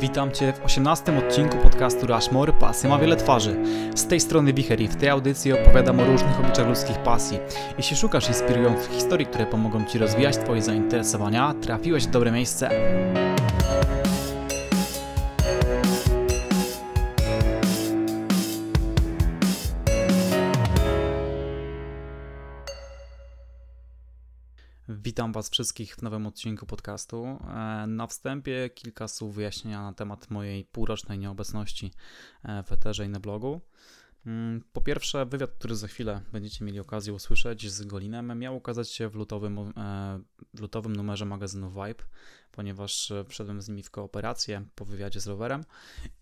Witam Cię w 18 odcinku podcastu Rushmore Pasja ma wiele twarzy. Z tej strony Wicher i w tej audycji opowiadam o różnych obliczach ludzkich pasji. Jeśli szukasz inspirujących historii, które pomogą Ci rozwijać Twoje zainteresowania, trafiłeś w dobre miejsce. Was wszystkich w nowym odcinku podcastu. E, Na wstępie kilka słów wyjaśnienia na temat mojej półrocznej nieobecności e, w eterze i na blogu. Mm, Po pierwsze, wywiad, który za chwilę będziecie mieli okazję usłyszeć z Golinem, miał ukazać się w lutowym, e, w lutowym numerze magazynu Vibe, ponieważ e, wszedłem z nimi w kooperację po wywiadzie z rowerem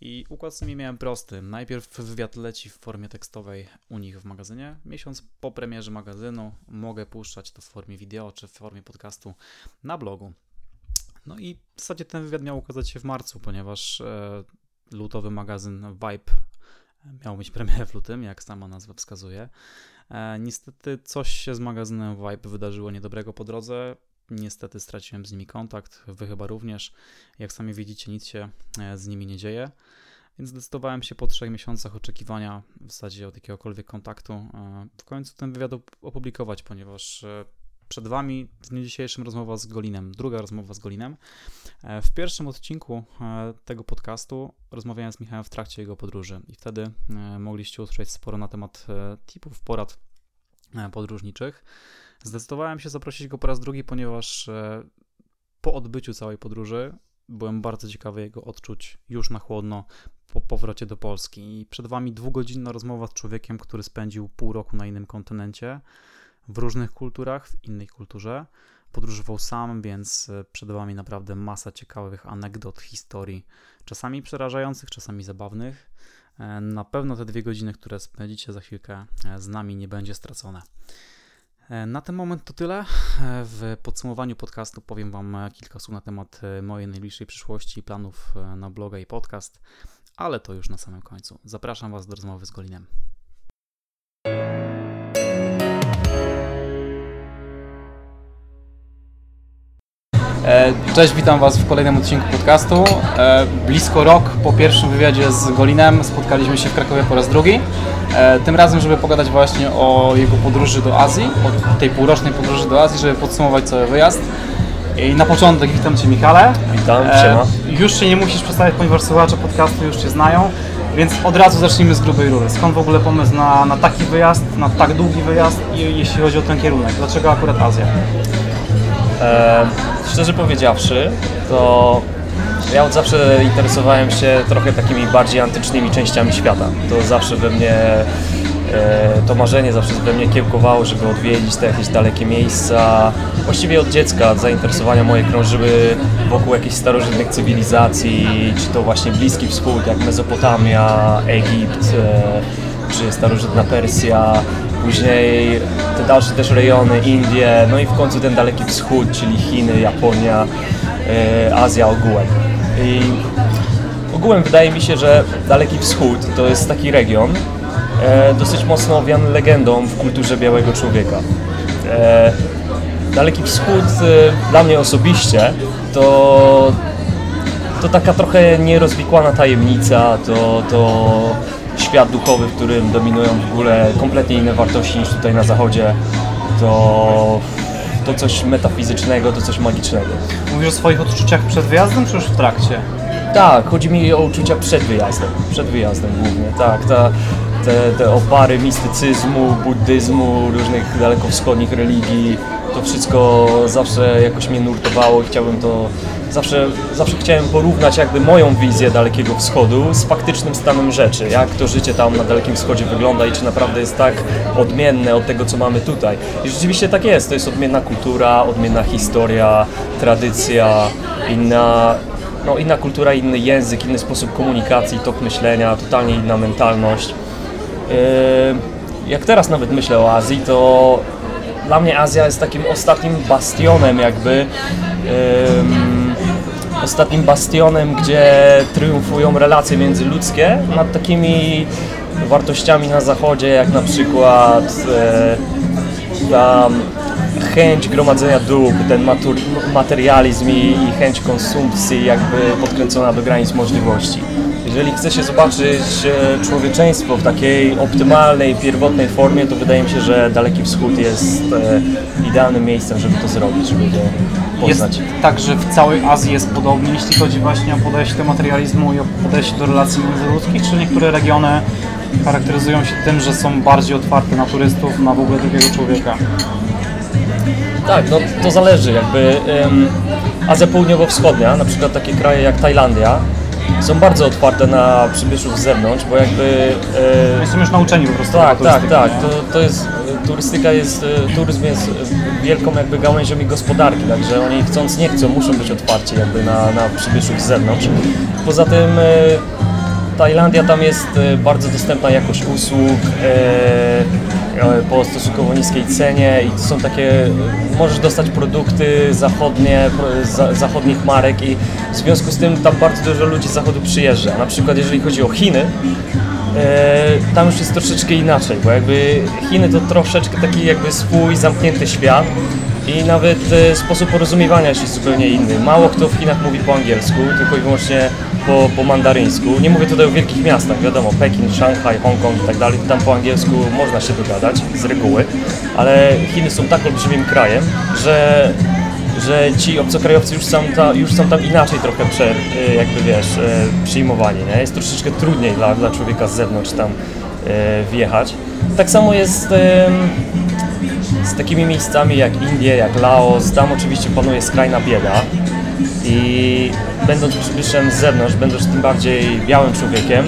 i układ z nimi miałem prosty. Najpierw wywiad leci w formie tekstowej u nich w magazynie. Miesiąc po premierze magazynu mogę puszczać to w formie wideo czy w formie podcastu na blogu. No i w zasadzie ten wywiad miał ukazać się w marcu, ponieważ e, lutowy magazyn Vibe miał mieć premierę w lutym, jak sama nazwa wskazuje. E, niestety coś się z magazynem Vibe wydarzyło niedobrego po drodze. Niestety straciłem z nimi kontakt, wy chyba również. Jak sami widzicie, nic się e, z nimi nie dzieje. Więc zdecydowałem się po trzech miesiącach oczekiwania w zasadzie od jakiegokolwiek kontaktu e, w końcu ten wywiad op- opublikować, ponieważ e, przed Wami w dniu dzisiejszym rozmowa z Golinem, druga rozmowa z Golinem. W pierwszym odcinku tego podcastu rozmawiałem z Michałem w trakcie jego podróży i wtedy mogliście usłyszeć sporo na temat tipów, porad podróżniczych. Zdecydowałem się zaprosić go po raz drugi, ponieważ e, po odbyciu całej podróży byłem bardzo ciekawy jego odczuć już na chłodno po powrocie do Polski. I przed Wami dwugodzinna rozmowa z człowiekiem, który spędził pół roku na innym kontynencie, w różnych kulturach, w innej kulturze. Podróżował sam, więc e, przed Wami naprawdę masa ciekawych anegdot, historii, czasami przerażających, czasami zabawnych. E, Na pewno te dwie godziny, które spędzicie za chwilkę z nami, nie będzie stracone. E, Na ten moment to tyle. E, W podsumowaniu podcastu powiem Wam e, kilka słów na temat mojej najbliższej przyszłości, planów na bloga i podcast, ale to już na samym końcu. Zapraszam Was do rozmowy z Golinem. Cześć, witam Was w kolejnym odcinku podcastu. E, Blisko rok po pierwszym wywiadzie z Golinem spotkaliśmy się w Krakowie po raz drugi. E, Tym razem, żeby pogadać właśnie o jego podróży do Azji, o tej półrocznej podróży do Azji, żeby podsumować cały wyjazd. I na początek witam Cię Michale. Witam, E, siema. Już się nie musisz przedstawiać, ponieważ słuchacze podcastu już Cię znają, więc od razu zacznijmy z grubej rury. Skąd w ogóle pomysł na, na taki wyjazd, na tak długi wyjazd i jeśli chodzi o ten kierunek? Dlaczego akurat Azja? E, szczerze powiedziawszy, to ja od zawsze interesowałem się trochę takimi bardziej antycznymi częściami świata. To zawsze we mnie, e, to marzenie zawsze we mnie kiełkowało, żeby odwiedzić te jakieś dalekie miejsca. Właściwie od dziecka zainteresowania moje krążyły wokół jakichś starożytnych cywilizacji, czy to właśnie Bliski Wschód, jak Mezopotamia, Egipt, e, czy starożytna Persja, później te dalsze też rejony, Indie, no i w końcu ten daleki wschód, czyli Chiny, Japonia, e, Azja ogółem. I ogółem wydaje mi się, że Daleki Wschód to jest taki region e, dosyć mocno owiany legendą w kulturze białego człowieka. E, Daleki Wschód dla mnie osobiście to to taka trochę nierozwikłana tajemnica, to, to świat duchowy, w którym dominują w ogóle kompletnie inne wartości niż tutaj na zachodzie, to, to coś metafizycznego, to coś magicznego. Mówisz o swoich odczuciach przed wyjazdem, czy już w trakcie? Tak, chodzi mi o uczucia przed wyjazdem, przed wyjazdem głównie, tak, ta, te, te opary mistycyzmu, buddyzmu, różnych dalekowschodnich religii, to wszystko zawsze jakoś mnie nurtowało i chciałbym to, zawsze, zawsze chciałem porównać jakby moją wizję Dalekiego Wschodu z faktycznym stanem rzeczy, jak to życie tam na Dalekim Wschodzie wygląda i czy naprawdę jest tak odmienne od tego, co mamy tutaj. I rzeczywiście tak jest, to jest odmienna kultura, odmienna historia, tradycja, inna no, inna kultura, inny język, inny sposób komunikacji, tok myślenia, totalnie inna mentalność. Yy, Jak teraz nawet myślę o Azji, to dla mnie Azja jest takim ostatnim bastionem jakby, ym, ostatnim bastionem, gdzie triumfują relacje międzyludzkie nad takimi wartościami na zachodzie, jak na przykład e, chęć gromadzenia dóbr, ten matur, materializm i, i chęć konsumpcji jakby podkręcona do granic możliwości. Jeżeli chce się zobaczyć e, człowieczeństwo w takiej optymalnej, pierwotnej formie, to wydaje mi się, że Daleki Wschód jest e, idealnym miejscem, żeby to zrobić, żeby to Jest poznać. tak, że w całej Azji jest podobnie, jeśli chodzi właśnie o podejście do materializmu i o podejście do relacji międzyludzkich, czy niektóre regiony charakteryzują się tym, że są bardziej otwarte na turystów, na w ogóle drugiego człowieka? Tak, no to zależy. Jakby Azja Południowo-Wschodnia, na przykład takie kraje jak Tajlandia, są bardzo otwarte na przybyszów z zewnątrz, bo jakby e, są już nauczeni po prostu Tak, tak, tak. To, to jest, turystyka jest, e, turyzm jest wielką jakby gałęzią ich gospodarki, także oni chcąc nie chcą muszą być otwarci jakby na, na przybyszów z zewnątrz. Poza tym e, Tajlandia tam jest e, bardzo dostępna jakość usług e, po stosunkowo niskiej cenie i to są takie, możesz dostać produkty zachodnie, zachodnich marek i w związku z tym tam bardzo dużo ludzi z zachodu przyjeżdża. Na przykład jeżeli chodzi o Chiny, tam już jest troszeczkę inaczej, bo jakby Chiny to troszeczkę taki jakby swój zamknięty świat i nawet e, sposób porozumiewania się jest zupełnie inny. Mało kto w Chinach mówi po angielsku, tylko i wyłącznie po, po mandaryńsku. Nie mówię tutaj o wielkich miastach, wiadomo, Pekin, Szanghaj, Hongkong i tak dalej, tam po angielsku można się dogadać z reguły, ale Chiny są tak olbrzymim krajem, że że ci obcokrajowcy już są, ta, już są tam inaczej trochę prze, y, jakby wiesz, y, przyjmowani, nie? Jest troszeczkę trudniej dla, dla człowieka z zewnątrz tam y, wjechać. Tak samo jest z takimi miejscami jak Indie, jak Laos, tam oczywiście panuje skrajna bieda i będąc przybyszem z zewnątrz, będąc tym bardziej białym człowiekiem,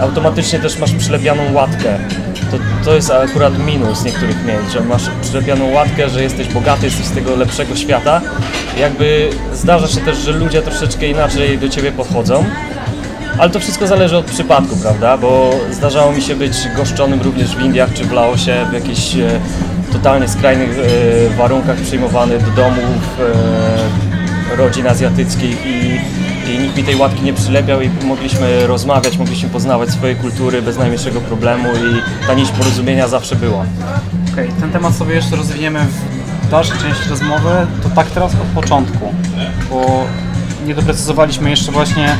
automatycznie też masz przylepianą łatkę. To, to jest akurat minus niektórych miejsc, że masz przylepianą łatkę, że jesteś bogaty, jesteś z tego lepszego świata. Jakby zdarza się też, że ludzie troszeczkę inaczej do ciebie podchodzą. Ale to wszystko zależy od przypadku, prawda? Bo zdarzało mi się być goszczonym również w Indiach czy w Laosie w jakichś e, totalnie skrajnych e, warunkach przyjmowany do domów e, rodzin azjatyckich i, i nikt mi tej łatki nie przylepiał i mogliśmy rozmawiać, mogliśmy poznawać swoje kultury bez najmniejszego problemu i ta nić porozumienia zawsze była. Okej, ten temat sobie jeszcze rozwiniemy w dalszej części rozmowy. To tak teraz od początku, bo nie doprecyzowaliśmy jeszcze właśnie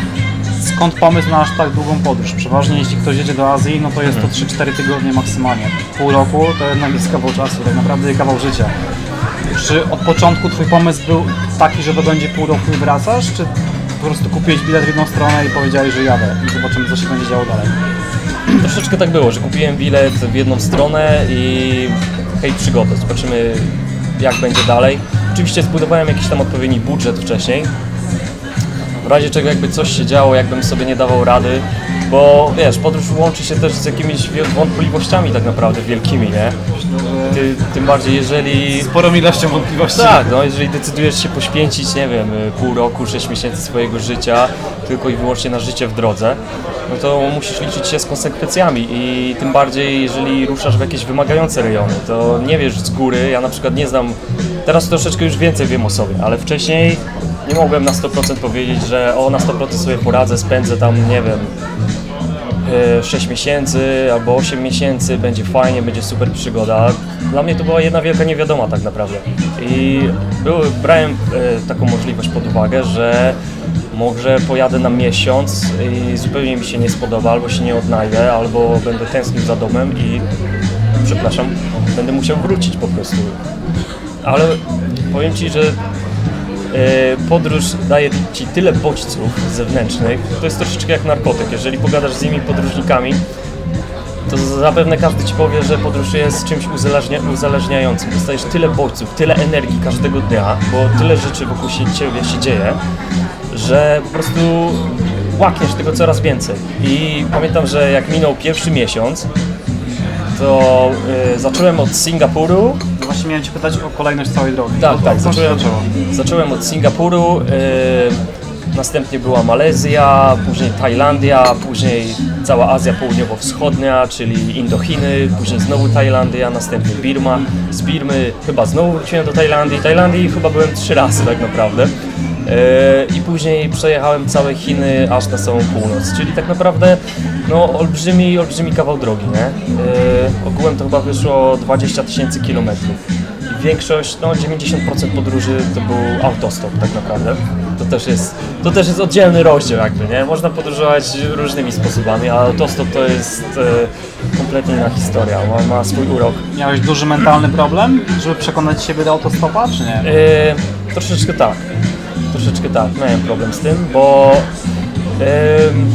skąd pomysł na aż tak długą podróż. Przeważnie jeśli ktoś jedzie do Azji, no to jest to 3-4 tygodnie maksymalnie. Pół roku to jednak jest kawał czasu, tak naprawdę kawał życia. Czy od początku Twój pomysł był taki, że to będzie pół roku i wracasz, czy po prostu kupiłeś bilet w jedną stronę i powiedziałeś, że jadę i zobaczymy co się będzie działo dalej? Troszeczkę tak było, że kupiłem bilet w jedną stronę i hej, przygodę, zobaczymy jak będzie dalej. Oczywiście zbudowałem jakiś tam odpowiedni budżet wcześniej, w razie czego jakby coś się działo, jakbym sobie nie dawał rady, bo wiesz, podróż łączy się też z jakimiś wątpliwościami tak naprawdę wielkimi, nie? Ty, tym bardziej jeżeli... Sporą ilością wątpliwości. Tak, no jeżeli decydujesz się poświęcić, nie wiem, pół roku, sześć miesięcy swojego życia tylko i wyłącznie na życie w drodze, no to musisz liczyć się z konsekwencjami i tym bardziej jeżeli ruszasz w jakieś wymagające rejony, to nie wiesz z góry, ja na przykład nie znam, teraz troszeczkę już więcej wiem o sobie, ale wcześniej nie mogłem na 100% powiedzieć, że o na 100% sobie poradzę, spędzę tam, nie wiem, 6 miesięcy albo 8 miesięcy, będzie fajnie, będzie super przygoda. Dla mnie to była jedna wielka niewiadoma tak naprawdę. I były, brałem e, taką możliwość pod uwagę, że może pojadę na miesiąc i zupełnie mi się nie spodoba, albo się nie odnajdę, albo będę tęsknił za domem i przepraszam, będę musiał wrócić po prostu. Ale powiem Ci, że E, podróż daje Ci tyle bodźców zewnętrznych, to jest troszeczkę jak narkotyk. Jeżeli pogadasz z innymi podróżnikami, to zapewne każdy Ci powie, że podróż jest czymś uzależnia, uzależniającym. Dostajesz tyle bodźców, tyle energii każdego dnia, bo tyle rzeczy wokół się, Ciebie się dzieje, że po prostu łakniesz tego coraz więcej. I pamiętam, że jak minął pierwszy miesiąc, to e, zacząłem od Singapuru, No Właśnie miałem Cię pytać o kolejność całej drogi. tak, Od- tak. Zacząłem, zacząłem od Singapuru, e, następnie była Malezja, później Tajlandia, później cała Azja Południowo-Wschodnia, czyli Indochiny, później znowu Tajlandia, następnie Birma. Z Birmy chyba znowu wróciłem do Tajlandii. Tajlandii chyba byłem trzy razy tak naprawdę. E, I później przejechałem całe Chiny aż na samą północ, czyli tak naprawdę no, olbrzymi, olbrzymi kawał drogi, nie? E, ogółem to chyba wyszło 20 tysięcy kilometrów. Większość, no 90% podróży to był autostop tak naprawdę. To też jest, to też jest oddzielny rozdział jakby, nie? Można podróżować różnymi sposobami, a autostop to jest e, kompletnie inna historia, ma, ma swój urok. Miałeś duży mentalny problem, żeby przekonać siebie do autostopa, czy nie? E, troszeczkę tak, troszeczkę tak, miałem problem z tym, bo em,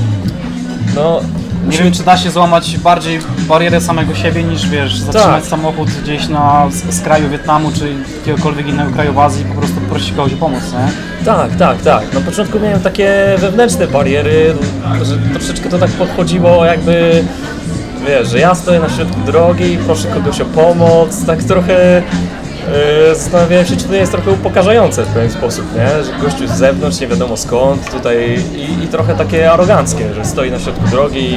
no Nie wiem, czy da się złamać bardziej barierę samego siebie niż, wiesz, zatrzymać Tak. samochód gdzieś na z, z kraju Wietnamu czy jakiegokolwiek innego kraju w Azji i po prostu prosić kogoś o pomoc, nie? Tak, tak, tak. Na początku miałem takie wewnętrzne bariery, że troszeczkę to tak podchodziło jakby, wiesz, że ja stoję na środku drogi proszę kogoś o pomoc, tak trochę zastanawiałem się, czy to jest trochę upokarzające w pewien sposób, nie? Że gościu z zewnątrz, nie wiadomo skąd, tutaj i, i trochę takie aroganckie, że stoi na środku drogi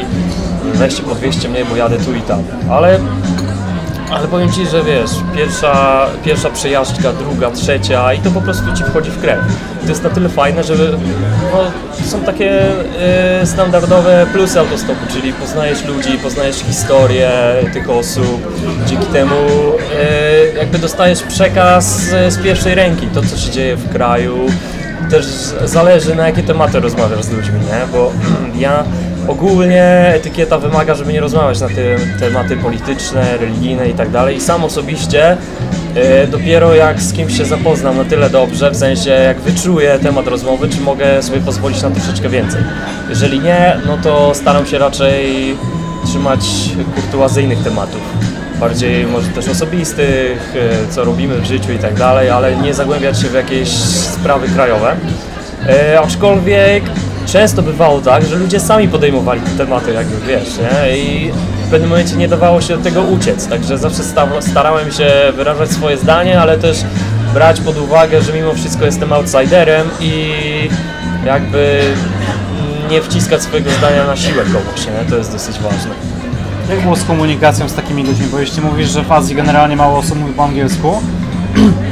i weźcie podwieźcie mnie, bo jadę tu i tam. Ale ale powiem Ci, że wiesz, pierwsza, pierwsza przejażdżka, druga, trzecia i to po prostu Ci wchodzi w krew. To jest na tyle fajne, że no, są takie e, standardowe plusy autostopu, czyli poznajesz ludzi, poznajesz historię tych osób, dzięki temu e, jakby dostajesz przekaz z pierwszej ręki, to co się dzieje w kraju, też zależy na jakie tematy rozmawiasz z ludźmi, nie? Bo ja ogólnie etykieta wymaga, żeby nie rozmawiać na te tematy polityczne, religijne i tak dalej. I sam osobiście e, dopiero jak z kimś się zapoznam na tyle dobrze, w sensie jak wyczuję temat rozmowy, czy mogę sobie pozwolić na troszeczkę więcej. Jeżeli nie, no to staram się raczej trzymać kurtuazyjnych tematów. Bardziej może też osobistych, e, co robimy w życiu i tak dalej, ale nie zagłębiać się w jakieś sprawy krajowe. E, aczkolwiek często bywało tak, że ludzie sami podejmowali te tematy, jakby wiesz, nie? I w pewnym momencie nie dawało się od tego uciec, także zawsze sta starałem się wyrażać swoje zdanie, ale też brać pod uwagę, że mimo wszystko jestem outsiderem i jakby nie wciskać swojego zdania na siłę kogoś, nie? To jest dosyć ważne. Jak było z komunikacją z takimi ludźmi? Bo jeśli mówisz, że w Azji generalnie mało osób mówi po angielsku,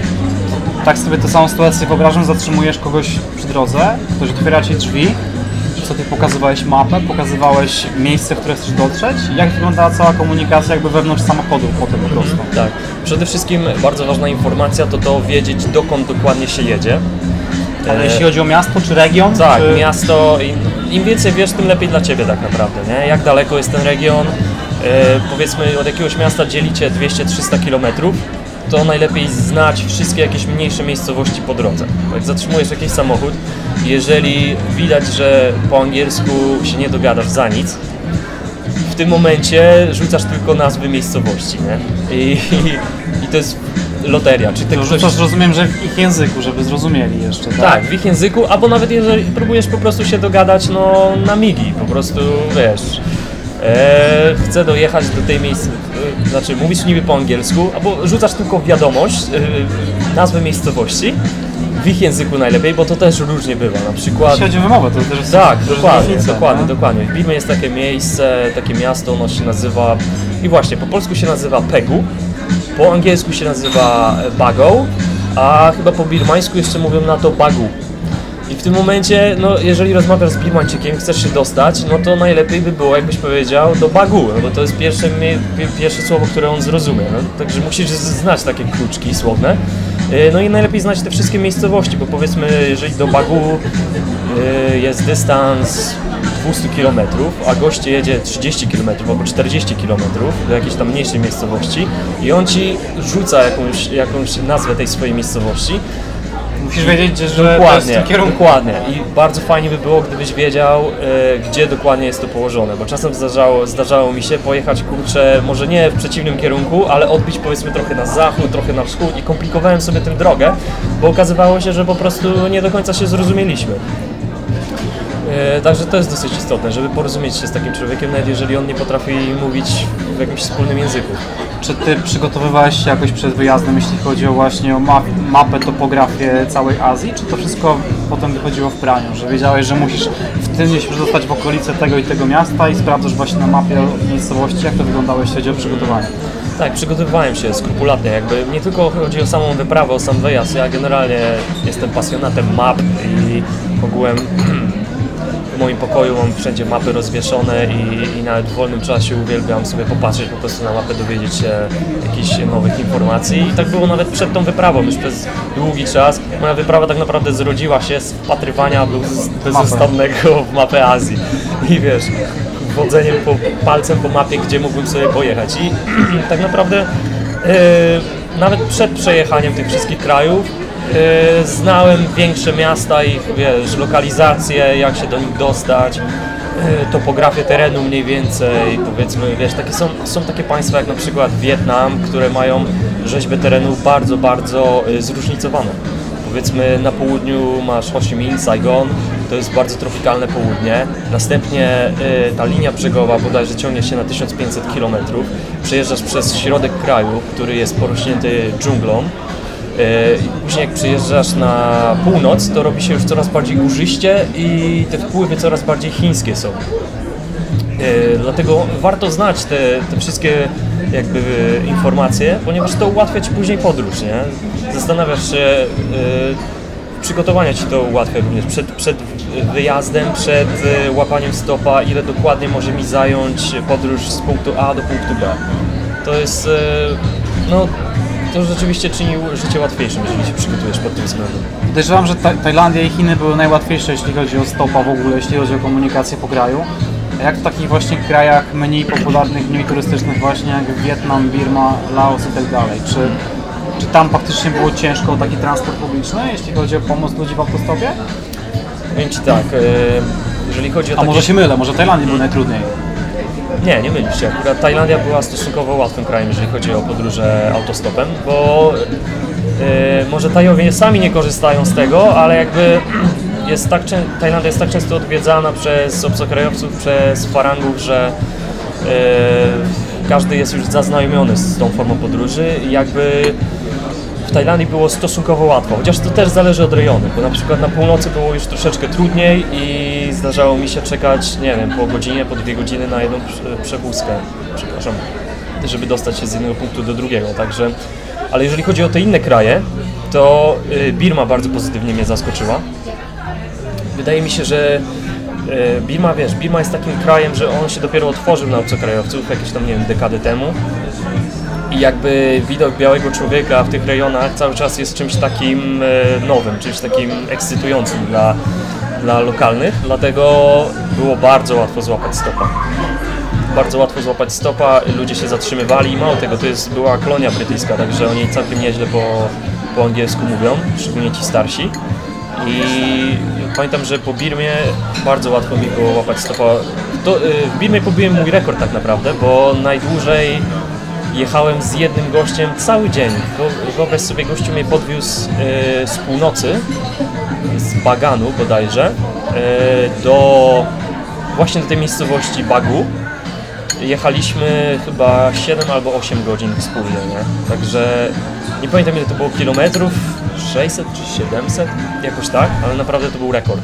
tak sobie tę samą sytuację wyobrażam, zatrzymujesz kogoś przy drodze, ktoś otwiera ci drzwi, co ty pokazywałeś mapę, pokazywałeś miejsce, w które chcesz dotrzeć? Jak wyglądała cała komunikacja jakby wewnątrz samochodu potem po prostu? Tak. Przede wszystkim bardzo ważna informacja to to wiedzieć dokąd dokładnie się jedzie. Ale E, jeśli chodzi o miasto czy region? Tak, czy... miasto, im, im więcej wiesz, tym lepiej dla Ciebie tak naprawdę, nie? Jak daleko jest ten region, e, powiedzmy od jakiegoś miasta dzielicie 200-300 km, to najlepiej znać wszystkie jakieś mniejsze miejscowości po drodze. Jak zatrzymujesz jakiś samochód, jeżeli widać, że po angielsku się nie dogadasz za nic, w tym momencie rzucasz tylko nazwy miejscowości, nie? I, i, i to jest loteria. Czy ty To ktoś- rzucasz, rozumiem, że w ich języku, żeby zrozumieli jeszcze, tak? tak, w ich języku, albo nawet jeżeli próbujesz po prostu się dogadać no, na migi, po prostu wiesz. E, chcę dojechać do tej miejsc, e, znaczy mówisz niby po angielsku, albo rzucasz tylko wiadomość, e, nazwę miejscowości, w ich języku najlepiej, bo to też różnie bywa, na przykład... Jeśli chodzi o wymowę, to też jest Tak, dokładnie, różnica, dokładnie, nie? dokładnie. W Birmie jest takie miejsce, takie miasto, ono się nazywa, i właśnie, po polsku się nazywa Pegu, po angielsku się nazywa Bago, a chyba po birmańsku jeszcze mówią na to Bagu. I w tym momencie, no jeżeli rozmawiasz z Birmańczykiem, chcesz się dostać, no to najlepiej by było, jakbyś powiedział, do Bagu, no bo to jest pierwsze, pierwsze słowo, które on zrozumie, no, także musisz znać takie kluczki słowne. Y, No i najlepiej znać te wszystkie miejscowości, bo powiedzmy, jeżeli do Bagu y, jest dystans 200 km, a goście jedzie 30 km albo 40 km do jakiejś tam mniejszej miejscowości i on ci rzuca jakąś, jakąś nazwę tej swojej miejscowości, Musisz wiedzieć, że to jest w Dokładnie, tym kierunku. dokładnie. I bardzo fajnie by było, gdybyś wiedział, e, gdzie dokładnie jest to położone, bo czasem zdarzało, zdarzało mi się pojechać, kurczę, może nie w przeciwnym kierunku, ale odbić powiedzmy trochę na zachód, trochę na wschód i komplikowałem sobie tym drogę, bo okazywało się, że po prostu nie do końca się zrozumieliśmy. E, Także to jest dosyć istotne, żeby porozumieć się z takim człowiekiem, nawet jeżeli on nie potrafi mówić w jakimś wspólnym języku. Czy ty przygotowywałeś się jakoś przed wyjazdem, jeśli chodzi o właśnie o map, mapę, topografię całej Azji, czy to wszystko potem wychodziło w praniu, że wiedziałeś, że musisz w tym się przedostać w okolice tego i tego miasta i sprawdzasz właśnie na mapie miejscowości, jak to wyglądało, jeśli chodzi o przygotowanie? Tak, przygotowywałem się skrupulatnie, jakby nie tylko chodzi o samą wyprawę, o sam wyjazd, ja generalnie jestem pasjonatem map i ogółem moim pokoju mam wszędzie mapy rozwieszone i, i nawet w wolnym czasie uwielbiam sobie popatrzeć po prostu na mapę, dowiedzieć się jakichś nowych informacji. I tak było nawet przed tą wyprawą, już przez długi czas. Moja wyprawa tak naprawdę zrodziła się z wpatrywania bez- bezustannego w mapę Azji. I wiesz, wodzeniem po, palcem po mapie, gdzie mógłbym sobie pojechać. I tak naprawdę e, nawet przed przejechaniem tych wszystkich krajów znałem większe miasta, ich wiesz, lokalizacje, jak się do nich dostać, e, topografię terenu mniej więcej, powiedzmy, wiesz, takie są, są takie państwa jak na przykład Wietnam, które mają rzeźbę terenu bardzo, bardzo e, zróżnicowaną. Powiedzmy na południu masz Ho Chi Minh, Saigon, to jest bardzo tropikalne południe. Następnie y, ta linia brzegowa bodajże ciągnie się na 1500 km. Przejeżdżasz przez środek kraju, który jest porośnięty dżunglą. Później jak przyjeżdżasz na północ, to robi się już coraz bardziej górzyście i te wpływy coraz bardziej chińskie są. E, Dlatego warto znać te, te wszystkie jakby informacje, ponieważ to ułatwia Ci później podróż, nie? Zastanawiasz się, e, przygotowania Ci to ułatwia również przed, przed wyjazdem, przed e, łapaniem stopa, ile dokładnie może mi zająć podróż z punktu A do punktu B. To jest, no, to rzeczywiście czyni życie łatwiejszym, jeżeli się przygotujesz pod tym względem. Podejrzewam, że Ta- Tajlandia i Chiny były najłatwiejsze, jeśli chodzi o stopa w ogóle, jeśli chodzi o komunikację po kraju. A jak w takich właśnie krajach mniej popularnych, mniej turystycznych właśnie jak Wietnam, Birma, Laos i tak dalej, czy, czy tam faktycznie było ciężko o taki transport publiczny, jeśli chodzi o pomoc ludzi w autostopie? Powiem Ci tak, e, jeżeli chodzi o A takie... może się mylę, może Tajlandii było najtrudniej. Nie, nie mylisz się. Akurat Tajlandia była stosunkowo łatwym krajem, jeżeli chodzi o podróże autostopem, bo e, może Tajowie sami nie korzystają z tego, ale jakby jest tak, Tajlandia jest tak często odwiedzana przez obcokrajowców, przez farangów, że e, każdy jest już zaznajomiony z tą formą podróży i jakby w Tajlandii było stosunkowo łatwo, chociaż to też zależy od rejonu, bo na przykład na północy było już troszeczkę trudniej i zdarzało mi się czekać, nie wiem, po godzinie, po dwie godziny na jedną prze- przewózkę, przepraszam, żeby dostać się z jednego punktu do drugiego, także, ale jeżeli chodzi o te inne kraje, to y, Birma bardzo pozytywnie mnie zaskoczyła. Wydaje mi się, że e, Birma, wiesz, Birma jest takim krajem, że on się dopiero otworzył na obcokrajowców jakieś tam, nie wiem, dekady temu. I jakby widok białego człowieka w tych rejonach cały czas jest czymś takim e, nowym, czymś takim ekscytującym dla, dla lokalnych, dlatego było bardzo łatwo złapać stopa. Bardzo łatwo złapać stopa, ludzie się zatrzymywali i mało tego, to jest, była kolonia brytyjska, także oni całkiem nieźle po, po angielsku mówią, szczególnie ci starsi. I pamiętam, że po Birmie bardzo łatwo mi było łapać stopa. To, y, w Birmie pobiłem mój rekord tak naprawdę, bo najdłużej jechałem z jednym gościem cały dzień. Wyo- Wyobraź sobie, gościu mnie podwiózł y, z północy, z Baganu bodajże, y, do właśnie do tej miejscowości Bagu. Jechaliśmy chyba 7 albo 8 godzin wspólnie, nie? Także nie pamiętam ile to było kilometrów, 600 czy 700, jakoś tak, ale naprawdę to był rekord.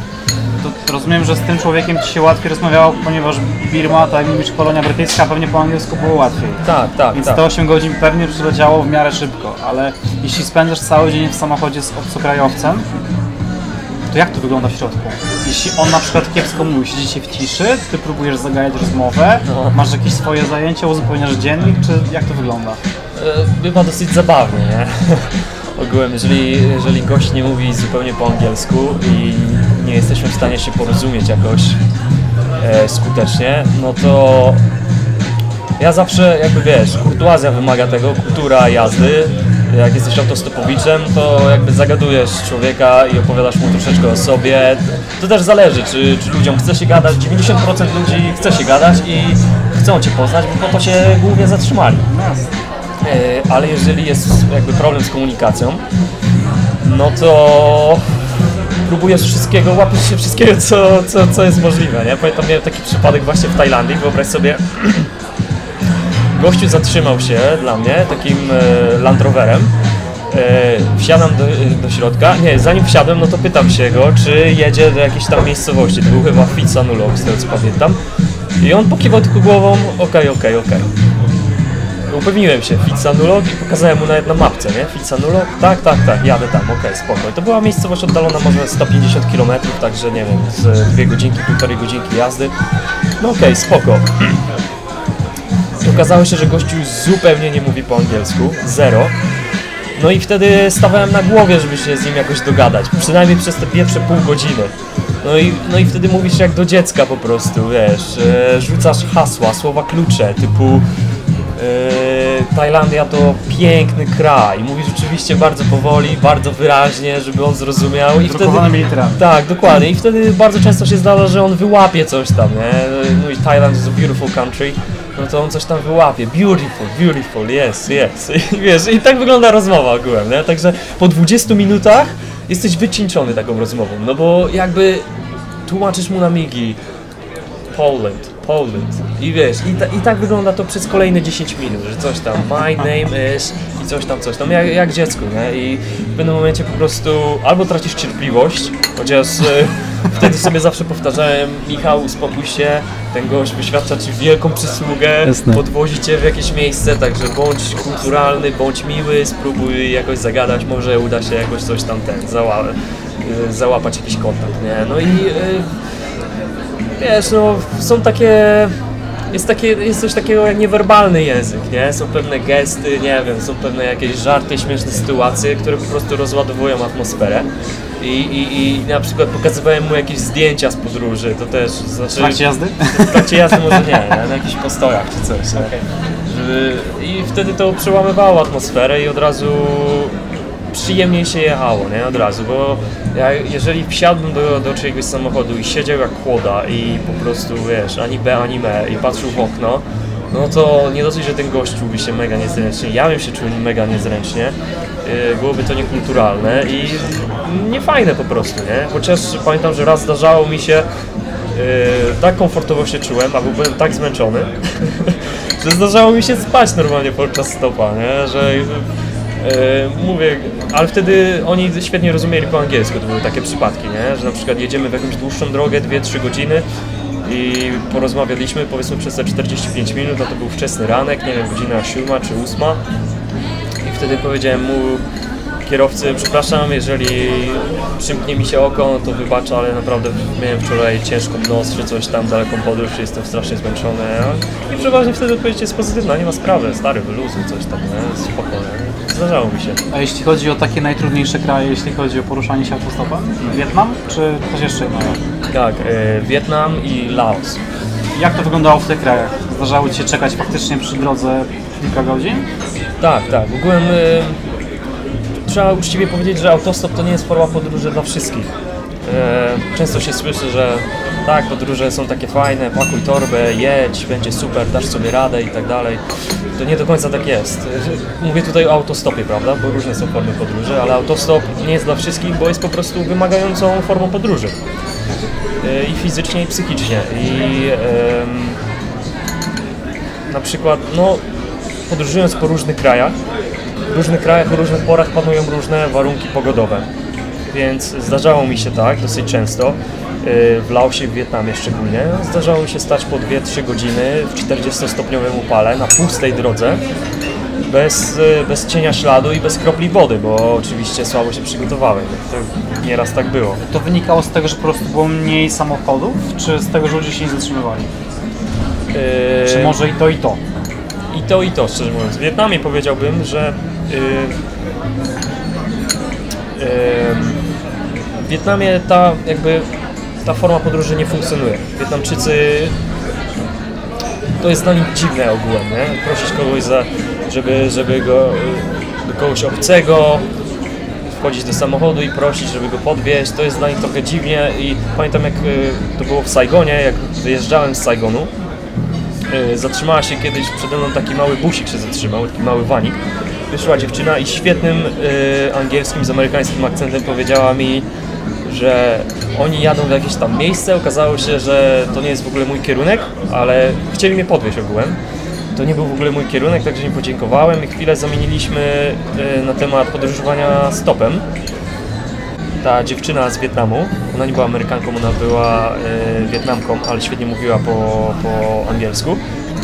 To rozumiem, że z tym człowiekiem ci się łatwiej rozmawiało, ponieważ Birma, tak jak mówisz, kolonia brytyjska, pewnie po angielsku było łatwiej. Tak, tak, Więc tak. te 8 godzin pewnie przyleciało w miarę szybko, ale jeśli spędzasz cały dzień w samochodzie z obcokrajowcem, to jak to wygląda w środku? Jeśli on na przykład kiepsko mówi, siedzicie w ciszy, ty próbujesz zagajać rozmowę, No. masz jakieś swoje zajęcia, uzupełniasz dziennik, czy jak to wygląda? E, bywa dosyć zabawnie, nie? Ogółem, jeżeli, jeżeli gość nie mówi zupełnie po angielsku i nie jesteśmy w stanie się porozumieć jakoś e, skutecznie, no to ja zawsze, jakby wiesz, kurtuazja wymaga tego, kultura jazdy. Jak jesteś autostopowiczem, to jakby zagadujesz człowieka i opowiadasz mu troszeczkę o sobie. To też zależy, czy, czy ludziom chce się gadać. 90% ludzi chce się gadać i chcą Cię poznać, bo po to się głównie zatrzymali. E, ale jeżeli jest jakby problem z komunikacją, no to próbujesz wszystkiego, łapiesz się wszystkiego, co, co, co jest możliwe, nie? Pamiętam, miałem taki przypadek właśnie w Tajlandii, wyobraź sobie, gościu zatrzymał się dla mnie takim e, Land Roverem, e, wsiadam do, do środka, nie, zanim wsiadłem, no to pytam się go, czy jedzie do jakiejś tam miejscowości, to był chyba Fitzanulo, z tego co pamiętam, i on pokiwał tylko głową, okej, okej, okej. Upewniłem się, Fitsanulok i pokazałem mu nawet na mapce, nie? Fitsanulok? Tak, tak, tak, jadę tam, okej, spoko. I to była miejscowość oddalona może 150 km, także nie wiem, z dwie godzinki, półtorej godzinki jazdy. No okej, spoko. Okazało się, że gościu zupełnie nie mówi po angielsku, zero. No i wtedy stawałem na głowie, żeby się z nim jakoś dogadać, przynajmniej przez te pierwsze pół godziny. No i, no i wtedy mówisz jak do dziecka po prostu, wiesz, e, rzucasz hasła, słowa klucze, typu e, Tajlandia to piękny kraj. Mówisz rzeczywiście bardzo powoli, bardzo wyraźnie, żeby on zrozumiał. I wtedy, Drukowanymi literami. tak, dokładnie. I wtedy bardzo często się zdarza, że on wyłapie coś tam, nie? Mówi Thailand is a beautiful country. No to on coś tam wyłapie. Beautiful, beautiful, yes, yes. I wiesz, i tak wygląda rozmowa ogółem, nie? Także po 20 minutach jesteś wycieńczony taką rozmową, no bo jakby tłumaczysz mu na migi Poland, I wiesz, i, ta, i tak wygląda to przez kolejne 10 minut, że coś tam, my name is i coś tam, coś tam, jak, jak dziecku, nie? I w pewnym momencie po prostu albo tracisz cierpliwość, chociaż wtedy sobie zawsze powtarzałem, Michał, uspokój się, ten gość wyświadcza Ci wielką przysługę, Jasne. podwozi Cię w jakieś miejsce, także bądź kulturalny, bądź miły, spróbuj jakoś zagadać, może uda się jakoś coś tam ten, zała, y, załapać jakiś kontakt, nie? No i y, wiesz, no są takie, jest, takie, jest coś takiego jak niewerbalny język, nie? Są pewne gesty, nie wiem, są pewne jakieś żarty, śmieszne sytuacje, które po prostu rozładowują atmosferę. I, i, I na przykład pokazywałem mu jakieś zdjęcia z podróży, to też, znaczy... W trakcie jazdy? W trakcie jazdy może nie, nie? na jakichś postojach czy coś. Żeby, I wtedy to przełamywało atmosferę i od razu przyjemniej się jechało, nie? Od razu, bo ja, jeżeli wsiadłbym do, do czyjegoś samochodu i siedział jak chłoda i po prostu, wiesz, ani B, ani me i patrzył w okno, no to nie dosyć, że ten gość czułby się mega niezręcznie, ja bym się czuł mega niezręcznie, yy, byłoby to niekulturalne i niefajne po prostu, nie? Chociaż pamiętam, że raz zdarzało mi się, yy, tak komfortowo się czułem, albo byłem tak zmęczony, że zdarzało mi się spać normalnie podczas stopa, nie? Że mówię, ale wtedy oni świetnie rozumieli po angielsku, to były takie przypadki, nie? Że na przykład jedziemy w jakąś dłuższą drogę, 2-3 godziny i porozmawialiśmy powiedzmy przez te 45 minut, a to był wczesny ranek, nie wiem, godzina 7 czy 8 i wtedy powiedziałem mu kierowcy, przepraszam, jeżeli przymknie mi się oko, to wybacz, ale naprawdę miałem wczoraj ciężką noc, czy coś tam, daleką podróż, jestem strasznie zmęczony. I przeważnie wtedy odpowiedź jest pozytywna, nie ma sprawy, stary, wyluzuj, coś tam, nie? spoko, nie? Zdarzało mi się. A jeśli chodzi o takie najtrudniejsze kraje, jeśli chodzi o poruszanie się autostopem? Wietnam czy coś jeszcze innego? Tak, e, Wietnam i Laos. Jak to wyglądało w tych krajach? Zdarzało Ci się czekać faktycznie przy drodze kilka godzin? Tak, tak. Ogółem y, trzeba uczciwie powiedzieć, że autostop to nie jest forma podróży dla wszystkich. E, często się słyszy, że tak, podróże są takie fajne, pakuj torbę, jedź, będzie super, dasz sobie radę i tak dalej. To nie do końca tak jest. Mówię tutaj o autostopie, prawda, bo różne są formy podróży, ale autostop nie jest dla wszystkich, bo jest po prostu wymagającą formą podróży. E, I fizycznie, i psychicznie. I na przykład, no, podróżując po różnych krajach, w różnych krajach o różnych porach panują różne warunki pogodowe. Więc zdarzało mi się tak dosyć często, w Laosie, w Wietnamie szczególnie, zdarzało mi się stać po 2-3 godziny w 40-stopniowym upale na pustej drodze, bez, yy, bez cienia śladu i bez kropli wody, bo oczywiście słabo się przygotowałem. To nieraz tak było. To wynikało z tego, że po prostu było mniej samochodów, czy z tego, że ludzie się nie zatrzymywali? Yy, Czy może i to i to? I to, i to, szczerze mówiąc. W Wietnamie powiedziałbym, że yy, yy, w Wietnamie ta jakby ta forma podróży nie funkcjonuje. Wietnamczycy to jest dla nich dziwne ogółem, nie? Prosić kogoś, za, żeby, żeby go do kogoś obcego wchodzić do samochodu i prosić, żeby go podwieźć, to jest dla nich trochę dziwnie i pamiętam jak y, to było w Saigonie, jak wyjeżdżałem z Saigonu, y, zatrzymała się kiedyś przede mną taki mały busik się zatrzymał, taki mały wanik. Wyszła dziewczyna i świetnym y, angielskim z amerykańskim akcentem powiedziała mi, że oni jadą w jakieś tam miejsce. Okazało się, że to nie jest w ogóle mój kierunek, ale chcieli mnie podwieźć ogółem. To nie był w ogóle mój kierunek, także im podziękowałem i chwilę zamieniliśmy y, na temat podróżowania stopem ta dziewczyna z Wietnamu, ona nie była Amerykanką, ona była e, Wietnamką, ale świetnie mówiła po, po angielsku.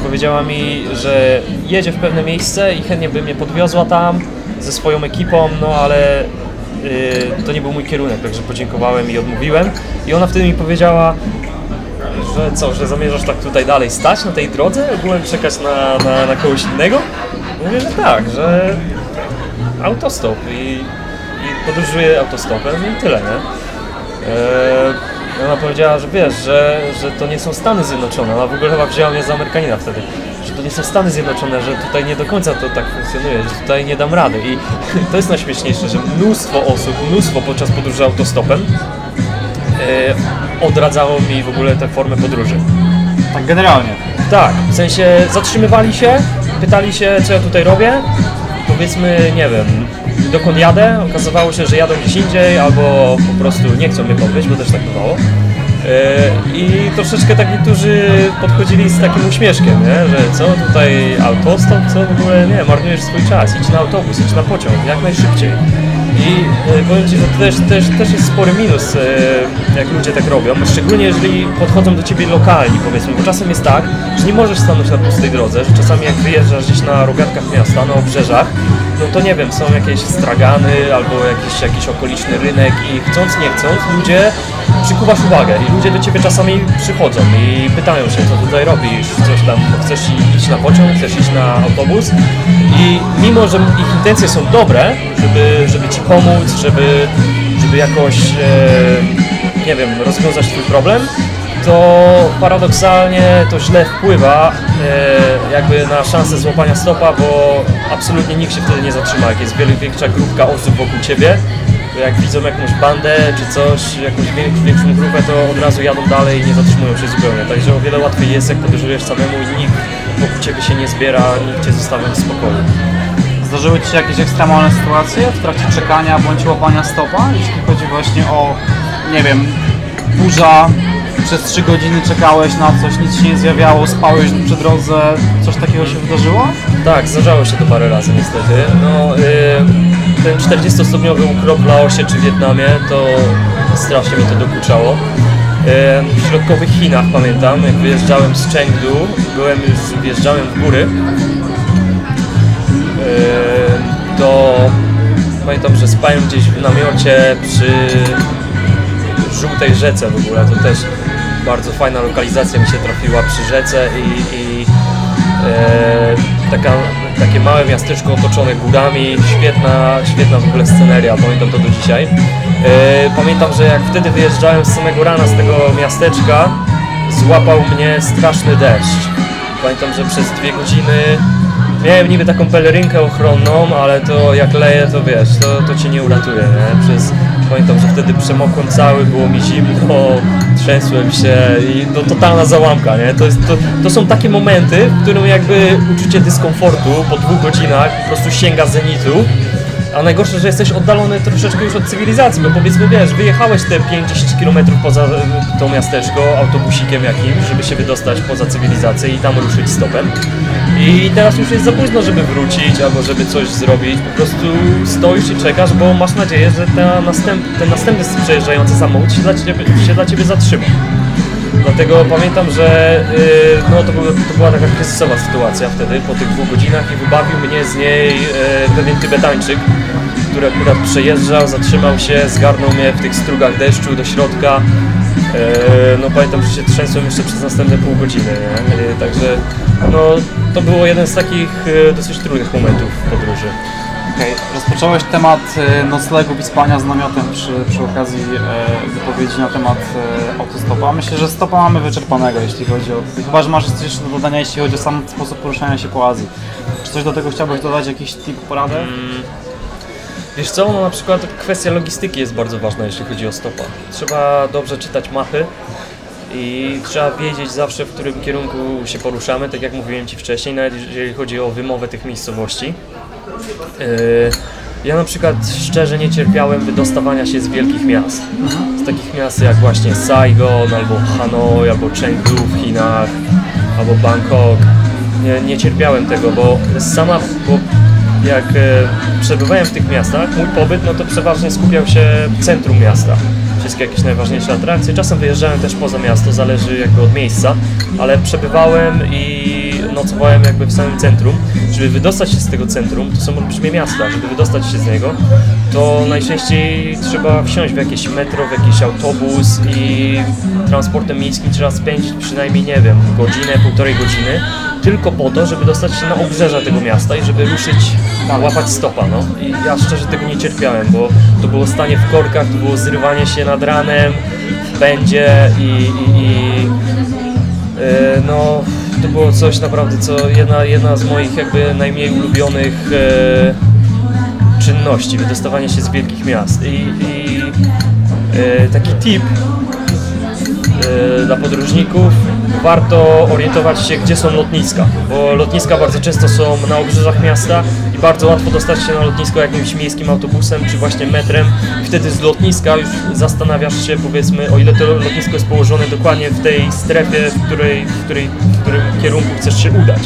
powiedziała mi, że jedzie w pewne miejsce i chętnie by mnie podwiozła tam ze swoją ekipą, no ale to nie był mój kierunek, także podziękowałem i odmówiłem. I ona wtedy mi powiedziała, że co, że zamierzasz tak tutaj dalej stać na tej drodze, ogółem czekać na, na, na kogoś innego? Mówię, że tak, że autostop i, i podróżuję autostopem i tyle, nie? Eee, ona powiedziała, że wiesz, że, że to nie są Stany Zjednoczone, ona w ogóle chyba wzięła mnie za Amerykanina wtedy, że to nie są Stany Zjednoczone, że tutaj nie do końca to tak funkcjonuje, że tutaj nie dam rady i to jest najśmieszniejsze, że mnóstwo osób, mnóstwo podczas podróży autostopem e, odradzało mi w ogóle tę formę podróży. Tak generalnie. Tak, w sensie zatrzymywali się, pytali się, co ja tutaj robię. Powiedzmy, nie wiem, dokąd jadę. Okazywało się, że jadą gdzieś indziej, albo po prostu nie chcą mnie podwieźć, bo też tak bywało. Yy, I troszeczkę tak niektórzy podchodzili z takim uśmieszkiem, nie? że co tutaj autostop, co w ogóle nie, marnujesz swój czas, idź na autobus, idź na pociąg, jak najszybciej. I e, powiem Ci, że to też, też, też jest spory minus, e, jak ludzie tak robią, szczególnie jeżeli podchodzą do Ciebie lokalni, powiedzmy, bo czasem jest tak, że nie możesz stanąć na pustej drodze, że czasami jak wyjeżdżasz gdzieś na rogatkach miasta, na obrzeżach, no to nie wiem, są jakieś stragany albo jakiś, jakiś okoliczny rynek i chcąc, nie chcąc, ludzie przykuwasz uwagę i ludzie do Ciebie czasami przychodzą i pytają się, co tutaj robisz, coś tam, chcesz iść na pociąg, chcesz iść na autobus. I mimo, że ich intencje są dobre, żeby, żeby Ci pomóc, żeby, żeby jakoś, e, nie wiem, rozwiązać Twój problem, to paradoksalnie to źle wpływa e, jakby na szansę złapania stopa, bo absolutnie nikt się wtedy nie zatrzyma, jak jest wiele większa grupka osób wokół Ciebie, to jak widzą jakąś bandę czy coś, jakąś większą grupę, to od razu jadą dalej i nie zatrzymują się zupełnie. Także o wiele łatwiej jest, jak podróżujesz samemu i nikt wokół Ciebie się nie zbiera, nikt Cię zostawia w spokoju. Zdarzyły Ci się jakieś ekstremalne sytuacje w trakcie czekania bądź łapania stopa, jeśli chodzi właśnie o, nie wiem, burza, przez 3 godziny czekałeś na coś, nic się nie zjawiało, spałeś przy drodze, coś takiego się wydarzyło? Tak, zdarzało się to parę razy niestety. No, y, ten 40-stopniowy ukrop w Laosie czy Wietnamie, to strasznie mi to dokuczało. Y, w środkowych Chinach pamiętam, jak wyjeżdżałem z Chengdu, byłem już, wjeżdżałem w góry, y, to pamiętam, że spałem gdzieś w namiocie przy żółtej rzece w ogóle, to też bardzo fajna lokalizacja mi się trafiła przy rzece i, i e, taka, takie małe miasteczko otoczone górami, świetna, świetna w ogóle sceneria, pamiętam to do dzisiaj. E, pamiętam, że jak wtedy wyjeżdżałem z samego rana z tego miasteczka, złapał mnie straszny deszcz. Pamiętam, że przez dwie godziny miałem niby taką pelerynkę ochronną, ale to jak leje, to wiesz, to, to cię nie uratuje, nie? Przez, pamiętam, że wtedy przemokłem cały, było mi zimno, trzęsłem się i to totalna załamka, nie? To, jest, to, to są takie momenty, w którym jakby uczucie dyskomfortu po dwóch godzinach po prostu sięga zenitu. A najgorsze, że jesteś oddalony troszeczkę już od cywilizacji, bo powiedzmy, wiesz, wyjechałeś te 50 km poza e, to miasteczko autobusikiem jakimś, żeby się wydostać poza cywilizację i tam ruszyć stopem. I teraz już jest za późno, żeby wrócić albo żeby coś zrobić. Po prostu stoisz i czekasz, bo masz nadzieję, że ta następ, ten następny przejeżdżający samochód się dla ciebie, się dla ciebie zatrzyma. Dlatego pamiętam, że y, no, to, był, to była taka kryzysowa sytuacja wtedy, po tych dwóch godzinach i wybawił mnie z niej y, pewien Tybetańczyk, który akurat przejeżdżał, zatrzymał się, zgarnął mnie w tych strugach deszczu do środka. Y, no pamiętam, że się trzęsłem jeszcze przez następne pół godziny, nie? Także no, to było jeden z takich dosyć trudnych momentów podróży. Okej, rozpocząłeś temat e, noclegów i spania z namiotem przy, przy okazji e, wypowiedzi na temat e, autostopa. Myślę, że stopa mamy wyczerpanego, jeśli chodzi o... Chyba, że masz coś jeszcze do dodania, jeśli chodzi o sam sposób poruszania się po Azji. Czy coś do tego chciałbyś dodać, jakiś tip, poradę? Wiesz co, no na przykład kwestia logistyki jest bardzo ważna, jeśli chodzi o stopa. Trzeba dobrze czytać mapy i trzeba wiedzieć zawsze, w którym kierunku się poruszamy, tak jak mówiłem Ci wcześniej, nawet jeżeli chodzi o wymowę tych miejscowości. Yy, Ja na przykład szczerze nie cierpiałem wydostawania się z wielkich miast. Z takich miast jak właśnie Saigon, albo Hanoi, albo Chengdu w Chinach, albo Bangkok. Nie, nie cierpiałem tego, bo sama, bo jak e, przebywałem w tych miastach, mój pobyt no to przeważnie skupiał się w centrum miasta. Wszystkie jakieś najważniejsze atrakcje. Czasem wyjeżdżałem też poza miasto, zależy jakby od miejsca, ale przebywałem i nocowałem jakby w samym centrum. Żeby wydostać się z tego centrum, to są olbrzymie miasta, żeby wydostać się z niego, to najczęściej trzeba wsiąść w jakieś metro, w jakiś autobus i transportem miejskim trzeba spędzić przynajmniej, nie wiem, godzinę, półtorej godziny, tylko po to, żeby dostać się na obrzeża tego miasta i żeby ruszyć, łapać stopa, no. I ja szczerze tego nie cierpiałem, bo to było stanie w korkach, to było zrywanie się nad ranem, w pędzie i, i, i e, no, to było coś naprawdę, co jedna, jedna z moich jakby najmniej ulubionych e, czynności, wydostawanie się z wielkich miast. I, i e, taki tip e, dla podróżników, warto orientować się, gdzie są lotniska, bo lotniska bardzo często są na obrzeżach miasta bardzo łatwo dostać się na lotnisko jakimś miejskim autobusem czy właśnie metrem i wtedy z lotniska już zastanawiasz się, powiedzmy, o ile to lotnisko jest położone dokładnie w tej strefie, w której, w której, w którym kierunku chcesz się udać.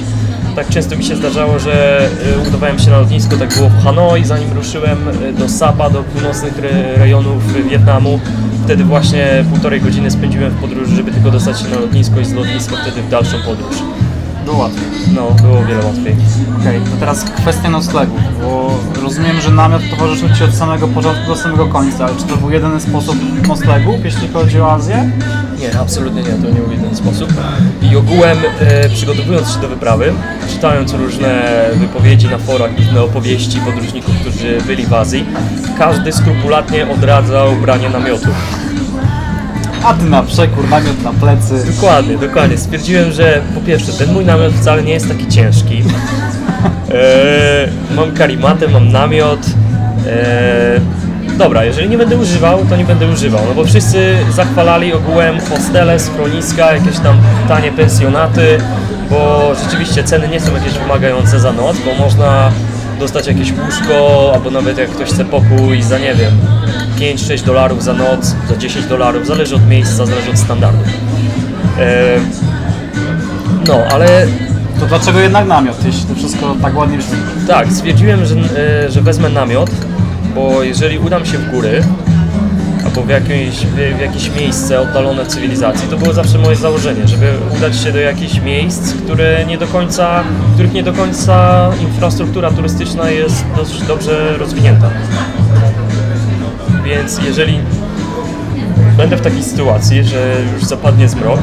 Tak często mi się zdarzało, że y, udawałem się na lotnisko, tak było w Hanoi, zanim ruszyłem y, do Sapa, do północnych re- rejonów Wietnamu. Wtedy właśnie półtorej godziny spędziłem w podróży, żeby tylko dostać się na lotnisko i z lotniska wtedy w dalszą podróż. Było łatwiej. No, było o wiele łatwiej. Okej, to teraz kwestia noclegu, bo rozumiem, że namiot towarzyszył Ci od samego początku do samego końca, ale czy to był jedyny sposób noclegu, jeśli chodzi o Azję? Nie, absolutnie nie, to nie był jeden sposób. I ogółem e, przygotowując się do wyprawy, czytając różne wypowiedzi na forach, różne opowieści podróżników, którzy byli w Azji, każdy skrupulatnie odradzał branie namiotu. A Ty na przekór, namiot na plecy. Dokładnie, dokładnie. Stwierdziłem, że po pierwsze ten mój namiot wcale nie jest taki ciężki. E, mam karimatę, mam namiot. E, dobra, jeżeli nie będę używał, to nie będę używał, no bo wszyscy zachwalali ogółem hostele, schroniska, jakieś tam tanie pensjonaty, bo rzeczywiście ceny nie są jakieś wymagające za noc, bo można dostać jakieś łóżko, albo nawet jak ktoś chce pokój za nie wiem 5-6 dolarów za noc, za 10 dolarów, zależy od miejsca, zależy od standardu. E, no, ale To dlaczego jednak namiot, jeśli to wszystko tak ładnie brzmi? tak, stwierdziłem, że, e, że wezmę namiot, bo jeżeli udam się w góry, albo w jakieś, w, jakieś miejsce oddalone w cywilizacji, to było zawsze moje założenie, żeby udać się do jakichś miejsc, które nie do końca, których nie do końca infrastruktura turystyczna jest dość dobrze rozwinięta. Więc jeżeli będę w takiej sytuacji, że już zapadnie zmrok,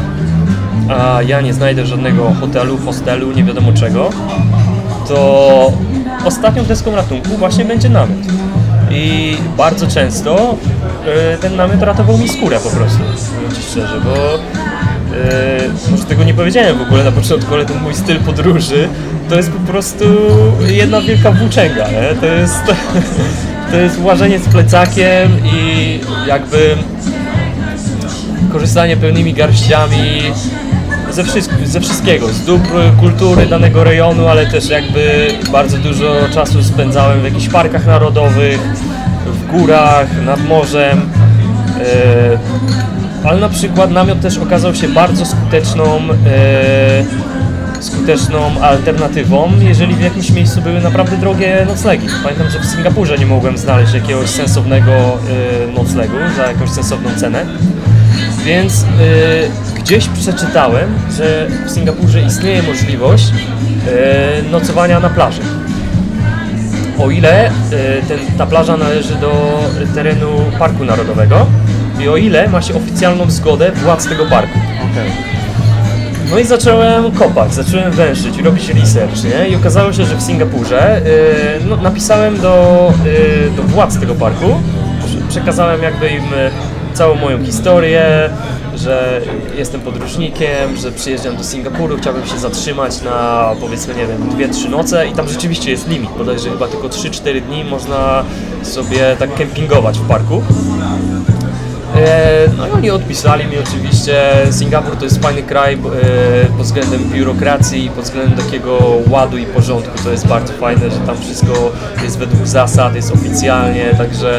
a ja nie znajdę żadnego hotelu, hostelu, nie wiadomo czego, to ostatnią deską ratunku właśnie będzie namiot. I bardzo często e, ten namiot ratował mi skórę po prostu, Ci szczerze, bo e, może tego nie powiedziałem w ogóle na początku, ale ten mój styl podróży to jest po prostu jedna wielka włóczęga, nie? To jest, to jest łażenie z plecakiem i jakby korzystanie pełnymi garściami ze, wszystk- ze wszystkiego, z dóbr kultury danego rejonu, ale też jakby bardzo dużo czasu spędzałem w jakichś parkach narodowych, w górach, nad morzem. E, ale na przykład namiot też okazał się bardzo skuteczną, e, skuteczną alternatywą, jeżeli w jakimś miejscu były naprawdę drogie noclegi. Pamiętam, że w Singapurze nie mogłem znaleźć jakiegoś sensownego e, noclegu za jakąś sensowną cenę. Więc y, gdzieś przeczytałem, że w Singapurze istnieje możliwość y, nocowania na plaży. O ile y, ten, ta plaża należy do terenu Parku Narodowego i o ile ma się oficjalną zgodę władz tego parku. Okej. No i zacząłem kopać, zacząłem węszyć robić research, nie? I okazało się, że w Singapurze y, no, napisałem do, y, do władz tego parku, prze- przekazałem jakby im y, całą moją historię, że jestem podróżnikiem, że przyjeżdżam do Singapuru, chciałbym się zatrzymać na powiedzmy, nie wiem, 2-3 noce i tam rzeczywiście jest limit, bodajże chyba tylko 3-4 dni można sobie tak kempingować w parku. E, No i oni odpisali mi oczywiście, Singapur to jest fajny kraj e, pod względem biurokracji i pod względem takiego ładu i porządku, to jest bardzo fajne, że tam wszystko jest według zasad, jest oficjalnie, także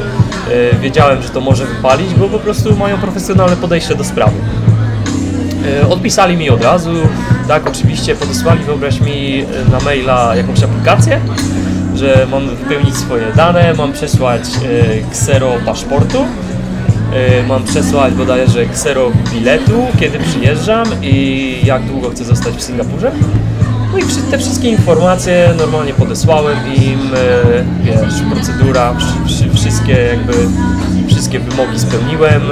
e, wiedziałem, że to może wypalić, bo po prostu mają profesjonalne podejście do sprawy. Odpisali mi od razu, tak oczywiście, podesłali, wyobraź mi na maila jakąś aplikację, że mam wypełnić swoje dane, mam przesłać ksero paszportu, mam przesłać bodajże ksero biletu, kiedy przyjeżdżam i jak długo chcę zostać w Singapurze. No i te wszystkie informacje normalnie podesłałem im, e, wiesz, procedura, wszy- wszy- wszystkie jakby, wszystkie wymogi spełniłem.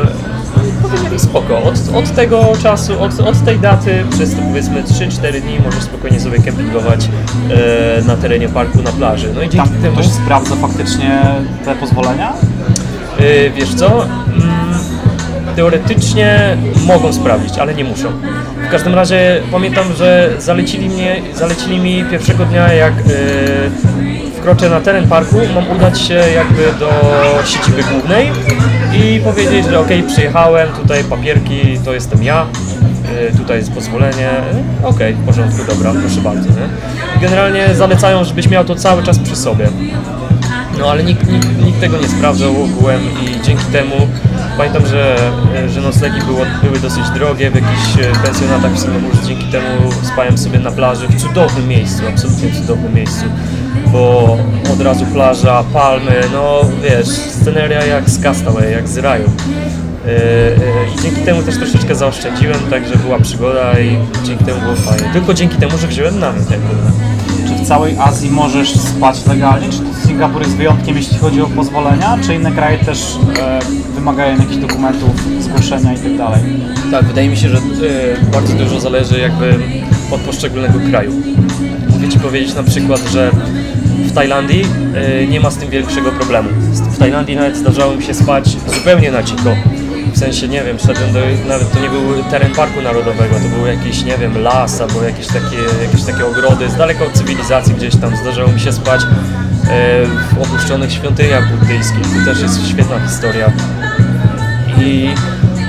Powiedzieli spoko, od, od tego czasu, od, od tej daty przez powiedzmy 3-4 dni możesz spokojnie sobie kempingować e, na terenie parku, na plaży. No i dzięki Tam temu... ktoś sprawdza faktycznie te pozwolenia? Wiesz co? Teoretycznie mogą sprawdzić, ale nie muszą. W każdym razie pamiętam, że zalecili, mnie, zalecili mi pierwszego dnia, jak yy, wkroczę na teren parku, mam udać się jakby do siedziby głównej i powiedzieć, że ok, przyjechałem, tutaj papierki, to jestem ja, yy, tutaj jest pozwolenie, yy, okej, w porządku, dobra, proszę bardzo. Nie? Generalnie zalecają, żebyś miał to cały czas przy sobie. No ale nikt, nikt, nikt tego nie sprawdzał ogółem i dzięki temu pamiętam, że, że noclegi było, były dosyć drogie w jakichś e, pensjonatach w Singapurze, dzięki temu spałem sobie na plaży w cudownym miejscu, absolutnie cudownym miejscu, bo od razu plaża, palmy, no wiesz, sceneria jak z Castaway, jak z raju. E, e, I dzięki temu też troszeczkę zaoszczędziłem, także była przygoda i dzięki temu było fajnie. Tylko dzięki temu, że wziąłem namiot całej Azji możesz spać legalnie? Czy Singapur jest wyjątkiem, jeśli chodzi o pozwolenia? Czy inne kraje też e, wymagają jakichś dokumentów, zgłoszenia i tak? Tak, wydaje mi się, że e, bardzo dużo zależy jakby od poszczególnego kraju. Mogę Ci powiedzieć na przykład, że w Tajlandii e, nie ma z tym większego problemu. W Tajlandii nawet zdarzało mi się spać zupełnie na dziko. W sensie, nie wiem, szedłem do, nawet to nie był teren parku narodowego, to był jakiś, nie wiem, las albo jakieś takie, jakieś takie ogrody z daleko od cywilizacji gdzieś tam. Zdarzało mi się spać e, w opuszczonych świątyniach buddyjskich. To też jest świetna historia i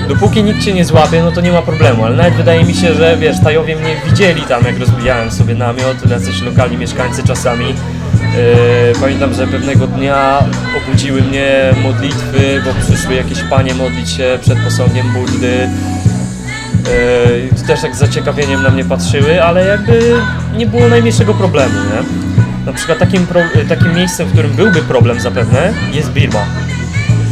dopóki nikt cię nie złapie, no to nie ma problemu, ale nawet wydaje mi się, że wiesz, Tajowie mnie widzieli tam, jak rozbijałem sobie namiot, jacyś lokalni mieszkańcy czasami. Yy, pamiętam, że pewnego dnia obudziły mnie modlitwy, bo przyszły jakieś panie modlić się przed posągiem Buddy. Yy, to też tak z zaciekawieniem na mnie patrzyły, ale jakby nie było najmniejszego problemu, nie? Na przykład takim, pro, takim miejscem, w którym byłby problem zapewne, jest Birma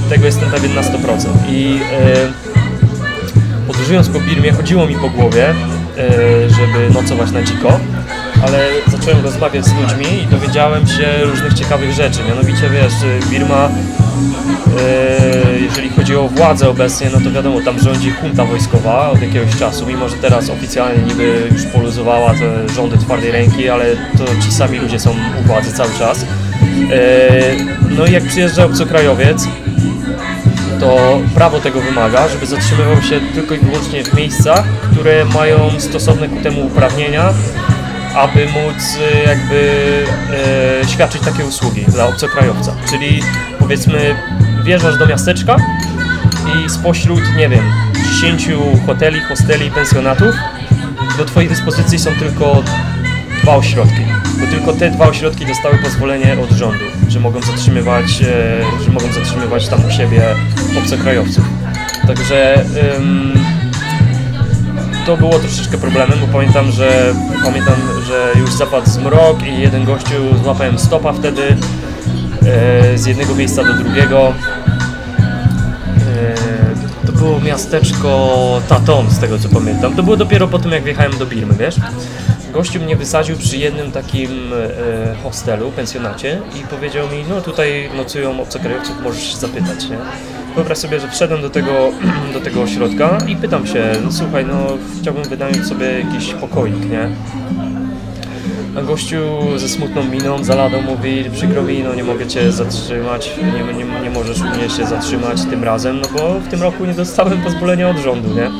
tego jestem pewien na 100%. I e, podróżując po Birmie chodziło mi po głowie, e, żeby nocować na dziko, ale zacząłem rozmawiać z ludźmi i dowiedziałem się różnych ciekawych rzeczy. Mianowicie wiesz, Birma, e, jeżeli chodzi o władzę obecnie, no to wiadomo, tam rządzi junta wojskowa od jakiegoś czasu, mimo że teraz oficjalnie niby już poluzowała te rządy twardej ręki, ale to ci sami ludzie są u władzy cały czas. E, No i jak przyjeżdża obcokrajowiec, to prawo tego wymaga, żeby zatrzymywał się tylko i wyłącznie w miejscach, które mają stosowne ku temu uprawnienia, aby móc e, jakby e, świadczyć takie usługi dla obcokrajowca. Czyli powiedzmy wjeżdżasz do miasteczka i spośród, nie wiem, 10 hoteli, hosteli, pensjonatów do Twojej dyspozycji są tylko dwa ośrodki, bo tylko te dwa ośrodki dostały pozwolenie od rządu, że mogą zatrzymywać, e, że mogą zatrzymywać tam u siebie obcokrajowców. Także to było troszeczkę problemem, bo pamiętam, że pamiętam, że już zapadł zmrok i jeden gościu złapałem stopa wtedy e, z jednego miejsca do drugiego. E, To było miasteczko Taton, z tego co pamiętam. To było dopiero po tym, jak wjechałem do Birmy, wiesz? Gościu mnie wysadził przy jednym takim e, hostelu, pensjonacie i powiedział mi, no tutaj nocują obcokrajowców, możesz się zapytać, nie? Wyobraź sobie, że wszedłem do tego, do tego ośrodka i pytam się, no słuchaj, no chciałbym wynająć sobie jakiś pokoik, nie? A gościu ze smutną miną, zaladą mówi, przykro mi, no nie mogę Cię zatrzymać, nie, nie, nie możesz u mnie się zatrzymać tym razem, no bo w tym roku nie dostałem pozwolenia od rządu, nie?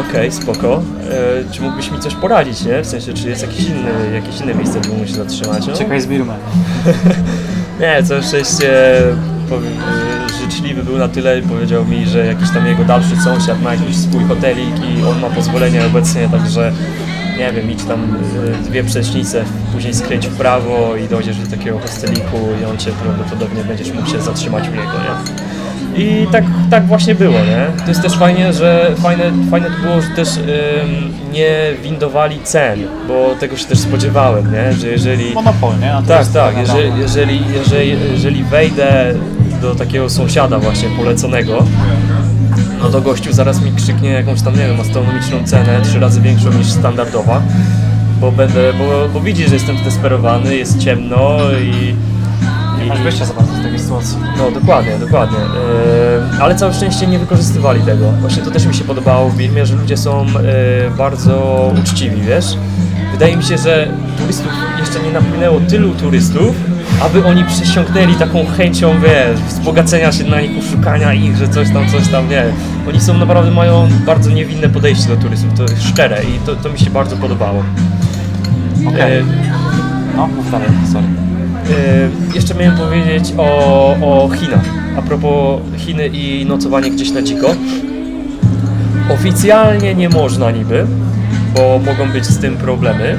Okej, spoko. E, czy mógłbyś mi coś poradzić, nie? W sensie, czy jest jakieś inne, jakieś inne miejsce, gdzie mógłbym się zatrzymać? No, Czekaj z Birmy. nie, całe szczęście powiem, życzliwy był na tyle i powiedział mi, że jakiś tam jego dalszy sąsiad ma jakiś swój hotelik i on ma pozwolenie obecnie, także nie wiem, idź tam e, dwie przecznice, później skręć w prawo i dojdziesz do takiego hosteliku i on cię prawdopodobnie będziesz mógł się zatrzymać u niego, nie? I tak, tak właśnie było, nie? To jest też fajnie, że fajne, fajne to było, że też ym, nie windowali cen, bo tego się też spodziewałem, nie? Że jeżeli... Monopol, nie? Tak, tak. Jeżeli, jeżeli, jeżeli, jeżeli wejdę do takiego sąsiada właśnie poleconego, no to gościu zaraz mi krzyknie jakąś tam, nie wiem, astronomiczną cenę, trzy razy większą niż standardowa, bo będę, bo, bo widzi, że jestem zdesperowany, jest ciemno i... Nie masz wyjścia za bardzo z takiej sytuacji. No dokładnie, dokładnie. Yy, ale całe szczęście nie wykorzystywali tego. Właśnie to też mi się podobało w Birmie, że ludzie są yy, bardzo uczciwi, wiesz? Wydaje mi się, że turystów jeszcze nie napłynęło tylu turystów, aby oni przesiąknęli taką chęcią, wiesz, wzbogacenia się na nich, szukania ich, że coś tam, coś tam, nie. Oni są naprawdę, mają bardzo niewinne podejście do turystów, to jest szczere i to, to mi się bardzo podobało. Okej. Yy, No, mów dalej, sorry. Yy, jeszcze miałem powiedzieć o, o Chinach. A propos Chiny i nocowanie gdzieś na dziko. Oficjalnie nie można niby, bo mogą być z tym problemy.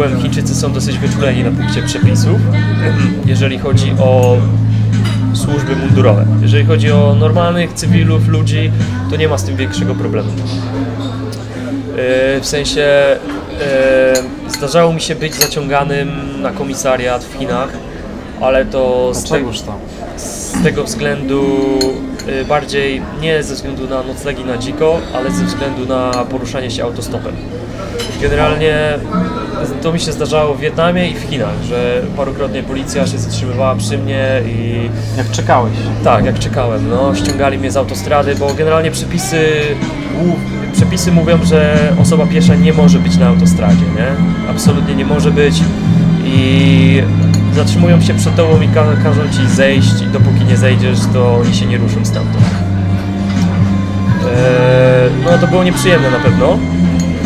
Ogółem Chińczycy są dosyć wyczuleni na punkcie przepisów, jeżeli chodzi o służby mundurowe. Jeżeli chodzi o normalnych cywilów, ludzi, to nie ma z tym większego problemu. Yy, W sensie yy, zdarzało mi się być zaciąganym na komisariat w Chinach, ale to z, te, z tego względu yy, bardziej nie ze względu na noclegi na dziko, ale ze względu na poruszanie się autostopem. Generalnie to mi się zdarzało w Wietnamie i w Chinach, że parokrotnie policja się zatrzymywała przy mnie i Jak czekałeś? tak, jak czekałem, no, ściągali mnie z autostrady, bo generalnie przepisy, przepisy mówią, że osoba piesza nie może być na autostradzie, nie? Absolutnie nie może być i zatrzymują się przed tobą i ka- każą ci zejść i dopóki nie zejdziesz, to oni się nie ruszą stamtąd. Eee, no to było nieprzyjemne na pewno,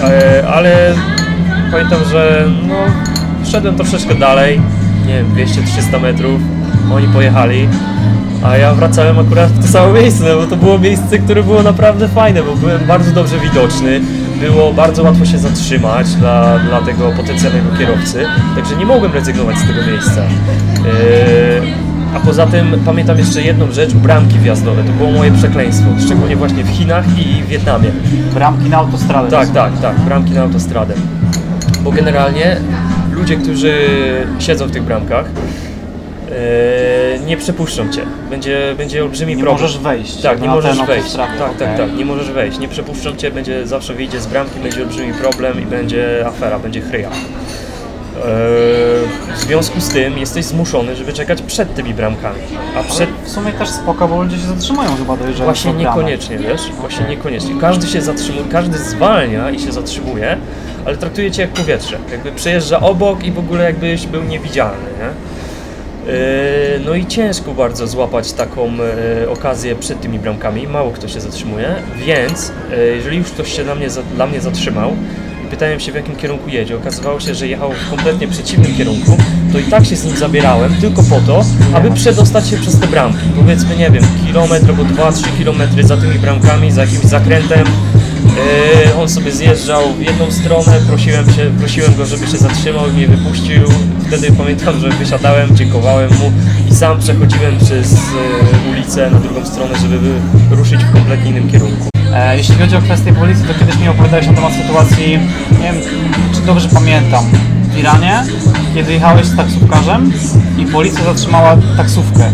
eee, ale pamiętam, że no, szedłem troszeczkę dalej, nie wiem, 200-300 metrów, oni pojechali, a ja wracałem akurat w to samo miejsce, bo to było miejsce, które było naprawdę fajne, bo byłem bardzo dobrze widoczny, było bardzo łatwo się zatrzymać dla, dla tego potencjalnego kierowcy, także nie mogłem rezygnować z tego miejsca. Eee, a poza tym pamiętam jeszcze jedną rzecz, bramki wjazdowe, to było moje przekleństwo, szczególnie właśnie w Chinach i w Wietnamie. Bramki na autostradę. Tak, tak, tak, bramki na autostradę. Bo generalnie ludzie, którzy siedzą w tych bramkach, e, nie przepuszczą cię. Będzie, będzie olbrzymi Nie problem. możesz wejść Tak, nie możesz wejść. Tak, tak, okej. tak, nie możesz wejść. Nie przepuszczą cię, będzie zawsze wyjdzie z bramki, będzie olbrzymi problem i będzie afera, będzie chryja. E, W związku z tym jesteś zmuszony, żeby czekać przed tymi bramkami. A przed, W sumie też spoko, bo ludzie się zatrzymują chyba dojeżdżają Właśnie do niekoniecznie, wiesz? Właśnie niekoniecznie. Każdy się zatrzymuje, każdy zwalnia i się zatrzymuje, ale traktuje cię jak powietrze. Jakby przejeżdża obok i w ogóle jakbyś był niewidzialny, nie? Yy, No i ciężko bardzo złapać taką e, okazję przed tymi bramkami. Mało kto się zatrzymuje, więc e, jeżeli już ktoś się dla mnie, dla mnie zatrzymał i pytałem się w jakim kierunku jedzie, okazywało się, że jechał w kompletnie przeciwnym kierunku, to i tak się z nim zabierałem tylko po to, aby przedostać się przez te bramki. Powiedzmy, nie wiem, kilometr albo 2-3 kilometry za tymi bramkami, za jakimś zakrętem. Yy, on sobie zjeżdżał w jedną stronę, prosiłem, się, prosiłem go, żeby się zatrzymał i mnie wypuścił. Wtedy pamiętam, że wysiadałem, dziękowałem mu i sam przechodziłem przez yy, ulicę na drugą stronę, żeby ruszyć w kompletnie innym kierunku. E, jeśli chodzi o kwestię policji, to kiedyś mi opowiadałeś na temat sytuacji, nie wiem, czy dobrze pamiętam, w Iranie, kiedy jechałeś z taksówkarzem i policja zatrzymała taksówkę.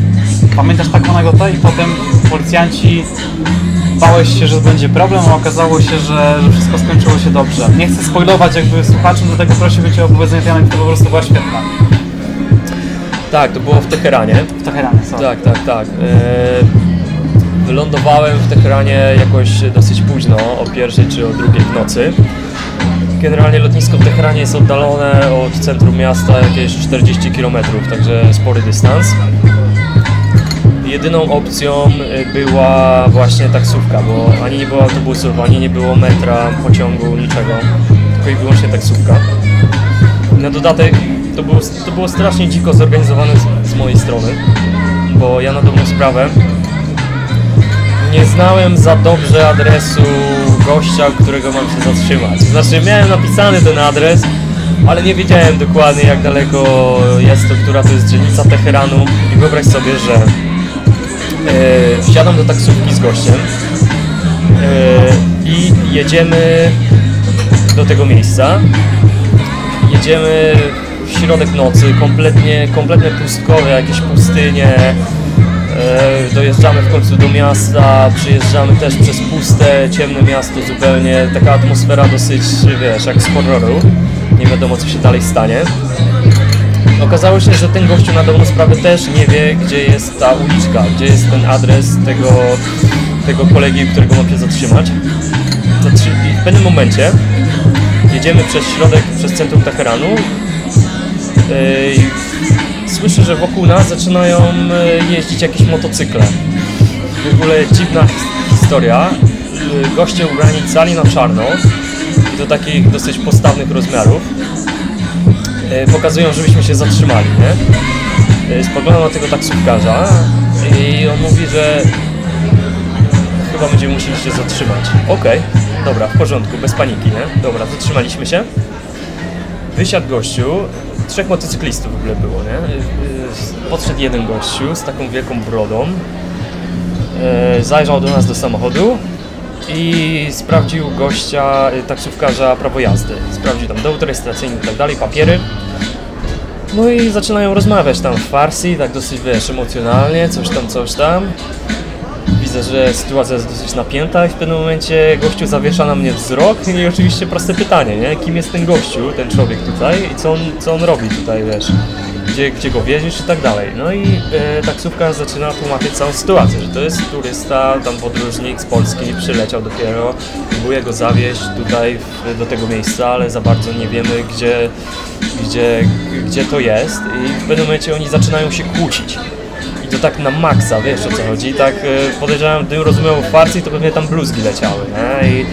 Pamiętasz taką anegdotę? I potem policjanci bałeś się, że będzie problem, a okazało się, że, że wszystko skończyło się dobrze. Nie chcę spoilować jakby słuchaczom, dlatego prosiłbym Cię o opowiedzenie tej anegdoty, po prostu była świetna. Tak, to było w Teheranie. W Teheranie, sorry. Tak, tak, tak. Eee, Wylądowałem w Teheranie jakoś dosyć późno, o pierwszej czy o drugiej w nocy. Generalnie lotnisko w Teheranie jest oddalone od centrum miasta jakieś 40 km, także spory dystans. Jedyną opcją y, była właśnie taksówka, bo ani nie było autobusów, ani nie było metra, pociągu, niczego, tylko i wyłącznie taksówka. Na dodatek to było, to było strasznie dziko zorganizowane z, z mojej strony, bo ja na dobrą sprawę nie znałem za dobrze adresu gościa, którego mam się zatrzymać. Znaczy miałem napisany ten adres, ale nie wiedziałem dokładnie jak daleko jest to, która to jest dzielnica Teheranu i wyobraź sobie, że wsiadam do taksówki z gościem e, i jedziemy do tego miejsca jedziemy w środek nocy, kompletnie, kompletne pustkowie, jakieś pustynie. E, dojeżdżamy w końcu do miasta, przyjeżdżamy też przez puste, ciemne miasto zupełnie. Taka atmosfera dosyć, wiesz, jak z horroru. Nie wiadomo co się dalej stanie. Okazało się, że ten gościu na dobrą sprawę też nie wie, gdzie jest ta uliczka, gdzie jest ten adres tego, tego kolegi, którego mam się zatrzymać. Zatrzy- I w pewnym momencie jedziemy przez środek, przez centrum Teheranu i słyszę, że wokół nas zaczynają yy, jeździć jakieś motocykle. W ogóle dziwna his- historia. Goście ubrani cali na czarno i do takich dosyć postawnych rozmiarów e, pokazują, żebyśmy się zatrzymali, nie? E, Spoglądam na tego taksówkarza i on mówi, że chyba będziemy musieli się zatrzymać. Okej, dobra, w porządku, bez paniki, nie? Dobra, zatrzymaliśmy się. Wysiadł gościu, trzech motocyklistów w ogóle było, nie? E, e, Podszedł jeden gościu z taką wielką brodą, e, zajrzał do nas do samochodu i sprawdził gościa, y, taksówkarza prawo jazdy. Sprawdził tam dowód rejestracyjny i tak dalej, papiery. No i zaczynają rozmawiać tam w farsi, tak dosyć wiesz, emocjonalnie, coś tam, coś tam. Widzę, że sytuacja jest dosyć napięta i w pewnym momencie gościu zawiesza na mnie wzrok i oczywiście proste pytanie, nie? Kim jest ten gościu, ten człowiek tutaj i co on, co on robi tutaj, wiesz? Gdzie, gdzie go wieziesz i tak dalej. No i e, taksówka zaczyna tłumaczyć całą sytuację, że to jest turysta, tam podróżnik z Polski, przyleciał dopiero, próbuje go zawieźć tutaj w, do tego miejsca, ale za bardzo nie wiemy gdzie, gdzie, gdzie to jest i w pewnym momencie oni zaczynają się kłócić. I to tak na maksa, wiesz o co chodzi. Tak e, podejrzewam, gdybym rozumiał farcji, to pewnie tam bluzgi leciały, nie? I,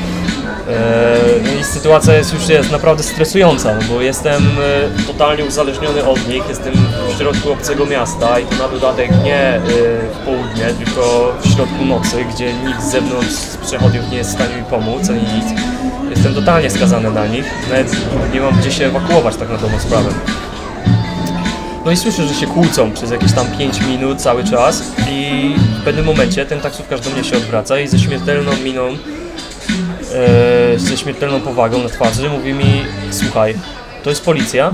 i sytuacja jest już jest naprawdę stresująca, no bo jestem e, totalnie uzależniony od nich, jestem w środku obcego miasta i to na dodatek nie e, w południe, tylko w środku nocy, gdzie nikt z zewnątrz z przechodniów nie jest w stanie mi pomóc, ani nic. Jestem totalnie skazany na nich, nawet nie mam gdzie się ewakuować tak na dobrą sprawę. No i słyszę, że się kłócą przez jakieś tam 5 minut cały czas i w pewnym momencie ten taksówkarz do mnie się odwraca i ze śmiertelną miną, e, ze śmiertelną powagą na twarzy mówi mi słuchaj, to jest policja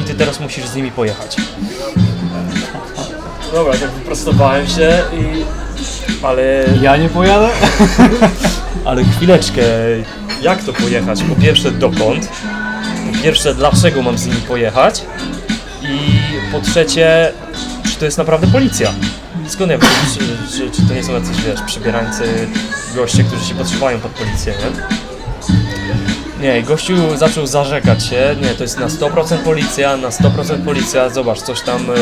i ty teraz musisz z nimi pojechać. Dobra, tak wyprostowałem się i... ale... Ja nie pojadę? Ale chwileczkę, jak to pojechać? Po pierwsze dokąd? Po pierwsze dlaczego mam z nimi pojechać? I po trzecie, czy to jest naprawdę policja? Skąd ja wiem, czy, czy, czy to nie są jacyś, wiesz, przybierańcy, goście, którzy się podszywają pod policję, nie? Nie, gościu zaczął zarzekać się, nie, to jest na 100% policja, na 100% policja, zobacz, coś tam, y,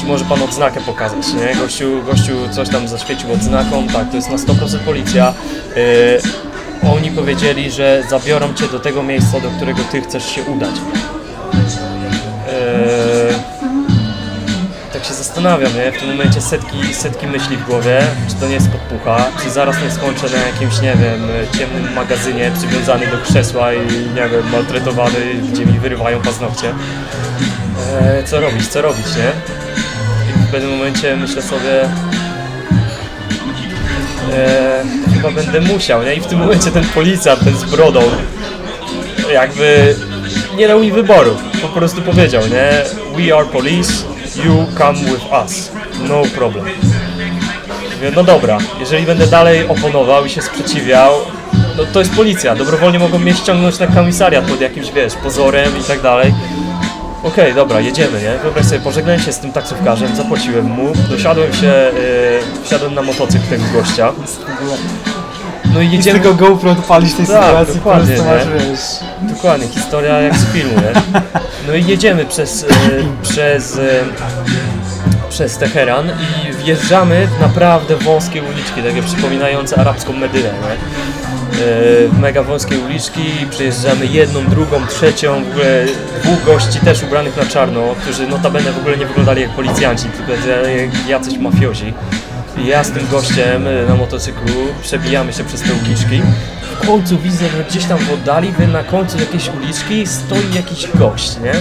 czy może pan odznakę pokazać, nie? Gościu, gościu coś tam zaświecił odznaką, tak, to jest na 100% policja. Y, oni powiedzieli, że zabiorą cię do tego miejsca, do którego ty chcesz się udać. Zastanawiam, nie? W tym momencie setki, setki myśli w głowie, czy to nie jest podpucha, czy zaraz nie skończę na jakimś, nie wiem, ciemnym magazynie przywiązany do krzesła i, nie wiem, maltretowany, gdzie mi wyrywają paznokcie. E, co robić, co robić, nie? I w pewnym momencie myślę sobie, e, chyba będę musiał, nie? I w tym momencie ten policjant, ten z brodą, jakby nie dał mi wyboru. Po prostu powiedział, nie? We are police, you come with us. No problem. Mówię, no dobra, jeżeli będę dalej oponował i się sprzeciwiał, no to jest policja. Dobrowolnie mogą mnie ściągnąć na komisariat pod jakimś, wiesz, pozorem i tak dalej. Okej, dobra, jedziemy, nie? Wyobraź sobie, pożegnałem się z tym taksówkarzem, zapłaciłem mu, dosiadłem się, yy, wsiadłem na motocykl tego gościa. No i Z jedziemy... tego GoPro odpalić w tej Tak, sytuacji, po dokładnie, prostu masz, wiesz... Dokładnie, historia jak z filmu, nie? No i jedziemy przez, e, przez, e, przez Teheran i wjeżdżamy w naprawdę wąskie uliczki, takie przypominające arabską Medynę, nie? E, mega wąskie uliczki, przejeżdżamy jedną, drugą, trzecią, w ogóle dwóch gości też ubranych na czarno, którzy notabene w ogóle nie wyglądali jak policjanci, tylko jak jacyś mafiozi. Ja z tym gościem e, na motocyklu przebijamy się przez te uliczki. W końcu widzę, że gdzieś tam w oddali, na końcu jakiejś uliczki stoi jakiś gość, nie?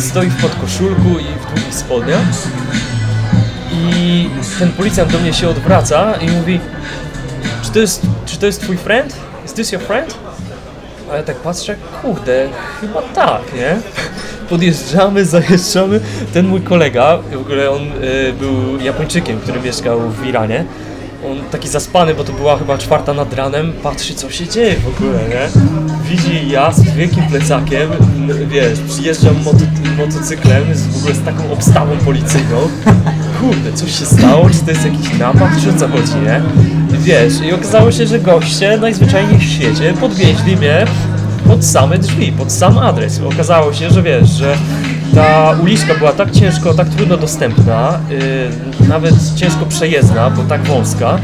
Stoi w podkoszulku i w długich spodniach. I ten policjant do mnie się odwraca i mówi czy to jest, czy to jest twój friend? Is this your friend? A ja tak patrzę, kurde, chyba tak, nie? Podjeżdżamy, zajeżdżamy. Ten mój kolega, w ogóle on y, był Japończykiem, który mieszkał w Iranie. On taki zaspany, bo to była chyba czwarta nad ranem, patrzy co się dzieje w ogóle, nie? Widzi ja z wielkim plecakiem, n- wiesz, przyjeżdżam moto, motocyklem z, w ogóle z taką obstawą policyjną. Kurde, coś się stało? Czy to jest jakiś napad? Czy o co chodzi, nie? Wiesz, i okazało się, że goście najzwyczajniej w świecie podwieźli mnie pod same drzwi, pod sam adres. Okazało się, że wiesz, że ta uliczka była tak ciężko, tak trudno dostępna, yy, nawet ciężko przejezdna, bo tak wąska,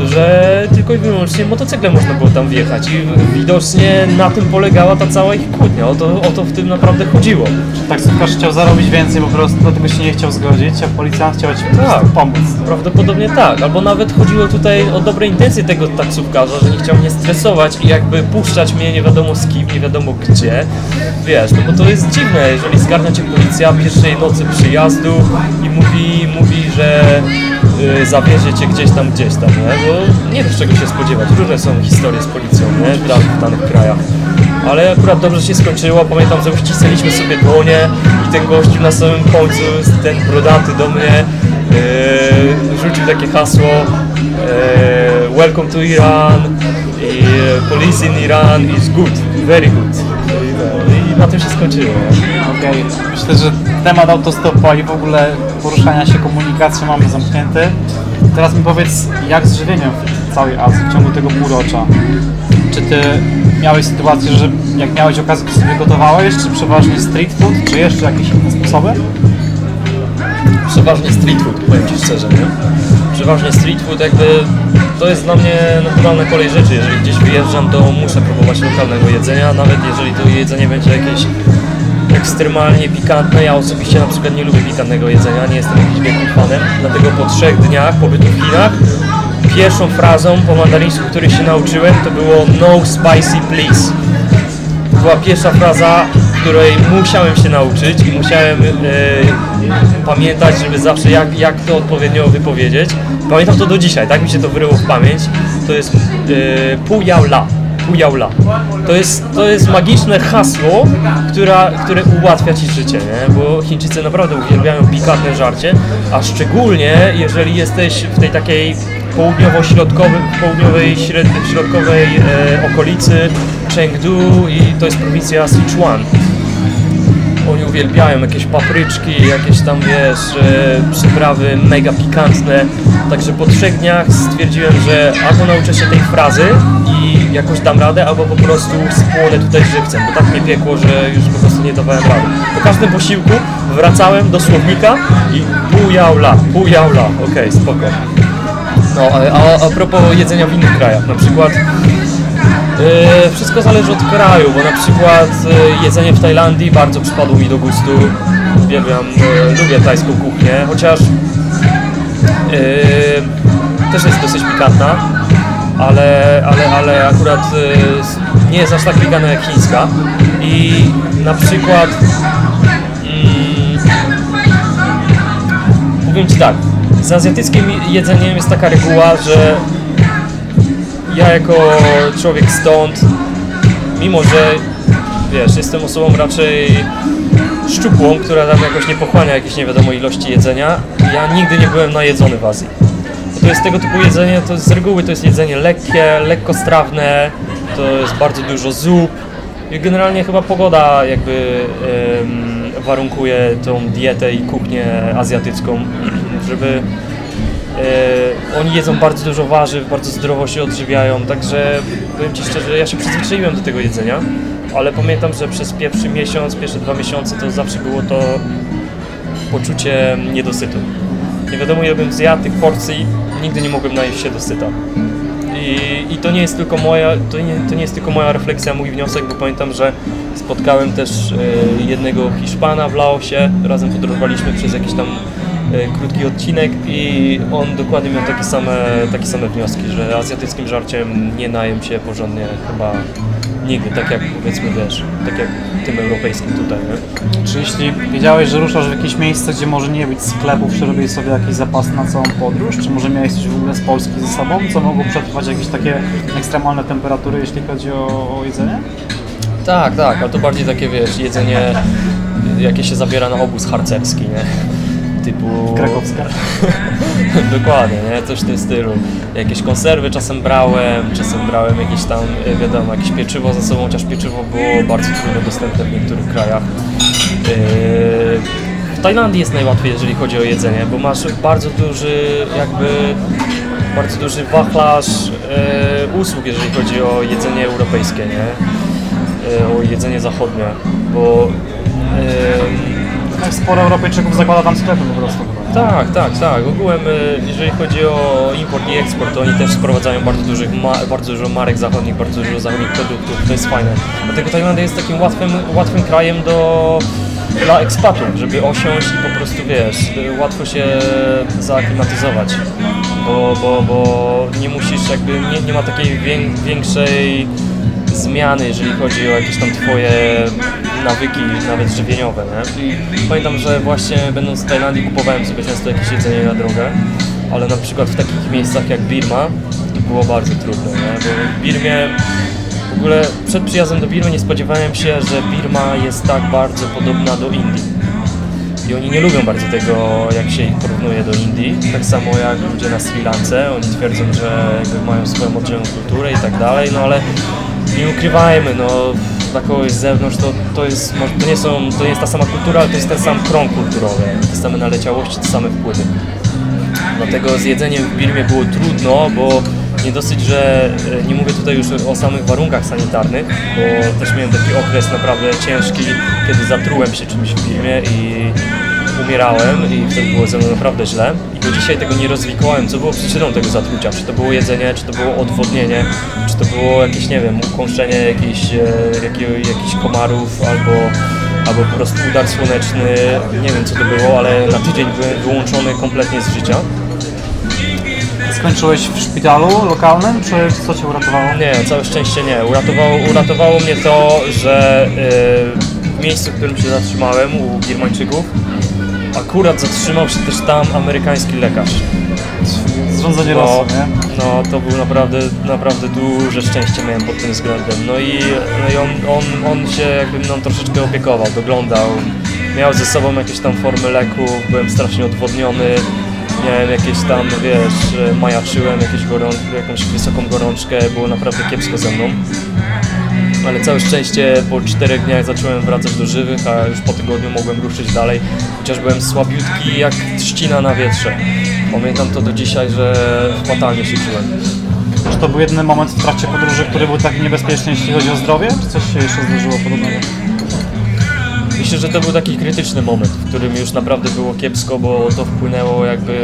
że tylko i wyłącznie motocyklem można było tam wjechać i widocznie na tym polegała ta cała ich kłótnia, o to, o to w tym naprawdę chodziło. Taksówkarz chciał zarobić więcej po prostu, dlatego się nie chciał zgodzić, a policjant chciał ci po Tak. pomóc. Prawdopodobnie tak, albo nawet chodziło tutaj o dobre intencje tego taksówkarza, że nie chciał mnie stresować i jakby puszczać mnie nie wiadomo z kim, nie wiadomo gdzie. Wiesz, no bo to jest dziwne, jeżeli zgarnia cię policja pierwszej nocy przyjazdu i mówi, mówi że y, zawiezie cię gdzieś tam, gdzieś tam, nie? Bo nie wiesz czego się spodziewać. Różne są historie z policją, nie? Danych, w danych krajach. Ale akurat dobrze się skończyło. Pamiętam, że uścisnęliśmy sobie dłonie i ten gościu na samym końcu, ten brodaty do mnie, e, rzucił takie hasło e, Welcome to Iran i e, Police in Iran is good, very good. Na tym się skończyło. Okej, myślę, że temat autostopa i w ogóle poruszania się komunikacją mamy zamknięty. Teraz mi powiedz, jak z żywieniem w całej Azji w ciągu tego półrocza? Czy ty miałeś sytuację, że jak miałeś okazję, to sobie gotowałeś, czy przeważnie street food, czy jeszcze jakieś inne sposoby? Przeważnie street food, powiem Ci szczerze, nie? Przeważnie street food jakby to jest dla mnie naturalna kolej rzeczy. Jeżeli gdzieś wyjeżdżam, to muszę próbować lokalnego jedzenia, nawet jeżeli to jedzenie będzie jakieś ekstremalnie pikantne. Ja osobiście na przykład nie lubię pikantnego jedzenia, nie jestem jakimś wielkim fanem, dlatego po trzech dniach pobytu w Chinach pierwszą frazą po mandaryńsku, której się nauczyłem, to było no spicy please. To była pierwsza fraza, której musiałem się nauczyć i musiałem e, pamiętać, żeby zawsze jak, jak to odpowiednio wypowiedzieć. Pamiętam to do dzisiaj, tak mi się to wyryło w pamięć. To jest e, Pu Yao La. Pu Yao La. To jest, to jest magiczne hasło, która, które ułatwia Ci życie, nie? bo Chińczycy naprawdę uwielbiają pikantne żarcie, a szczególnie jeżeli jesteś w tej takiej południowo-środkowej, południowej, śred, środkowej e, okolicy Chengdu i to jest prowincja Sichuan. Oni uwielbiają jakieś papryczki, jakieś tam wiesz, e, przyprawy mega pikantne. Także po trzech dniach stwierdziłem, że albo nauczę się tej frazy i jakoś dam radę, albo po prostu spłonę tutaj żywcem, bo tak mnie piekło, że już po prostu nie dawałem rady. Po każdym posiłku wracałem do słownika i pół jaula, pół jaula, okej, spoko. No, a, a, a propos jedzenia w innych krajach, na przykład wszystko zależy od kraju, bo na przykład e, jedzenie w Tajlandii bardzo przypadło mi do gustu. Uwielbiam, e, lubię tajską kuchnię, chociaż e, też jest dosyć pikantna, ale, ale, ale akurat e, nie jest aż tak pikantna jak chińska. I na przykład mm, powiem Ci tak, z azjatyckim jedzeniem jest taka reguła, że ja jako człowiek stąd, mimo że wiesz, jestem osobą raczej szczupłą, która tam jakoś nie pochłania jakiejś nie wiadomo ilości jedzenia, ja nigdy nie byłem najedzony w Azji. To jest tego typu jedzenie, to z reguły to jest jedzenie lekkie, lekkostrawne, to jest bardzo dużo zup i generalnie chyba pogoda jakby warunkuje tą dietę i kuchnię azjatycką, żeby oni jedzą bardzo dużo warzyw, bardzo zdrowo się odżywiają, także powiem Ci szczerze, ja się przyzwyczaiłem do tego jedzenia, ale pamiętam, że przez pierwszy miesiąc, pierwsze dwa miesiące to zawsze było to poczucie niedosytu. Nie wiadomo ile bym zjadł tych porcji, nigdy nie mogłem najeść się dosyta. I, I to nie jest tylko moja, to nie, to nie jest tylko moja refleksja, mój wniosek, bo pamiętam, że spotkałem też e, jednego Hiszpana w Laosie, razem podróżowaliśmy przez jakiś tam e, krótki odcinek i on dokładnie miał takie same, takie same wnioski, że azjatyckim żarciem nie najem się porządnie chyba nigdy, tak jak powiedzmy wiesz, tak jak tym europejskim tutaj, nie? Czy jeśli wiedziałeś, że ruszasz w jakieś miejsce, gdzie może nie być sklepów, czy robiłeś sobie jakieś zapasy na całą podróż? Czy może miałeś coś w ogóle z Polski ze sobą, co mogło przetrwać jakieś takie ekstremalne temperatury, jeśli chodzi o, o jedzenie? Tak, tak, ale to bardziej takie wiesz, jedzenie jakie się zabiera na obóz harcerski, nie? Typu... Krakowska. Dokładnie, nie? Coś w tym stylu. Jakieś konserwy czasem brałem, czasem brałem jakieś tam, e, wiadomo, jakieś pieczywo ze sobą, chociaż pieczywo było bardzo trudno dostępne w niektórych krajach. Yy, W Tajlandii jest najłatwiej, jeżeli chodzi o jedzenie, bo masz bardzo duży, jakby, bardzo duży wachlarz e, usług, jeżeli chodzi o jedzenie europejskie, nie? E, O jedzenie zachodnie, bo... Tak, Sporo Europejczyków zakłada tam sklepy po prostu tak, tak, tak. Ogółem, jeżeli chodzi o import i eksport, to oni też sprowadzają bardzo, dużych bardzo dużo marek zachodnich, bardzo dużo zachodnich produktów. To jest fajne. Dlatego Tajlandia jest takim łatwym, łatwym krajem do, dla ekspatów, żeby osiąść i po prostu, wiesz, łatwo się zaaklimatyzować. Bo, bo, bo nie musisz jakby, nie, nie ma takiej wię- większej zmiany, jeżeli chodzi o jakieś tam twoje nawyki, nawet żywieniowe, nie? Pamiętam, że właśnie będąc w Tajlandii kupowałem sobie często jakieś jedzenie na drogę, ale na przykład w takich miejscach jak Birma to było bardzo trudne, nie? Bo w Birmie w ogóle przed przyjazdem do Birmy nie spodziewałem się, że Birma jest tak bardzo podobna do Indii. I oni nie lubią bardzo tego, jak się ich porównuje do Indii. Tak samo jak ludzie na Sri Lance. Oni twierdzą, że mają swoją oddzielną kulturę i tak dalej, no ale nie ukrywajmy, no dla kogoś z zewnątrz to, to jest, to nie są, to nie jest ta sama kultura, ale to jest ten sam krąg kulturowy, te same naleciałości, te same wpływy. Dlatego z jedzeniem w Birmie było trudno, bo nie dosyć, że e, nie mówię tutaj już o samych warunkach sanitarnych, bo też miałem taki okres naprawdę ciężki, kiedy zatrułem się czymś w Birmie i umierałem i wtedy było ze mną naprawdę źle. I do dzisiaj tego nie rozwikłałem, co było przyczyną tego zatrucia. Czy to było jedzenie, czy to było odwodnienie, czy to było jakieś, nie wiem, jakichś, e, jakichś komarów albo albo po prostu udar słoneczny, nie wiem co to było, ale na tydzień byłem wyłączony kompletnie z życia. Skończyłeś w szpitalu lokalnym, czy co Cię uratowało? Nie, całe szczęście nie. Uratowało, uratowało mnie to, że yy, w miejscu, w którym się zatrzymałem u Birmańczyków, akurat zatrzymał się też tam amerykański lekarz. Zrządzenie No, losu, nie? no to był naprawdę, naprawdę duże szczęście miałem pod tym względem. No i, no i on, on, on się jakby mną troszeczkę opiekował, doglądał. Miał ze sobą jakieś tam formy leków, byłem strasznie odwodniony. Miałem jakieś tam, wiesz, e, majaczyłem jakieś gorą, jakąś wysoką gorączkę, było naprawdę kiepsko ze mną. Ale całe szczęście po czterech dniach zacząłem wracać do żywych, a już po tygodniu mogłem ruszyć dalej. Chociaż byłem słabiutki jak trzcina na wietrze. Pamiętam to do dzisiaj, że fatalnie się czułem. Czy to był jedyny moment w trakcie podróży, który był taki niebezpieczny, jeśli chodzi o zdrowie? Czy coś się jeszcze zdarzyło podobnego? Myślę, że to był taki krytyczny moment, w którym już naprawdę było kiepsko, bo to wpłynęło jakby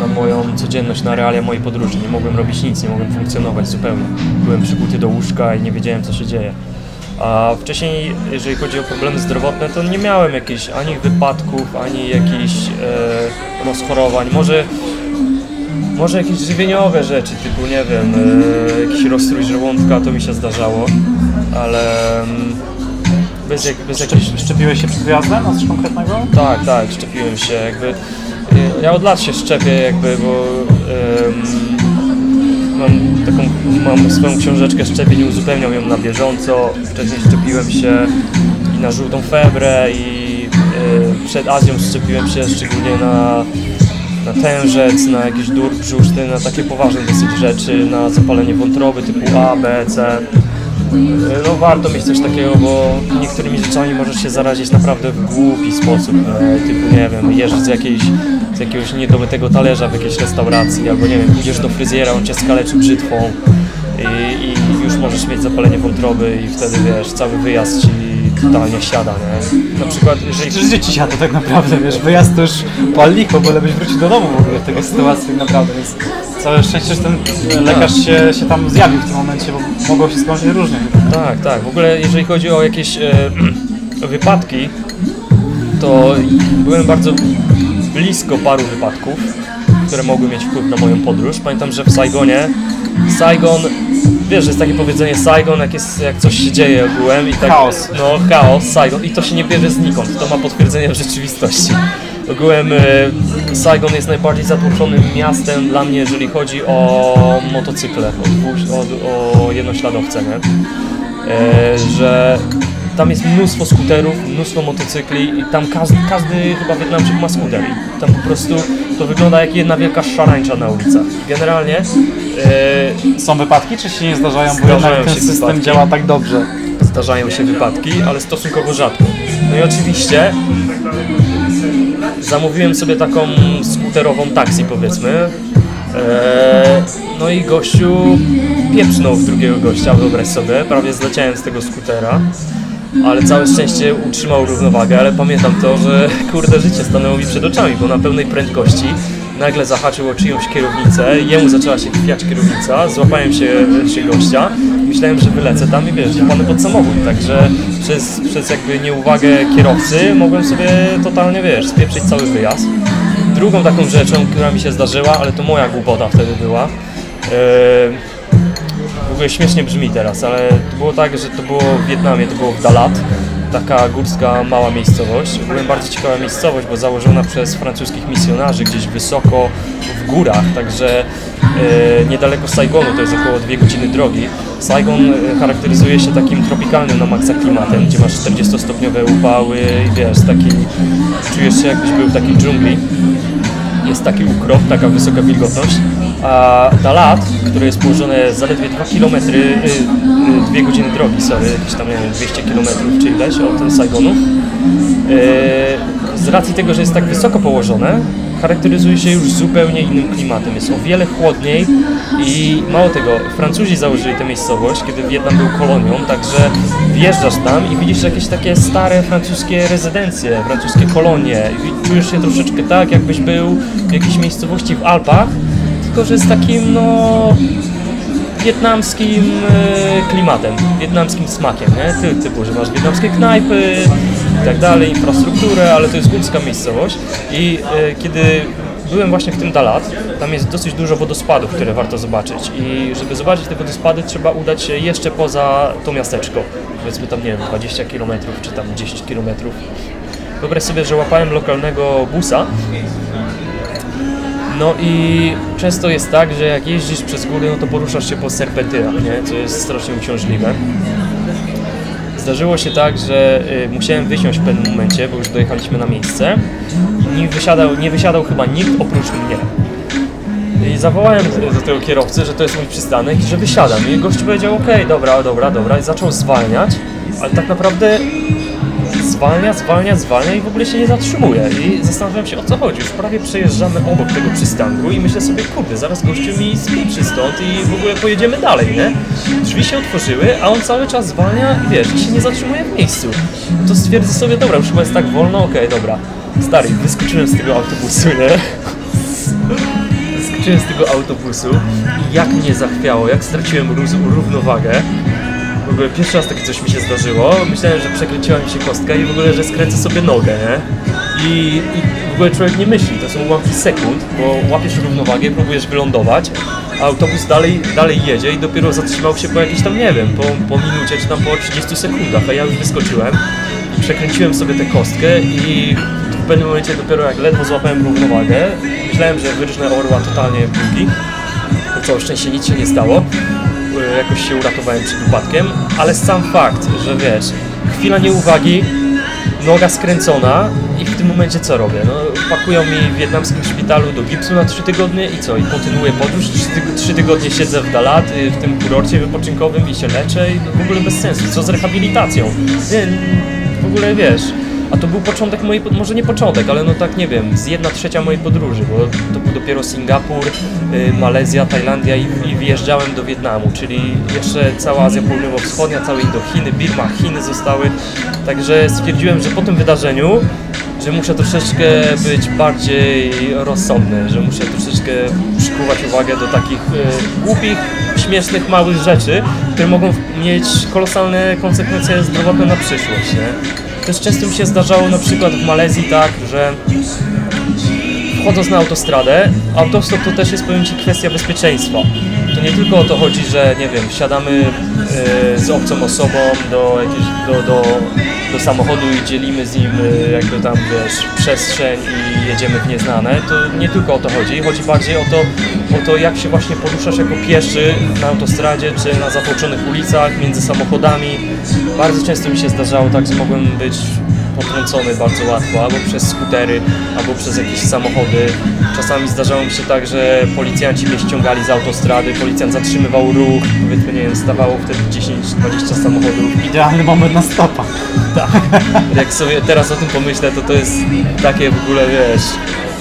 na moją codzienność, na realia mojej podróży. Nie mogłem robić nic, nie mogłem funkcjonować zupełnie. Byłem przykuty do łóżka i nie wiedziałem, co się dzieje. A wcześniej, jeżeli chodzi o problemy zdrowotne, to nie miałem jakichś ani wypadków, ani jakichś e, rozchorowań. Może, może jakieś żywieniowe rzeczy, typu, nie wiem, e, jakiś rozstrój żołądka, to mi się zdarzało, ale mm, bez, jak, bez Szczep- Szczepiłeś się przed wyjazdem? Na coś konkretnego? tak, tak, szczepiłem się jakby. y, Ja od lat się szczepię jakby, bo ym, mam taką, mam swoją książeczkę szczepień, uzupełniam ją na bieżąco. Wcześniej szczepiłem się i na żółtą febrę i y, przed Azją szczepiłem się szczególnie na, na tężec, na jakiś dur brzuszny, na takie poważne dosyć rzeczy, na zapalenie wątroby typu A, B, C. No warto mieć coś takiego, bo niektórymi rzeczami możesz się zarazić naprawdę w głupi sposób. E, typu, nie wiem, jesz z, jakiejś, z jakiegoś niedomytego talerza w jakiejś restauracji, albo nie wiem, pójdziesz do fryzjera, on cię skaleczy brzytwą i, i już możesz mieć zapalenie wątroby i wtedy, wiesz, cały wyjazd ci totalnie siada, nie? Na przykład, jeżeli... Przecież dzieci siada tak naprawdę, wiesz, wyjazd to już pal licho, byle byś wrócił do domu w ogóle w takiej sytuacji tak naprawdę, więc całe szczęście, że ten lekarz się, się tam zjawił w tym momencie, bo mogło się skończyć różnie. Tak, tak. W ogóle jeżeli chodzi o jakieś e, wypadki, to byłem bardzo blisko paru wypadków, które mogły mieć wpływ na moją podróż. Pamiętam, że w Saigonie, Saigon, wiesz, że jest takie powiedzenie Saigon, jak, jest, jak coś się dzieje ogółem i tak... Chaos. No, chaos, Saigon i to się nie bierze znikąd, to ma potwierdzenie w rzeczywistości. Ogółem e, Saigon jest najbardziej zatłoczonym miastem dla mnie, jeżeli chodzi o motocykle, o, o, o jednośladowce, nie? e, że tam jest mnóstwo skuterów, mnóstwo motocykli i tam każdy, każdy chyba Wietnamczyk ma skuter i tam po prostu to wygląda jak jedna wielka szarańcza na ulicach. Generalnie e, Są wypadki, czy się nie zdarzają, bo jednak ten się system wypadki. działa tak dobrze? zdarzają się wypadki, ale stosunkowo rzadko. No i oczywiście zamówiłem sobie taką skuterową taksi powiedzmy. Eee, no i gościu pieprznął w drugiego gościa, wyobraź sobie, prawie zleciałem z tego skutera. Ale całe szczęście utrzymał równowagę, ale pamiętam to, że kurde życie stanęło mi przed oczami, bo na pełnej prędkości nagle zahaczył o czyjąś kierownicę, jemu zaczęła się chwiać kierownica, złapałem się, się gościa, myślałem, że wylecę tam i wiesz, wpadnę pod samochód, także przez, przez jakby nieuwagę kierowcy mogłem sobie totalnie, wiesz, spieprzyć cały wyjazd. Drugą taką rzeczą, która mi się zdarzyła, ale to moja głupota wtedy była, e, w ogóle śmiesznie brzmi teraz, ale to było tak, że to było w Wietnamie, to było w Dalat, taka górska mała miejscowość. Ogólnie bardzo ciekawa miejscowość, bo założona przez francuskich misjonarzy gdzieś wysoko w górach, także e, niedaleko Saigonu, to jest około 2 godziny drogi. Saigon e, charakteryzuje się takim tropikalnym na maksa klimatem, gdzie masz 40-stopniowe upały i wiesz, taki, czujesz się jakbyś był w takiej dżungli jest taki ukrop, taka wysoka wilgotność, a Dalat, które jest położone zaledwie 2 km, 2 godziny drogi, sorry, jakieś tam nie wiem, 200 km czy ileś od Saigonu, e, z racji tego, że jest tak wysoko położone, charakteryzuje się już zupełnie innym klimatem. Jest o wiele chłodniej i mało tego, Francuzi założyli tę miejscowość, kiedy Wietnam był kolonią, także wjeżdżasz tam i widzisz jakieś takie stare francuskie rezydencje, francuskie kolonie i czujesz się troszeczkę tak, jakbyś był w jakiejś miejscowości w Alpach, tylko że z takim, no, wietnamskim e, klimatem, wietnamskim smakiem, nie? Ty, typu, że masz wietnamskie knajpy i tak dalej, infrastrukturę, ale to jest górska miejscowość i e, kiedy byłem właśnie w tym Dalat, tam jest dosyć dużo wodospadów, które warto zobaczyć i żeby zobaczyć te wodospady trzeba udać się jeszcze poza to miasteczko, powiedzmy tam, nie wiem, 20 km czy tam 10 km. Wyobraź sobie, że łapałem lokalnego busa no i często jest tak, że jak jeździsz przez góry, no to poruszasz się po serpentynach, nie? Co jest strasznie uciążliwe. Zdarzyło się tak, że y, musiałem wysiąść w pewnym momencie, bo już dojechaliśmy na miejsce. Nie wysiadał, nie wysiadał chyba nikt oprócz mnie. I zawołałem do tego kierowcy, że to jest mój przystanek i że wysiadam. I gość powiedział, okej, dobra, dobra, dobra. I zaczął zwalniać, ale tak naprawdę zwalnia, zwalnia, zwalnia i w ogóle się nie zatrzymuje. I zastanawiam się o co chodzi. Już prawie przejeżdżamy obok tego przystanku i myślę sobie, kurde, zaraz gościu mi spieprzy stąd i w ogóle pojedziemy dalej, nie? Drzwi się otworzyły, a on cały czas zwalnia i wiesz, i się nie zatrzymuje w miejscu. To stwierdzę sobie, dobra, już chyba jest tak wolno, okej, dobra. Stary, wyskoczyłem z tego autobusu, nie? Wyskoczyłem z tego autobusu i jak mnie zachwiało, jak straciłem równowagę. W ogóle pierwszy raz takie coś mi się zdarzyło. Myślałem, że przekręciła mi się kostka i w ogóle, że skręcę sobie nogę, nie? I, I w ogóle człowiek nie myśli, to są ułamki sekund, bo łapiesz równowagę, próbujesz wylądować, a autobus dalej, dalej jedzie i dopiero zatrzymał się po jakieś tam, nie wiem, po, po minucie czy tam po 30 sekundach, a ja już wyskoczyłem, przekręciłem sobie tę kostkę i w pewnym momencie dopiero jak ledwo złapałem równowagę, myślałem, że wyrżnę orła totalnie w długi, no całe szczęście nic się nie stało. Jakoś się uratowałem przed upadkiem, ale sam fakt, że wiesz, chwila nieuwagi, noga skręcona i w tym momencie co robię? No, pakują mi w wietnamskim szpitalu do gipsu na 3 tygodnie i co? I kontynuuję podróż, 3, tyg- trzy tygodnie siedzę w Dalat, w tym kurorcie wypoczynkowym i się leczę i no, w ogóle bez sensu. Co z rehabilitacją? Nie, w ogóle wiesz, a to był początek mojej, może nie początek, ale no tak nie wiem, z jedna trzecia mojej podróży, bo to był dopiero Singapur, y, Malezja, Tajlandia i, i wjeżdżałem do Wietnamu, czyli jeszcze cała Azja Południowo-Wschodnia, całe Indochiny, Birma, Chiny zostały. Także stwierdziłem, że po tym wydarzeniu, że muszę troszeczkę być bardziej rozsądny, że muszę troszeczkę przykuwać uwagę do takich y, głupich, śmiesznych, małych rzeczy, które mogą mieć kolosalne konsekwencje zdrowotne na przyszłość. Nie? Też często mi się zdarzało na przykład w Malezji tak, że wchodząc na autostradę, autostop to też jest powiem Ci kwestia bezpieczeństwa. To nie tylko o to chodzi, że nie wiem, wsiadamy e, z obcą osobą do, jakiejś, do, do do samochodu i dzielimy z nim y, jakby tam, wiesz, przestrzeń i jedziemy w nieznane, to nie tylko o to chodzi. Chodzi bardziej o to, o to jak się właśnie poruszasz jako pieszy na autostradzie czy na zatłoczonych ulicach, między samochodami. Bardzo często mi się zdarzało tak, że mogłem być potrącony bardzo łatwo, albo przez skutery, albo przez jakieś samochody. Czasami zdarzało mi się tak, że policjanci mnie ściągali z autostrady, policjant zatrzymywał ruch, powiedzmy, nie wiem, stawało wtedy 10-20 samochodów. Idealny moment na stopa. Jak sobie teraz o tym pomyślę, to to jest takie w ogóle, wiesz,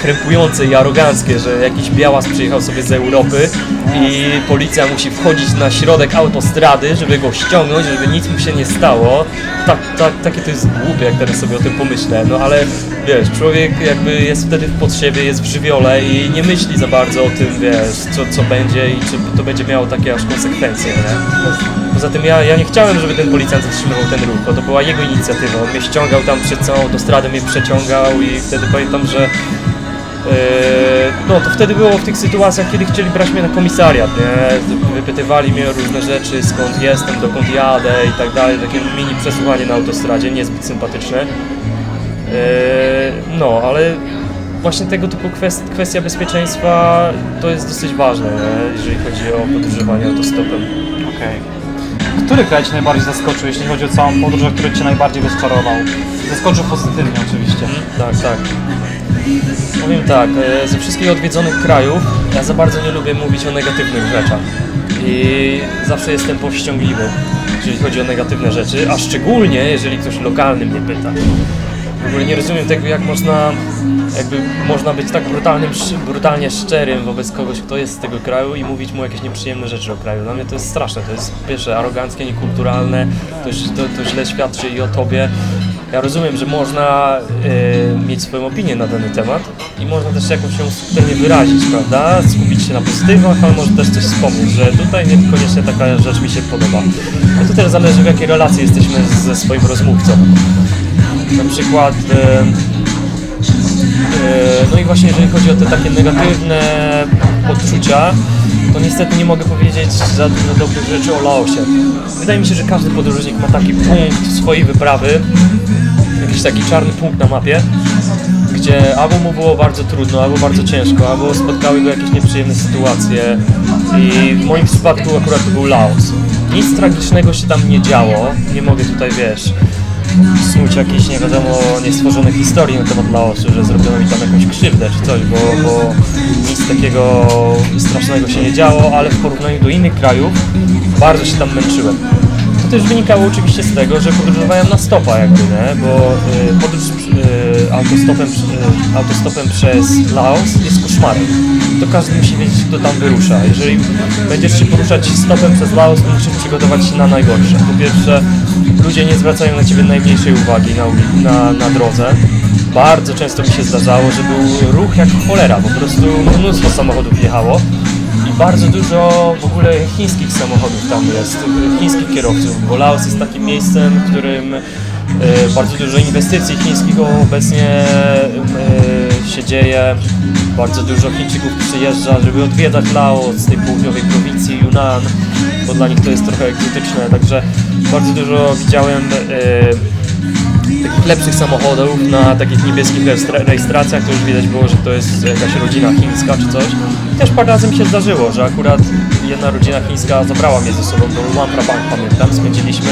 krępujące i aroganckie, że jakiś białas przyjechał sobie z Europy i policja musi wchodzić na środek autostrady, żeby go ściągnąć, żeby nic mu się nie stało. Tak, tak, takie to jest głupie, jak teraz sobie o tym pomyślę, no ale wiesz, człowiek jakby jest wtedy w potrzebie, jest w żywiole i nie myśli za bardzo o tym, wiesz, co, co będzie i czy to będzie miało takie aż konsekwencje, nie? Poza tym ja, ja nie chciałem, żeby ten policjant zatrzymywał ten ruch, bo to była jego inicjatywa. On mnie ściągał tam przez całą autostradę, mnie przeciągał i wtedy pamiętam, że no to wtedy było w tych sytuacjach, kiedy chcieli brać mnie na komisariat, nie? Wypytywali mnie o różne rzeczy, skąd jestem, dokąd jadę i tak dalej. Takie mini przesłuchanie na autostradzie, niezbyt sympatyczne. E, no, ale właśnie tego typu kwest, kwestia bezpieczeństwa to jest dosyć ważne, nie? jeżeli chodzi o podróżowanie autostopem. Okej. Który kraj Cię najbardziej zaskoczył, jeśli chodzi o całą podróż, który Cię najbardziej rozczarował? Zaskoczył pozytywnie oczywiście. Tak, tak. Powiem tak, e, ze wszystkich odwiedzonych krajów ja za bardzo nie lubię mówić o negatywnych rzeczach. I zawsze jestem powściągliwy, jeżeli chodzi o negatywne rzeczy, a szczególnie jeżeli ktoś lokalny mnie pyta. W ogóle nie rozumiem tego, jak można, jakby można być tak brutalnym, brutalnie szczerym wobec kogoś, kto jest z tego kraju i mówić mu jakieś nieprzyjemne rzeczy o kraju. Dla mnie to jest straszne, to jest pierwsze aroganckie, niekulturalne, to, to, to źle świadczy i o tobie. Ja rozumiem, że można e, mieć swoją opinię na dany temat i można też jakoś ją subtelnie wyrazić, prawda? Skupić się na pozytywach, ale może też coś wspomnieć, że tutaj niekoniecznie taka rzecz mi się podoba. No to też zależy w jakiej relacji jesteśmy ze swoim rozmówcą. Na przykład e, no i właśnie jeżeli chodzi o te takie negatywne odczucia, to niestety nie mogę powiedzieć za dużo dobrych rzeczy o Laosie. Wydaje mi się, że każdy podróżnik ma taki punkt swojej wyprawy, jakiś taki czarny punkt na mapie, gdzie albo mu było bardzo trudno, albo bardzo ciężko, albo spotkały go jakieś nieprzyjemne sytuacje i w moim przypadku akurat to był Laos. Nic tragicznego się tam nie działo, nie mogę tutaj, wiesz, snuć jakiejś nie wiadomo niestworzonych historii na temat Laosu, że zrobiono mi tam jakąś krzywdę czy coś, bo, bo nic takiego strasznego się nie działo, ale w porównaniu do innych krajów bardzo się tam męczyłem. To też wynikało oczywiście z tego, że podróżowałem na stopa jakby, nie? bo y, podróż y, autostopem, y, autostopem przez Laos jest To każdy musi wiedzieć, kto tam wyrusza. Jeżeli będziesz się poruszać stopem przez Laos, musisz przygotować się na najgorsze. Po pierwsze, ludzie nie zwracają na ciebie najmniejszej uwagi na, na, na drodze. Bardzo często mi się zdarzało, że był ruch jak cholera, po prostu mnóstwo samochodów jechało i bardzo dużo w ogóle chińskich samochodów tam jest, chińskich kierowców, bo Laos jest takim miejscem, w którym e, bardzo dużo inwestycji chińskich obecnie e, się dzieje. Bardzo dużo Chińczyków przyjeżdża, żeby odwiedzać Laos z tej południowej prowincji Yunnan, bo dla nich to jest trochę egzotyczne, także bardzo dużo widziałem e, takich lepszych samochodów na takich niebieskich rejestra- rejestracjach, to już widać było, że to jest jakaś rodzina chińska czy coś. Też parę razy mi się zdarzyło, że akurat jedna rodzina chińska zabrała mnie ze sobą do Luang Prabang, pamiętam. Spędziliśmy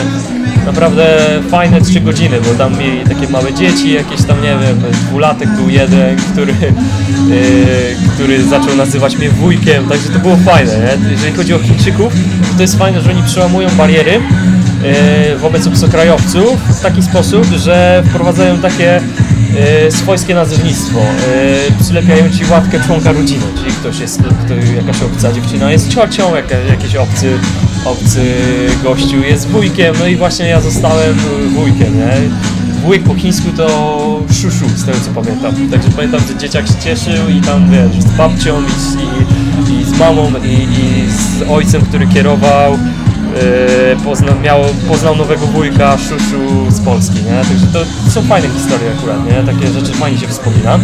naprawdę fajne trzy godziny, bo tam mieli takie małe dzieci, jakieś tam, nie wiem, dwulatek był jeden, który, yy, który zaczął nazywać mnie wujkiem, także to było fajne, nie? Jeżeli chodzi o Chińczyków, to, to jest fajne, że oni przełamują bariery, e, wobec obcokrajowców w taki sposób, że wprowadzają takie e, swojskie nazewnictwo. E, Przylepiają ci łatkę członka rodziny, czyli ktoś jest, kto, jakaś obca dziewczyna jest ciocią, jaka, jakiś obcy, obcy gościu jest wujkiem, no i właśnie ja zostałem wujkiem, nie? Wujek po chińsku to szuszu, z tego co pamiętam. Także pamiętam, że dzieciak się cieszył i tam wiesz, z babcią i, i, i z mamą i, i z ojcem, który kierował Yy, poznał, miał, poznał nowego wujka Szuszu z Polski, nie? Także to są fajne historie akurat, nie? Takie rzeczy fajnie się wspomina.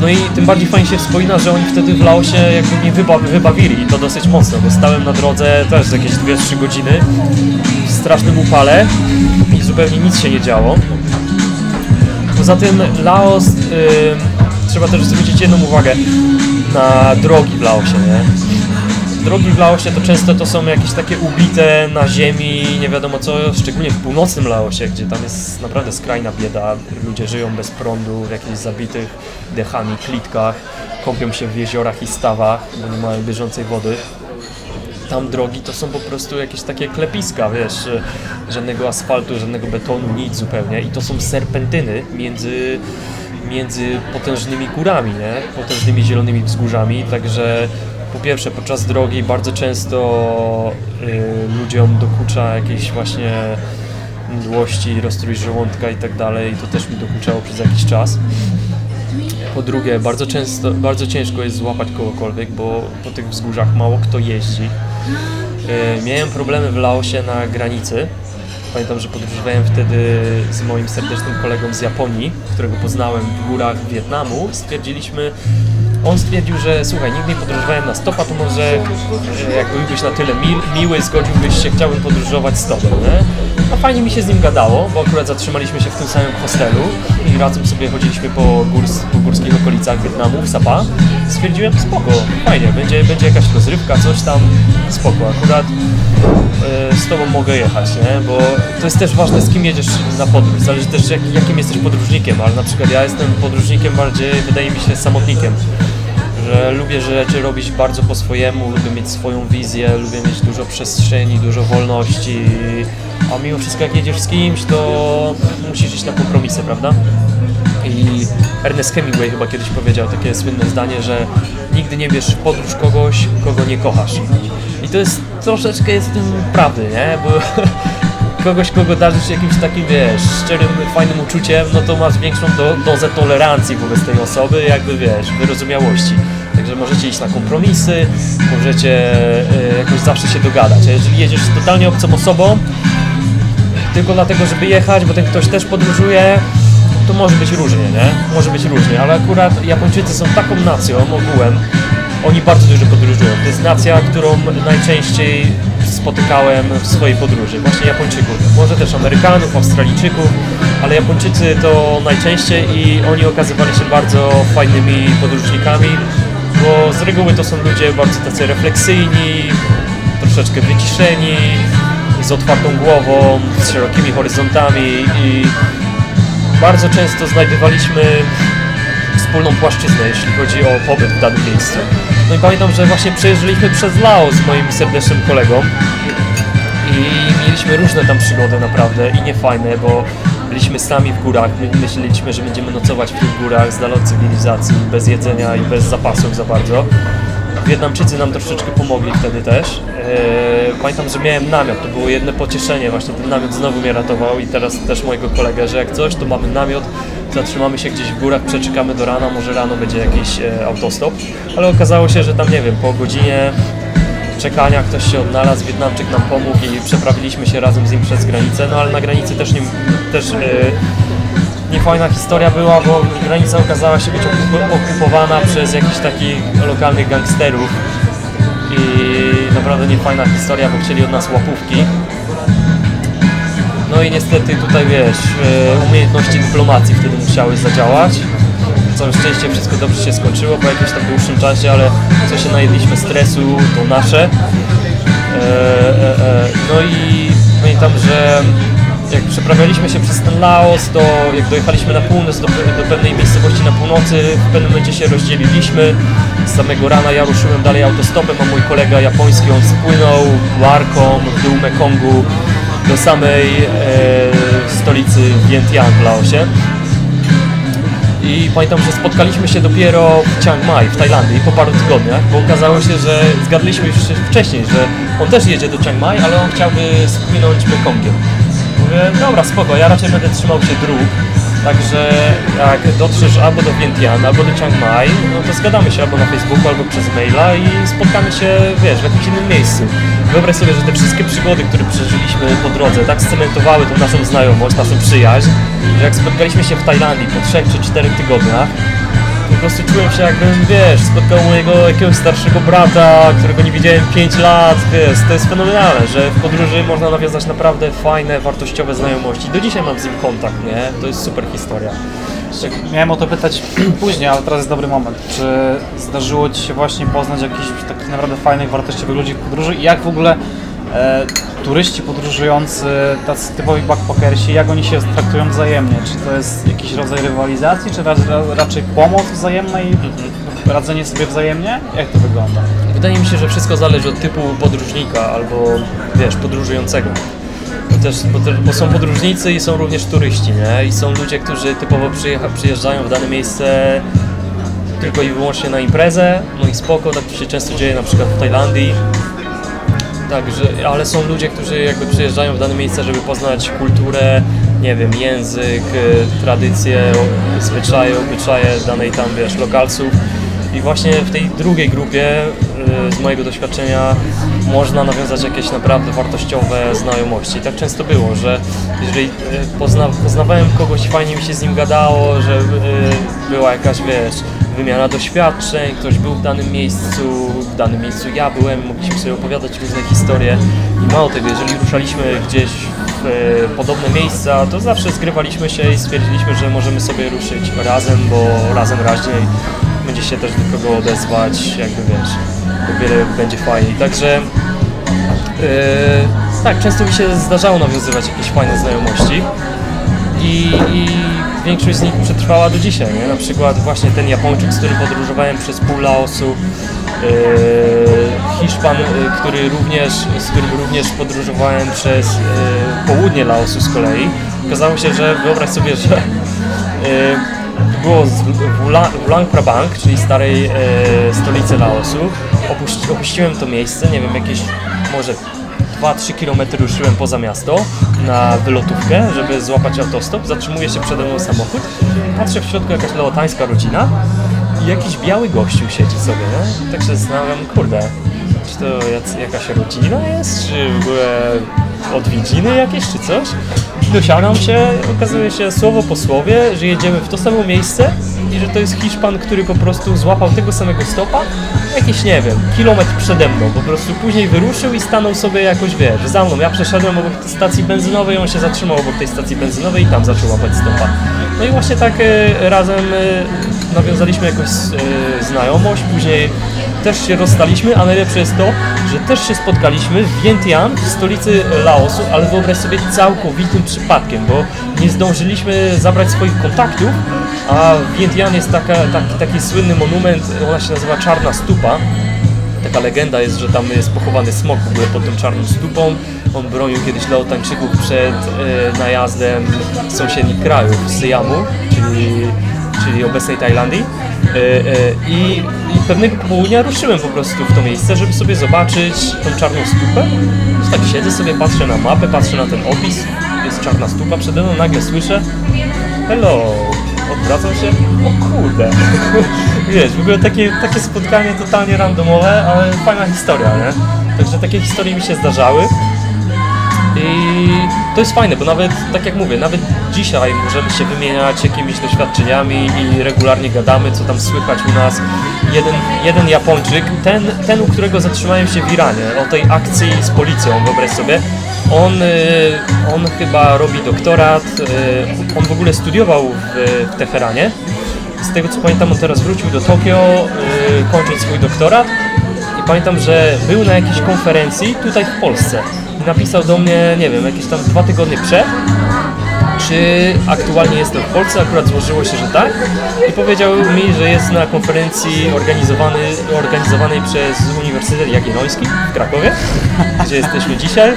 No i tym bardziej fajnie się wspomina, że oni wtedy w Laosie jakby mnie wyba wybawili i to dosyć mocno, bo stałem na drodze też jakieś 2-3 godziny w strasznym upale i zupełnie nic się nie działo. Poza tym Laos, trzeba też zwrócić jedną uwagę na drogi w Laosie, nie? Drogi w Laosie to często to są jakieś takie ubite na ziemi, nie wiadomo co, szczególnie w północnym Laosie, gdzie tam jest naprawdę skrajna bieda. Ludzie żyją bez prądu, w jakichś zabitych dechami, klitkach, kąpią się w jeziorach i stawach, bo nie mają bieżącej wody tam drogi to są po prostu jakieś takie klepiska, wiesz, żadnego asfaltu, żadnego betonu, nic zupełnie i to są serpentyny między, między potężnymi górami, nie? potężnymi zielonymi wzgórzami, także po pierwsze podczas drogi bardzo często y, ludziom dokucza jakieś właśnie mdłości, rozstrój żołądka i tak dalej, to też mi dokuczało przez jakiś czas. Po drugie, bardzo często, bardzo ciężko jest złapać kogokolwiek, bo po tych wzgórzach mało kto jeździ. E, Miałem problemy w Laosie na granicy. Pamiętam, że podróżowałem wtedy z moim serdecznym kolegą z Japonii, którego poznałem w górach Wietnamu. Stwierdziliśmy, on stwierdził, że słuchaj, nigdy nie podróżowałem na stopa, to może e, jak byłbyś na tyle mil, miły, zgodziłbyś się, chciałbym podróżować tobą, nie? No fajnie mi się z nim gadało, bo akurat zatrzymaliśmy się w tym samym hostelu i razem sobie chodziliśmy po, górs, po górskich okolicach Wietnamu, w Sapa. Stwierdziłem, spoko, fajnie, będzie, będzie jakaś rozrywka, coś tam, spoko, akurat z tobą mogę jechać, nie? Bo to jest też ważne, z kim jedziesz na podróż, zależy też jak, jakim jesteś podróżnikiem, ale na przykład ja jestem podróżnikiem bardziej, wydaje mi się, samotnikiem że lubię rzeczy robić bardzo po swojemu, lubię mieć swoją wizję, lubię mieć dużo przestrzeni, dużo wolności, a mimo wszystko jak jedziesz z kimś, to musisz iść na kompromisy, prawda? I Ernest Hemingway chyba kiedyś powiedział takie słynne zdanie, że nigdy nie bierz w podróż kogoś, kogo nie kochasz. To jest troszeczkę jest w tym prawdy, nie? Bo kogoś, kogo darzysz jakimś takim, wiesz, szczerym, fajnym uczuciem, no to masz większą do, dozę tolerancji wobec tej osoby, jakby, wiesz, wyrozumiałości. Także możecie iść na kompromisy, możecie e, jakoś zawsze się dogadać. A jeżeli jedziesz z totalnie obcą osobą, tylko dlatego, żeby jechać, bo ten ktoś też podróżuje, to może być różnie, nie? Może być różnie, ale akurat Japończycy są taką nacją ogółem, oni bardzo dużo podróżują. To jest nacja, którą najczęściej spotykałem w swojej podróży, właśnie Japończyków. Może też Amerykanów, Australijczyków, ale Japończycy to najczęściej i oni okazywali się bardzo fajnymi podróżnikami, bo z reguły to są ludzie bardzo tacy refleksyjni, troszeczkę wyciszeni, z otwartą głową, z szerokimi horyzontami i bardzo często znajdowaliśmy wspólną płaszczyznę, jeśli chodzi o pobyt w danym miejscu. No i pamiętam, że właśnie przejeżdżaliśmy przez Laos z moim serdecznym kolegą i mieliśmy różne tam przygody naprawdę i niefajne, bo byliśmy sami w górach, my myśleliśmy, że będziemy nocować w tych górach z dala cywilizacji, bez jedzenia i bez zapasów za bardzo. Wietnamczycy nam troszeczkę pomogli wtedy też. Eee, pamiętam, że miałem namiot, to było jedno pocieszenie, właśnie ten namiot znowu mnie ratował i teraz też mojego kolegę, że jak coś, to mamy namiot, zatrzymamy się gdzieś w górach, przeczekamy do rana, może rano będzie jakiś e, autostop, ale okazało się, że tam nie wiem, po godzinie czekania ktoś się odnalazł, Wietnamczyk nam pomógł i przeprawiliśmy się razem z nim przez granicę, no ale na granicy też, nie, też e, niefajna historia była, bo granica okazała się być okup- okupowana przez jakichś takich lokalnych gangsterów i naprawdę niefajna historia, bo chcieli od nas łapówki. No i niestety tutaj wiesz, e, umiejętności dyplomacji wtedy musiały zadziałać. Całe szczęście wszystko dobrze się skończyło po jakimś tam dłuższym czasie, ale co się najedliśmy stresu, to nasze. E, e, no i pamiętam, że jak przeprawialiśmy się przez ten Laos, to jak dojechaliśmy na północ do, do pewnej miejscowości na północy, w pewnym momencie się rozdzieliliśmy. Z samego rana ja ruszyłem dalej autostopem, a mój kolega japoński on spłynął barką w dół Mekongu do samej e, stolicy Vientiane w Laosie. I pamiętam, że spotkaliśmy się dopiero w Chiang Mai w Tajlandii po paru tygodniach, bo okazało się, że zgadliśmy już wcześniej, że on też jedzie do Chiang Mai, ale on chciałby spłynąć Mekongiem. Dobra, spoko, ja raczej będę trzymał się dróg, także jak dotrzesz albo do Vientiane, albo do Chiang Mai, no to zgadamy się albo na Facebooku, albo przez maila i spotkamy się, wiesz, w jakimś innym miejscu. Wyobraź sobie, że te wszystkie przygody, które przeżyliśmy po drodze, tak scementowały tą naszą znajomość, naszą przyjaźń, że jak spotkaliśmy się w Tajlandii po 3 czy 4 tygodniach, prostu czułem się jakbym, wiesz, spotkał mojego jakiegoś starszego brata, którego nie widziałem 5 lat, wiesz, to jest fenomenalne, że w podróży można nawiązać naprawdę fajne, wartościowe znajomości. Do dzisiaj mam z nim kontakt, nie? To jest super historia. Tak, Miałem o to pytać później, ale teraz jest dobry moment. Czy zdarzyło Ci się właśnie poznać jakichś takich naprawdę fajnych, wartościowych ludzi w podróży i jak w ogóle e, turyści podróżujący, tacy typowi backpackersi, jak oni się traktują wzajemnie? Czy to jest jakiś rodzaj rywalizacji, czy ra, ra, raczej pomoc wzajemna i radzenie sobie wzajemnie? Jak to wygląda? Wydaje mi się, że wszystko zależy od typu podróżnika albo, wiesz, podróżującego. Bo, są podróżnicy i są również turyści, nie? I są ludzie, którzy typowo przyjeżdżają w dane miejsce tylko i wyłącznie na imprezę, no i spoko, tak to się często dzieje na przykład w Tajlandii. Także, ale są ludzie, którzy jakby przyjeżdżają w dane miejsce, żeby poznać kulturę, nie wiem, język, e, tradycje, zwyczaje, obyczaje danej tam, wiesz, lokalców. I właśnie w tej drugiej grupie, y, z mojego doświadczenia, można nawiązać jakieś naprawdę wartościowe znajomości. I tak często było, że jeżeli y, pozna, poznawałem kogoś, fajnie mi się z nim gadało, że y, była jakaś, wiesz, wymiana doświadczeń, ktoś był w danym miejscu, w danym miejscu ja byłem, mogliśmy sobie opowiadać różne historie. I mało tego, jeżeli ruszaliśmy gdzieś w y, podobne miejsca, to zawsze zgrywaliśmy się i stwierdziliśmy, że możemy sobie ruszyć razem, bo razem raźniej będzie się też do kogo odezwać, jakby wiesz, o wiele będzie fajniej. Także yy, tak, często mi się zdarzało nawiązywać jakieś fajne znajomości i, i większość z nich przetrwała do dzisiaj, nie? Na przykład właśnie ten Japończyk, z którym podróżowałem przez pół Laosu, yy, Hiszpan, yy, który również, z którym również podróżowałem przez yy, południe Laosu z kolei. Okazało się, że wyobraź sobie, że było w Ula- w Luang Prabang, czyli starej stolicy Laosu. Opuści, opuściłem to miejsce, nie wiem, jakieś może 2-3 km ruszyłem poza miasto na wylotówkę, żeby złapać autostop. Zatrzymuje się przede mną samochód. Patrzę w środku jakaś laotańska rodzina i jakiś biały gościu siedzi sobie, nie? Tak się zastanawiam, kurde, czy to jakaś rodzina jest, czy w ogóle odwiedziny jakieś, czy coś? Dosiadam się, okazuje się słowo po słowie, że jedziemy w to samo miejsce i że to jest Hiszpan, który po prostu złapał tego samego stopa, jakiś, nie wiem, kilometr przede mną, po prostu później wyruszył i stanął sobie jakoś, wiesz, za mną. Ja przeszedłem obok tej stacji benzynowej, on się zatrzymał obok tej stacji benzynowej i tam zaczął łapać stopa. No i właśnie tak e, razem e, nawiązaliśmy jakąś e, znajomość, później też się rozstaliśmy, a najlepsze jest to, że też się spotkaliśmy w Vientiane, w stolicy Laosu, ale wyobraź sobie całkowitym przypadkiem, bo nie zdążyliśmy zabrać swoich kontaktów, a w Vientiane jest taka, taki, taki słynny monument, ona się nazywa Czarna Stupa, Taka legenda jest, że tam jest pochowany smok w ogóle pod tą czarną stupą. On bronił kiedyś Laotańczyków przed e, najazdem sąsiednich krajów, Syjamu, czyli, czyli obecnej Tajlandii. E, e, i, pewnego popołudnia ruszyłem po prostu w to miejsce, żeby sobie zobaczyć tą czarną stupę. Tak siedzę sobie, patrzę na mapę, patrzę na ten opis, jest czarna stupa przede mną, nagle słyszę Hello, odwracam się, o kurde. Wiesz, w ogóle takie, takie spotkanie totalnie randomowe, ale fajna historia, nie? Także takie historie mi się zdarzały. I to jest fajne, bo nawet, tak jak mówię, nawet dzisiaj możemy się wymieniać jakimiś doświadczeniami i regularnie gadamy, co tam słychać u nas. Jeden, jeden Japończyk, ten, ten, u którego zatrzymałem się w Iranie, o tej akcji z policją, wyobraź sobie, on, y, on chyba robi doktorat, y, on w ogóle studiował w, w Teheranie. Z tego co pamiętam, on teraz wrócił do Tokio, y, kończyć swój doktorat. I pamiętam, że był na jakiejś konferencji tutaj w Polsce. Napisał do mnie, nie wiem, jakieś tam dwa tygodnie przed, czy aktualnie jestem w Polsce, akurat złożyło się, że tak. I powiedział mi, że jest na konferencji organizowany, organizowanej przez Uniwersytet Jagielloński w Krakowie, gdzie jesteśmy dzisiaj.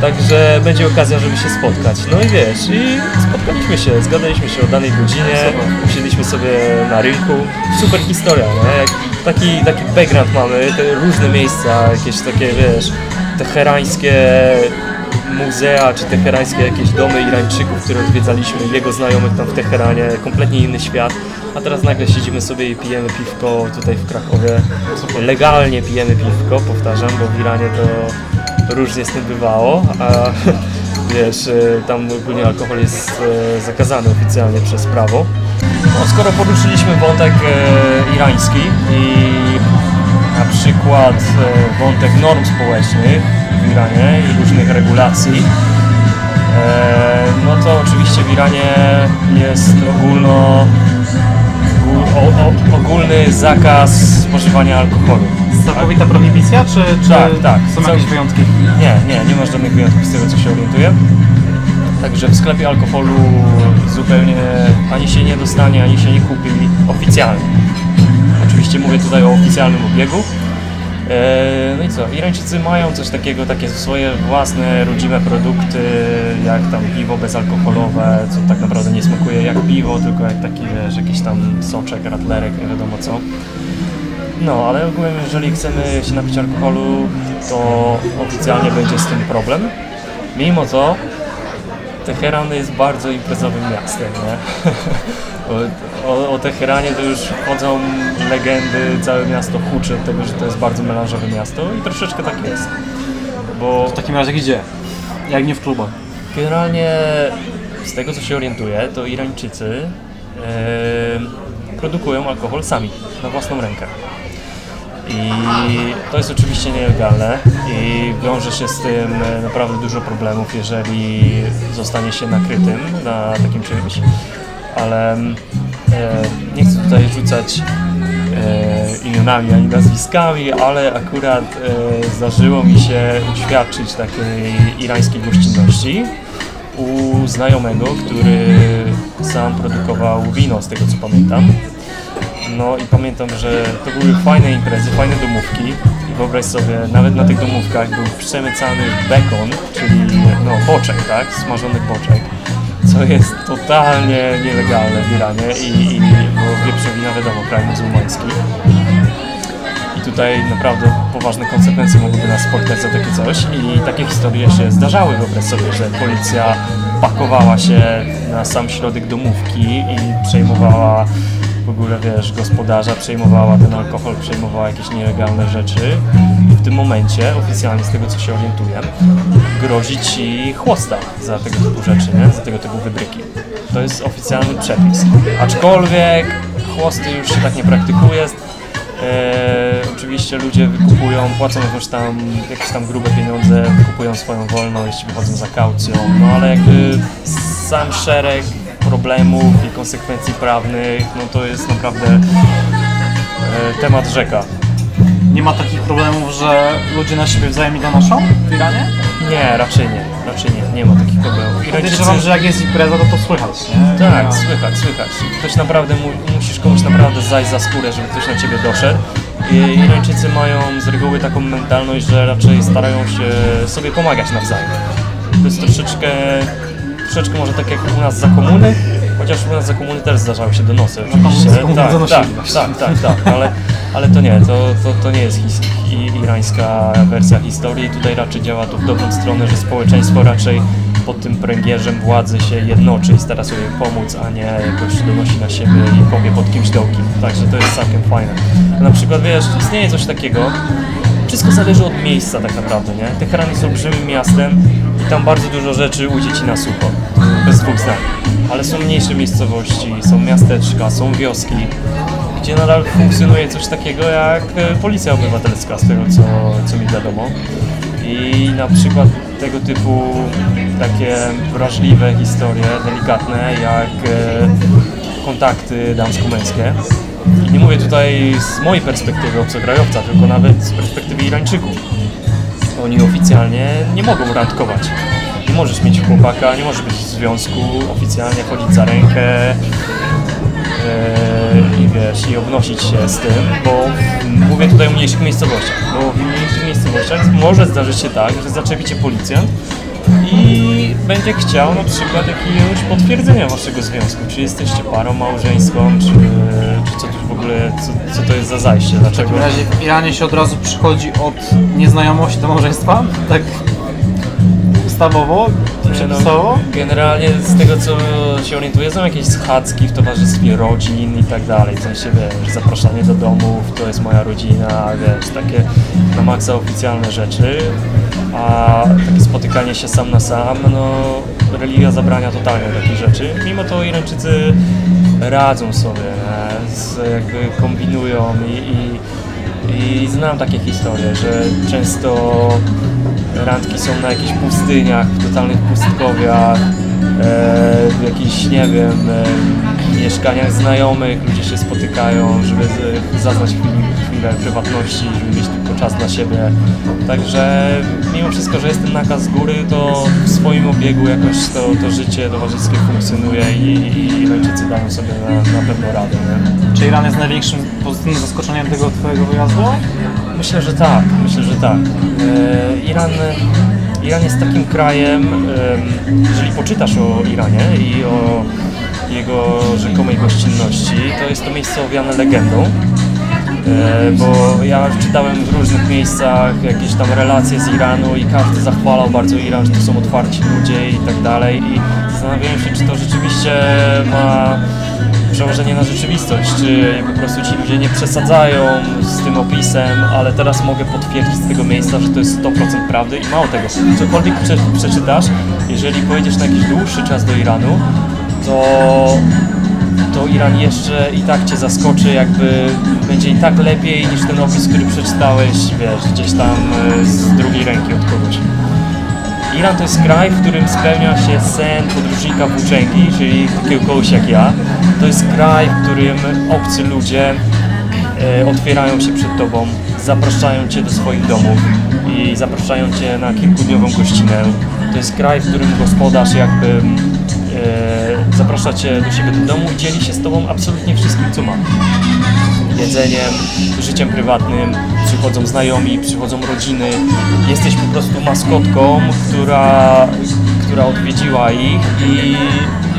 Także będzie okazja, żeby się spotkać. No i wiesz, i spotkaliśmy się, zgadaliśmy się o danej godzinie, usiedliśmy sobie na rynku. Super historia, Taki, taki background mamy, te różne miejsca, jakieś takie, wiesz, teherańskie muzea czy teherańskie jakieś domy Irańczyków, które odwiedzaliśmy, jego znajomych tam w Teheranie, kompletnie inny świat. A teraz nagle siedzimy sobie i pijemy piwko tutaj w Krakowie. Legalnie pijemy piwko, powtarzam, bo w Iranie to różnie z tym bywało. A wiesz, e, tam ogólnie alkohol jest e, zakazany oficjalnie przez prawo. No, skoro poruszyliśmy wątek e, irański i na przykład e, wątek norm społecznych w Iranie i różnych regulacji, e, no to oczywiście w Iranie jest ogólno, ogólny zakaz spożywania alkoholu. Całkowita prohibicja, czy, czy Tak, tak. są jakieś wyjątki? Nie, nie, nie ma żadnych wyjątków z tego co się orientuję. Także w sklepie alkoholu zupełnie ani się nie dostanie, ani się nie kupi oficjalnie. Oczywiście mówię tutaj o oficjalnym obiegu. Eee, No i co, Irańczycy mają coś takiego, takie swoje własne, rodzime produkty, jak tam piwo bezalkoholowe, co tak naprawdę nie smakuje jak piwo, tylko jak taki, wiesz, jakiś tam soczek, ratlerek, nie wiadomo co. No, ale ogólnie jeżeli chcemy się napić alkoholu, to oficjalnie będzie z tym problem. Mimo to Teheran jest bardzo imprezowym miastem, nie? O, o, Teheranie to już chodzą legendy, całe miasto huczy od tego, że to jest bardzo melanżowe miasto i troszeczkę tak jest. Bo W takim razie gdzie? Jak nie w klubach? Generalnie z tego co się orientuję, to Irańczycy e, produkują alkohol sami, na własną rękę. I to jest oczywiście nielegalne i wiąże się z tym e, naprawdę dużo problemów, jeżeli zostanie się nakrytym na takim czymś. Ale e, nie chcę tutaj rzucać e, imionami ani nazwiskami, ale akurat e, zdarzyło mi się uświadczyć takiej irańskiej gościnności u znajomego, który sam produkował wino, z tego co pamiętam. No i pamiętam, że to były fajne imprezy, fajne domówki. I wyobraź sobie, nawet na tych domówkach był przemycany bekon, czyli no boczek, tak, smażony boczek, co jest totalnie nielegalne w Iranie i, i bo wieprzowina wiadomo, kraj muzułmański. I tutaj naprawdę poważne konsekwencje mogłyby nas spotkać za takie coś i takie historie się zdarzały, wyobraź sobie, że policja pakowała się na sam środek domówki i przejmowała w ogóle, wiesz, gospodarza, przejmowała ten alkohol, przejmowała jakieś nielegalne rzeczy i w tym momencie, oficjalnie z tego co się orientuję, grozi ci chłosta za tego typu rzeczy, nie? za tego typu wybryki. To jest oficjalny przepis. Aczkolwiek chłosty już się tak nie praktykuje, E, oczywiście ludzie wykupują, płacą jakieś tam, jakieś tam grube pieniądze, wykupują swoją wolność, wychodzą za kaucją, no ale jakby sam szereg problemów i konsekwencji prawnych, no to jest naprawdę e, temat rzeka. Nie ma takich problemów, że ludzie na siebie wzajemnie donoszą w Iranie? Nie, raczej nie, raczej nie, nie ma takich problemów. Podejrzewam, że jak jest impreza, to to słychać, nie? Tak, Ja- słychać, słychać. Ktoś naprawdę, mu, musisz komuś naprawdę zajść za skórę, żeby ktoś na ciebie doszedł. I Irańczycy mają z reguły taką mentalność, że raczej starają się sobie pomagać nawzajem. To jest troszeczkę, troszeczkę może tak jak u nas za komuny, chociaż u nas za komuny też zdarzały się donosy oczywiście. Tak, tak, tak, tak, tak, ale, ale to nie, to, to, to nie jest his, irańska wersja historii. Tutaj raczej działa to w dobrą stronę, że społeczeństwo raczej pod tym pręgierzem władzy się jednoczy i stara sobie pomóc, a nie jakoś donosi na siebie i kopie pod kimś dołki. Także to jest całkiem fajne. Na przykład wiesz, istnieje coś takiego, wszystko zależy od miejsca tak naprawdę, nie? Teheran jest olbrzymim miastem i tam bardzo dużo rzeczy ujdzie ci na sucho, bez dwóch zdań. Ale są mniejsze miejscowości, są miasteczka, są wioski, gdzie nadal funkcjonuje coś takiego jak e, policja obywatelska, z tego co, co mi wiadomo. I na przykład tego typu takie wrażliwe historie, delikatne, jak e, kontakty damsko-męskie. Nie mówię tutaj z mojej perspektywy obcokrajowca, tylko nawet z perspektywy Irańczyków. Oni oficjalnie nie mogą randkować. Nie możesz mieć chłopaka, nie możesz być w związku, oficjalnie chodzić za rękę, Eee, i wiesz, i obnosić się z tym, bo mówię tutaj o mniejszych miejscowościach, bo w mniejszych miejscowościach może zdarzyć się tak, że zaczepi cię policjant i będzie chciał na przykład jakiegoś potwierdzenia waszego związku, czy jesteście parą małżeńską, czy, czy co tu w ogóle, co, co to jest za zajście, W dlaczego... takim razie w Iranie się od razu przychodzi od nieznajomości do małżeństwa? Tak ustawowo, przepisowo? No, generalnie z tego co się orientuję są jakieś schadzki w towarzystwie rodzin i tak dalej, w sensie wiesz, zapraszanie do domów, to jest moja rodzina, wiesz, takie na maksa oficjalne rzeczy. a takie spotykanie się sam na sam, no religia zabrania totalnie takich rzeczy. Mimo to Irańczycy radzą sobie, nie? Z, jakby kombinują i, i, i znam takie historie, że często randki są na jakichś pustyniach, w totalnych pustkowiach, e, w jakichś, nie wiem, e, mieszkaniach znajomych, ludzie się spotykają, żeby zaznać chwilę prywatności, żeby mieć tylko czas dla siebie. Także mimo wszystko, że jest ten nakaz z góry, to w swoim obiegu jakoś to, to życie towarzyskie funkcjonuje i, i Irańczycy dają sobie na, na pewno radę. Nie? Czy Iran jest największym pozytywnym zaskoczeniem tego twojego wyjazdu? Myślę, że tak. Myślę, że tak. E, Iran, Iran jest takim krajem, em, jeżeli poczytasz o Iranie i o jego rzekomej gościnności, to jest to miejsce owiane legendą. E, Bo ja czytałem w różnych miejscach jakieś tam relacje z Iranu i każdy zachwalał bardzo Iran, że to są otwarci ludzie i tak dalej. I zastanawiałem się, czy to rzeczywiście ma przełożenie na rzeczywistość, czy po prostu ci ludzie nie przesadzają z tym opisem, ale teraz mogę potwierdzić z tego miejsca, że to jest 100% prawdy i mało tego, cokolwiek prze, przeczytasz, jeżeli pojedziesz na jakiś dłuższy czas do Iranu, to to Iran jeszcze i tak Cię zaskoczy, jakby będzie i tak lepiej niż ten opis, który przeczytałeś, wiesz, gdzieś tam e, z drugiej ręki od kogoś. Iran to jest kraj, w którym spełnia się sen podróżnika włóczęgi, czyli takiego kogoś jak ja. To jest kraj, w którym obcy ludzie e, otwierają się przed Tobą, zapraszają Cię do swoich domów i zapraszają Cię na kilkudniową gościnę. To jest kraj, w którym gospodarz jakby zaprasza Cię do siebie do domu i dzieli się z Tobą absolutnie wszystkim, co ma jedzeniem, życiem prywatnym, przychodzą znajomi, przychodzą rodziny. Jesteś po prostu maskotką, która, która odwiedziła ich i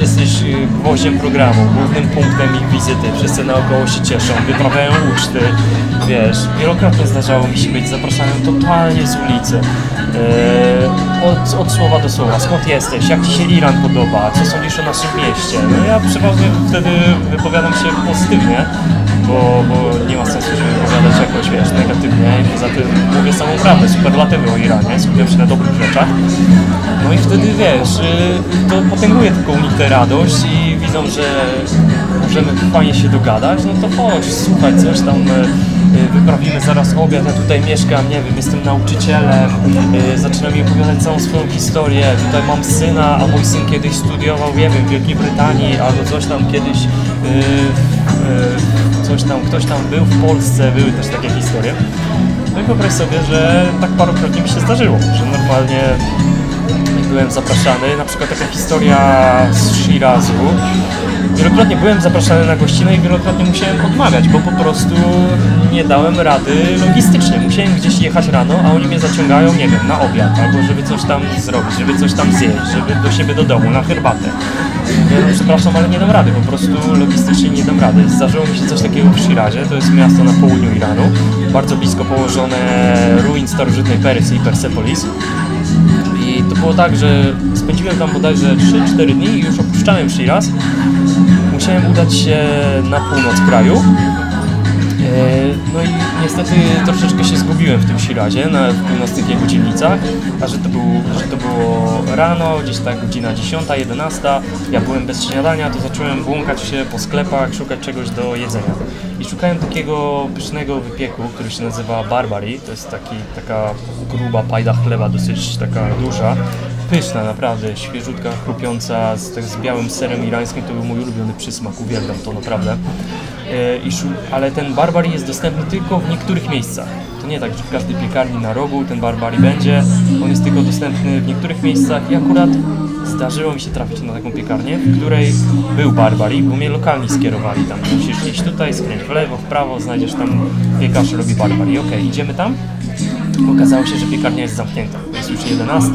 jesteś y, gwoździem programu, głównym punktem ich wizyty. Wszyscy naokoło się cieszą, wyprawiają uczty. Wiesz, wielokrotnie zdarzało mi się być zapraszany totalnie z ulicy. Yy, od, od słowa do słowa, skąd jesteś, jak Ci się Iran podoba, co sądzisz o naszym mieście. No ja przeważnie wtedy wypowiadam się pozytywnie, bo, bo nie ma sensu się wypowiadać jakoś, wiesz, negatywnie i poza tym mówię samą prawdę, superlatywy o Iranie, skupiam się na dobrych rzeczach. No i wtedy, wiesz, y, to potęguje nich tę radość i widzą, że możemy fajnie się dogadać, no to chodź, słuchaj, coś tam y, wyprawimy zaraz obiad, ja tutaj mieszkam, nie wiem, jestem nauczycielem, y, zaczyna mi opowiadać całą swoją historię, tutaj mam syna, a mój syn kiedyś studiował, nie wiem, w Wielkiej Brytanii, albo coś tam kiedyś, y, y, coś tam, ktoś tam był w Polsce, były też takie historie. No i wyobraź sobie, że tak parokrotnie mi się zdarzyło, że normalnie byłem zapraszany, na przykład taka historia z Shirazu. Wielokrotnie byłem zapraszany na gościnę i wielokrotnie musiałem odmawiać, bo po prostu nie dałem rady logistycznie. Musiałem gdzieś jechać rano, a oni mnie zaciągają, nie wiem, na obiad, albo żeby coś tam zrobić, żeby coś tam zjeść, żeby do siebie do domu, na herbatę. Mówię, no przepraszam, ale nie dam rady, po prostu logistycznie nie dam rady. Zdarzyło mi się coś takiego w Shirazie, to jest miasto na południu Iranu, bardzo blisko położone ruin starożytnej Persji, Persepolis. I to było tak, że spędziłem tam bodajże 3-4 dni i już opuszczałem Shiraz. Musiałem udać się na północ kraju. E, No i niestety troszeczkę się zgubiłem w tym Shirazie, na północnych jego dzielnicach, a że to, był, że to było rano, gdzieś tak godzina 10, 11, ja byłem bez śniadania, to zacząłem błąkać się po sklepach, szukać czegoś do jedzenia. I szukałem takiego pysznego wypieku, który się nazywa barbari, to jest taki, taka gruba pajda chleba, dosyć taka duża, pyszna naprawdę, świeżutka, chrupiąca, z, tak z białym serem irańskim, to był mój ulubiony przysmak, uwielbiam to naprawdę. E, I ale ten barbari jest dostępny tylko w niektórych miejscach. To nie tak, że w każdej piekarni na rogu ten barbari będzie. On jest tylko dostępny w niektórych miejscach i akurat zdarzyło mi się trafić na taką piekarnię, w której był barbari, bo mnie lokalni skierowali tam. Musisz iść tutaj, skręć w lewo, w prawo, znajdziesz tam piekarz robi barbari. Okej, idziemy tam. Okazało się, że piekarnia jest zamknięta. Jest już 11,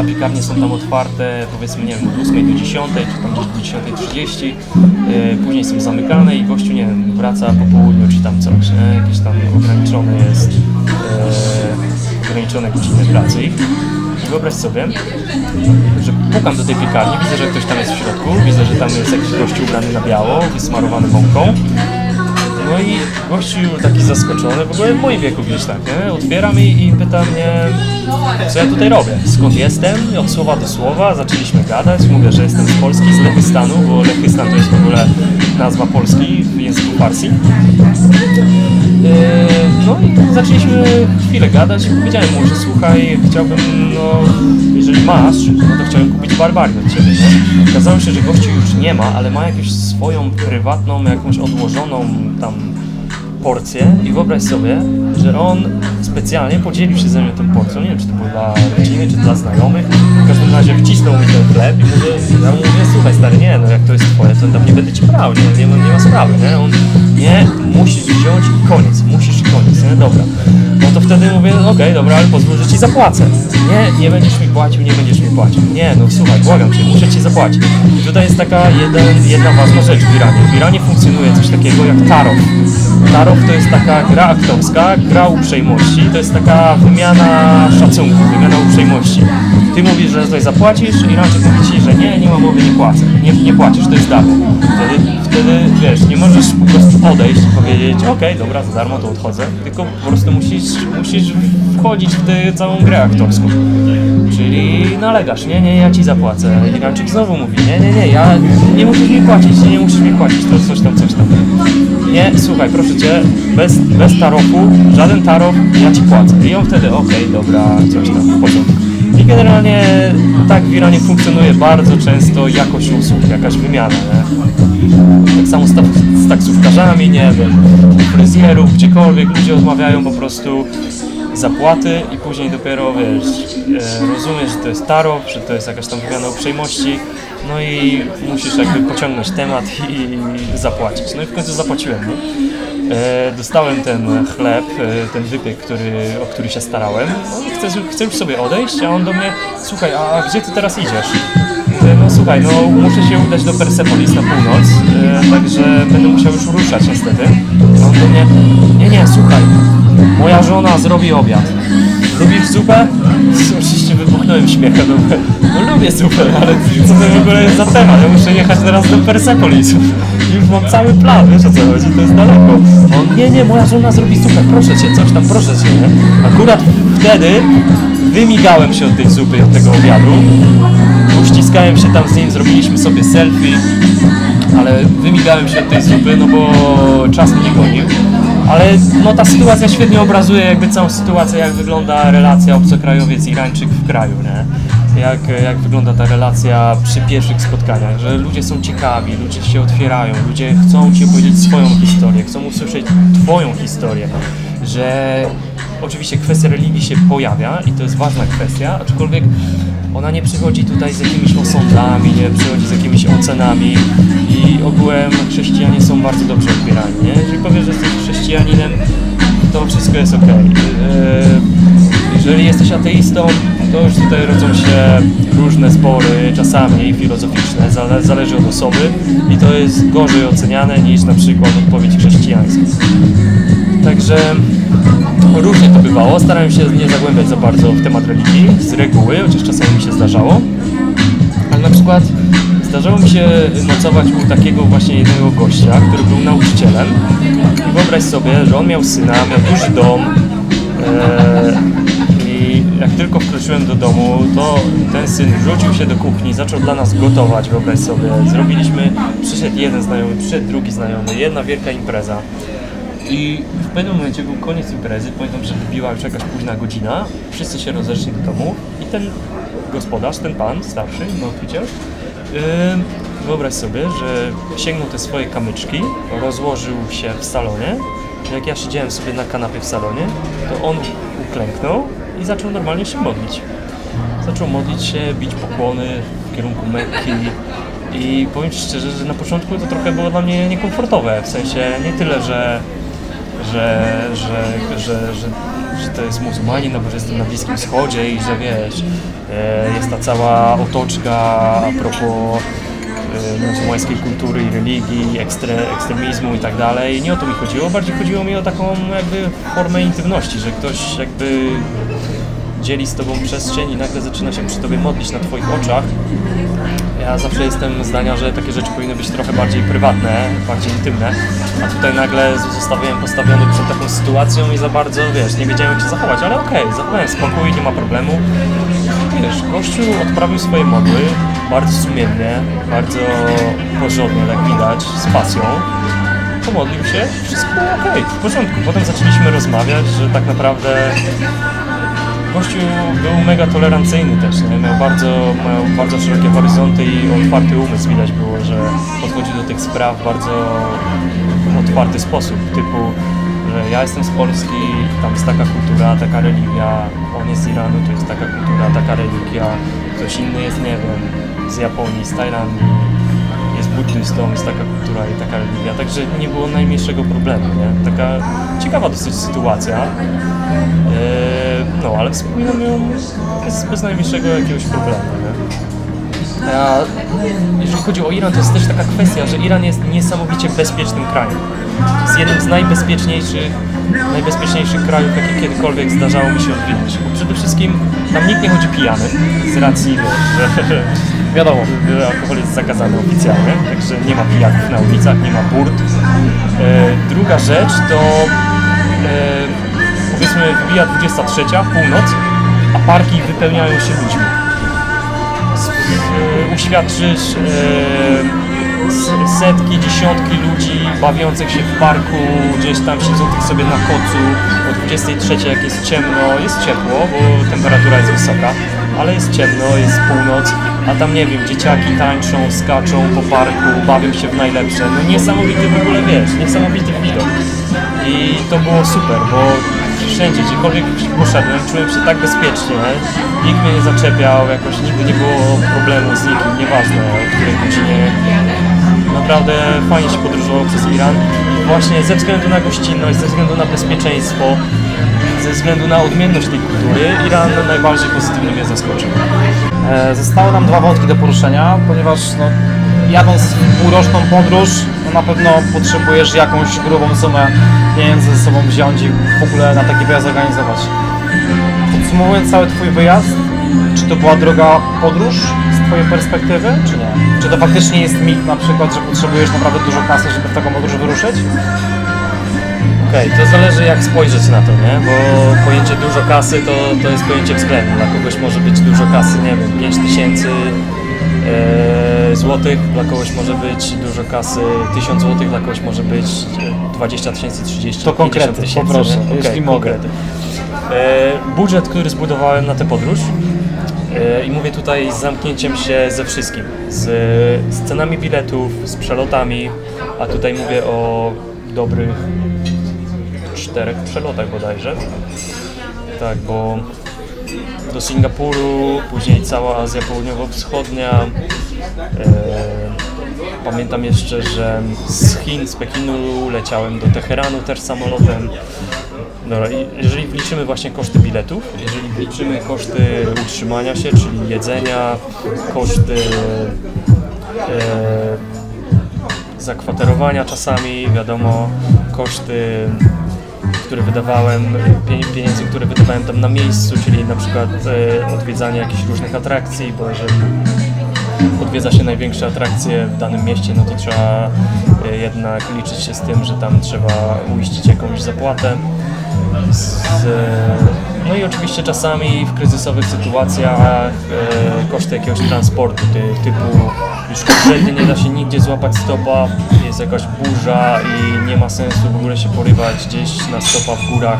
a piekarnie są tam otwarte powiedzmy nie wiem od 8 do 10, czy tam do 10.30. Yy, później są zamykane i gościu nie wiem, wraca po południu czy tam coś. Nie? Jakieś tam ograniczone jest yy, ograniczone godziny pracy. I wyobraź sobie, że pukam do tej piekarni, widzę, że ktoś tam jest w środku, widzę, że tam jest jakiś gościu ubrany na biało, wysmarowany mąką. No i gościu taki zaskoczony, w ogóle w moim wieku gdzieś tak, nie? Otwiera mi i pyta mnie, co ja tutaj robię, skąd jestem, od słowa do słowa, zaczęliśmy gadać, mówię, że jestem z Polski, z Lechystanu, bo Lechystan to jest w ogóle nazwa Polski w języku farsi. Yy, No i zaczęliśmy chwilę gadać. I powiedziałem mu, że słuchaj, chciałbym, no, jeżeli masz, no to chciałem kupić barbarię od Ciebie, nie? Okazało się, że gościu już nie ma, ale ma jakąś swoją prywatną, jakąś odłożoną tam porcję. I wyobraź sobie, że on specjalnie podzielił się ze mną tą porcją, nie wiem czy to było dla rodziny, czy dla znajomych, w każdym razie wcisnął mi ten chleb i mówię, ja mówię, słuchaj stary, nie no jak to jest twoje, to tam nie będę ci brał, nie, nie, ma, nie ma sprawy, nie, on, nie, musisz wziąć i koniec, musisz i koniec, nie, dobra. No to wtedy mówię, okej, dobra, ale pozwól, że ci zapłacę. Nie, nie będziesz mi płacił, nie będziesz mi płacił. Nie, no słuchaj, błagam cię, muszę ci zapłacić. I tutaj jest taka jeden, jedna ważna rzecz w Iranie. W Iranie funkcjonuje coś takiego jak tarof. Tarof to jest taka gra aktorska, gra uprzejmości, to jest taka wymiana szacunku, wymiana uprzejmości. Ty mówisz, że coś zapłacisz, Irańczyk mówi ci, że nie, nie ma mowy, nie płacę. Nie, nie płacisz, to jest darmo. Wtedy, wtedy wiesz, nie możesz po prostu odejść i powiedzieć, okej, dobra, za darmo to odchodzę, tylko po prostu musisz, musisz wchodzić w tę całą grę aktorską. Czyli nalegasz, nie, nie, ja ci zapłacę. Irańczyk znowu mówi, nie, nie, nie, ja nie musisz mi płacić, nie, nie musisz mi płacić, to coś tam, coś tam. Nie, słuchaj, proszę cię, bez, bez tarofu, żaden tarof, ja ci płacę. I on wtedy, okej, dobra, coś tam, w porządku. Generalnie tak w Iranie funkcjonuje bardzo często jakość usług, jakaś wymiana, nie? Tak samo z, ta- z taksówkarzami, nie wiem, fryzjerów, gdziekolwiek ludzie odmawiają po prostu zapłaty i później dopiero, wiesz, e, rozumiesz, że to jest tarof, że to jest jakaś tam wymiana uprzejmości, no i musisz jakby pociągnąć temat i zapłacić. No i w końcu zapłaciłem, no. E, dostałem ten chleb, e, ten wypiek, który, o który się starałem. No chcę, chcę już sobie odejść, a on do mnie, słuchaj, a gdzie ty teraz idziesz? Mówię, No słuchaj, no muszę się udać do Persepolis na północ, e, także będę musiał już ruszać niestety. A on do mnie, nie, nie, słuchaj, moja żona zrobi obiad. Lubisz zupę? Oczywiście wybuchnąłem śmiechem, no, no lubię zupę, ale co to w ogóle jest za temat? Ja muszę jechać teraz do Persepolis. Już mam cały plan, wiesz o co chodzi, to jest daleko. On, nie, nie, moja żona zrobi zupę, proszę cię, coś tam, proszę cię, nie? Akurat wtedy wymigałem się od tej zupy, od tego obiadu. Uściskałem się tam z nim, zrobiliśmy sobie selfie, ale wymigałem się od tej zupy, no bo czas mnie gonił. Ale no ta sytuacja świetnie obrazuje jakby całą sytuację, jak wygląda relacja obcokrajowiec-Irańczyk w kraju, nie? Jak, jak wygląda ta relacja przy pierwszych spotkaniach, że ludzie są ciekawi, ludzie się otwierają, ludzie chcą Ci opowiedzieć swoją historię, chcą usłyszeć Twoją historię, że oczywiście kwestia religii się pojawia i to jest ważna kwestia, aczkolwiek ona nie przychodzi tutaj z jakimiś osądami, nie przychodzi z jakimiś ocenami i ogółem chrześcijanie są bardzo dobrze odbierani, nie? Jeżeli powiesz, że jesteś chrześcijaninem, to wszystko jest ok. Jeżeli jesteś ateistą, to już tutaj rodzą się różne spory, czasami filozoficzne, zale- zależy od osoby i to jest gorzej oceniane niż na przykład odpowiedź chrześcijańska. Także różnie to bywało. Starałem się nie zagłębiać za bardzo w temat religii, z reguły, chociaż czasami mi się zdarzało. Ale na przykład zdarzało mi się nocować u takiego właśnie jednego gościa, który był nauczycielem. I wyobraź sobie, że on miał syna, miał duży dom. e, I jak tylko wkroczyłem do domu, to ten syn rzucił się do kuchni, zaczął dla nas gotować, wyobraź sobie. Zrobiliśmy, przyszedł jeden znajomy, przyszedł drugi znajomy, jedna wielka impreza. I w pewnym momencie był koniec imprezy, pamiętam, że wybiła już jakaś późna godzina, wszyscy się rozeszli do domu i ten gospodarz, ten pan starszy, nauczyciel, wyobraź sobie, że sięgnął te swoje kamyczki, rozłożył się w salonie, jak ja siedziałem sobie na kanapie w salonie, to on uklęknął i zaczął normalnie się modlić. Zaczął modlić się, bić pokłony w kierunku Mekki. I powiem Ci szczerze, że na początku to trochę było dla mnie niekomfortowe, w sensie nie tyle, że że, że, że, że, to jest muzułmanin, no bo że jestem na Bliskim Wschodzie i że wiesz, e, jest ta cała otoczka a propos e, muzułmańskiej kultury i religii, ekstre, ekstremizmu i tak dalej. Nie o to mi chodziło, bardziej chodziło mi o taką jakby formę intymności, że ktoś jakby dzieli z tobą przestrzeń i nagle zaczyna się przy tobie modlić na twoich oczach Ja zawsze jestem zdania, że takie rzeczy powinny być trochę bardziej prywatne, bardziej intymne, a tutaj nagle zostawiłem postawiony przed taką sytuacją i za bardzo, wiesz, nie wiedziałem jak się zachować, ale okej, zachowałem spokój, nie ma problemu. Wiesz, gościu odprawił swoje modły, bardzo sumiennie, bardzo porządnie, jak widać, z pasją. Pomodlił się, wszystko było okej, w porządku. Potem zaczęliśmy rozmawiać, że tak naprawdę Gościu był mega tolerancyjny też, nie? Miał bardzo, miał bardzo szerokie horyzonty i otwarty umysł. Widać było, że podchodzi do tych spraw w bardzo otwarty sposób, typu, że ja jestem z Polski, tam jest taka kultura, taka religia, on jest z Iranu, to jest taka kultura, taka religia, ktoś inny jest, nie wiem, z Japonii, z Tajlandii, buddystą, jest taka kultura i taka religia, także nie było najmniejszego problemu, nie? Taka ciekawa dosyć sytuacja. Eee, no, ale wspominam ją bez, bez najmniejszego jakiegoś problemu. Nie? Jeżeli chodzi o Iran, to jest też taka kwestia, że Iran jest niesamowicie bezpiecznym krajem. Jest jednym z najbezpieczniejszych, najbezpieczniejszych krajów, jakie kiedykolwiek zdarzało mi się odwiedzić. Bo przede wszystkim tam nikt nie chodzi pijany, z racji, wiesz, że wiadomo, że alkohol jest zakazany oficjalnie, także nie ma pijaków na ulicach, nie ma burt. E, druga rzecz to e, powiedzmy wybija 23, północ, a parki wypełniają się ludźmi. E, Uświadczysz e, setki, dziesiątki ludzi bawiących się w parku, gdzieś tam siedzących sobie na kocu o 23 jak jest ciemno, jest ciepło, bo temperatura jest wysoka, ale jest ciemno, jest północ, a tam nie wiem, dzieciaki tańczą, skaczą po parku, bawią się w najlepsze. No niesamowity w ogóle wiesz, niesamowity widok. I to było super, bo wszędzie, gdziekolwiek poszedłem, czułem się tak bezpiecznie. Nikt mnie nie zaczepiał, jakoś nigdy nie było problemu z nikim, nieważne o której godzinie. Naprawdę fajnie się podróżowało przez Iran. I właśnie ze względu na gościnność, ze względu na bezpieczeństwo, ze względu na odmienność tej kultury, Iran najbardziej pozytywnie mnie zaskoczył. E, Zostały nam dwa wątki do poruszenia, ponieważ no, jadąc w półroczną podróż, no, na pewno potrzebujesz jakąś grubą sumę pieniędzy ze sobą wziąć i w ogóle na taki wyjazd zorganizować. Podsumowując cały Twój wyjazd, czy to była droga podróż z Twojej perspektywy, czy nie? Czy to faktycznie jest mit na przykład, że potrzebujesz naprawdę dużo kasy, żeby w taką podróż wyruszyć? Okej, to zależy jak spojrzeć na to, nie? Bo pojęcie dużo kasy to, to jest pojęcie względne. Dla kogoś może być dużo kasy, nie wiem, 5 tysięcy złotych, dla kogoś może być dużo kasy 1000 złotych, dla kogoś może być e, 20 tysięcy, 30 To konkrety, 50 tysięcy. poproszę, nie? jeśli mogę. konkrety. E, budżet, który zbudowałem na tę podróż e, i mówię tutaj z zamknięciem się ze wszystkim, z, z cenami biletów, z przelotami, a tutaj mówię o dobrych czterech przelotach bodajże. Tak, bo do Singapuru, później cała Azja Południowo-Wschodnia. E, pamiętam jeszcze, że z Chin, z Pekinu leciałem do Teheranu też samolotem. Dobra, i jeżeli wliczymy właśnie koszty biletów, jeżeli wliczymy koszty utrzymania się, czyli jedzenia, koszty e, zakwaterowania czasami, wiadomo, koszty które wydawałem, pie- pieniędzy, które wydawałem tam na miejscu, czyli na przykład e, odwiedzanie jakichś różnych atrakcji, bo jeżeli odwiedza się największe atrakcje w danym mieście, no to trzeba e, jednak liczyć się z tym, że tam trzeba uiścić jakąś zapłatę. Z, no i oczywiście czasami w kryzysowych sytuacjach e, koszty jakiegoś transportu, ty, typu już kompletnie nie da się nigdzie złapać stopa, jest jakaś burza i nie ma sensu w ogóle się porywać gdzieś na stopa w górach,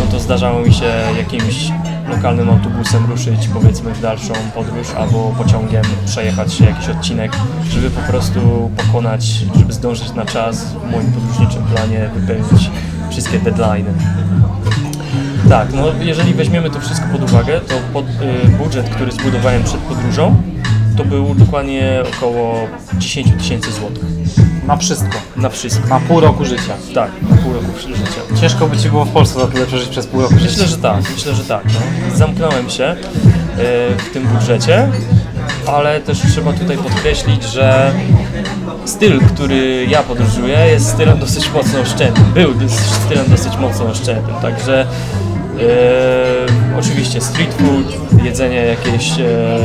no to zdarzało mi się jakimś lokalnym autobusem ruszyć powiedzmy w dalszą podróż albo pociągiem przejechać się jakiś odcinek, żeby po prostu pokonać, żeby zdążyć na czas w moim podróżniczym planie wypełnić wszystkie deadline'y. Tak, no jeżeli weźmiemy to wszystko pod uwagę, to pod, y, budżet, który zbudowałem przed podróżą, to był dokładnie około 10 tysięcy złotych Na wszystko. na wszystko. Na pół roku życia. Tak, na pół roku życia. Ciężko by Ci było w Polsce za tyle przeżyć przez pół roku życia. Myślę, że tak, myślę, że tak. No. Zamknąłem się y, w tym budżecie, ale też trzeba tutaj podkreślić, że styl, który ja podróżuję jest stylem dosyć mocno oszczędnym. Był stylem dosyć mocno oszczędnym, także e, oczywiście street food, jedzenie jakieś e,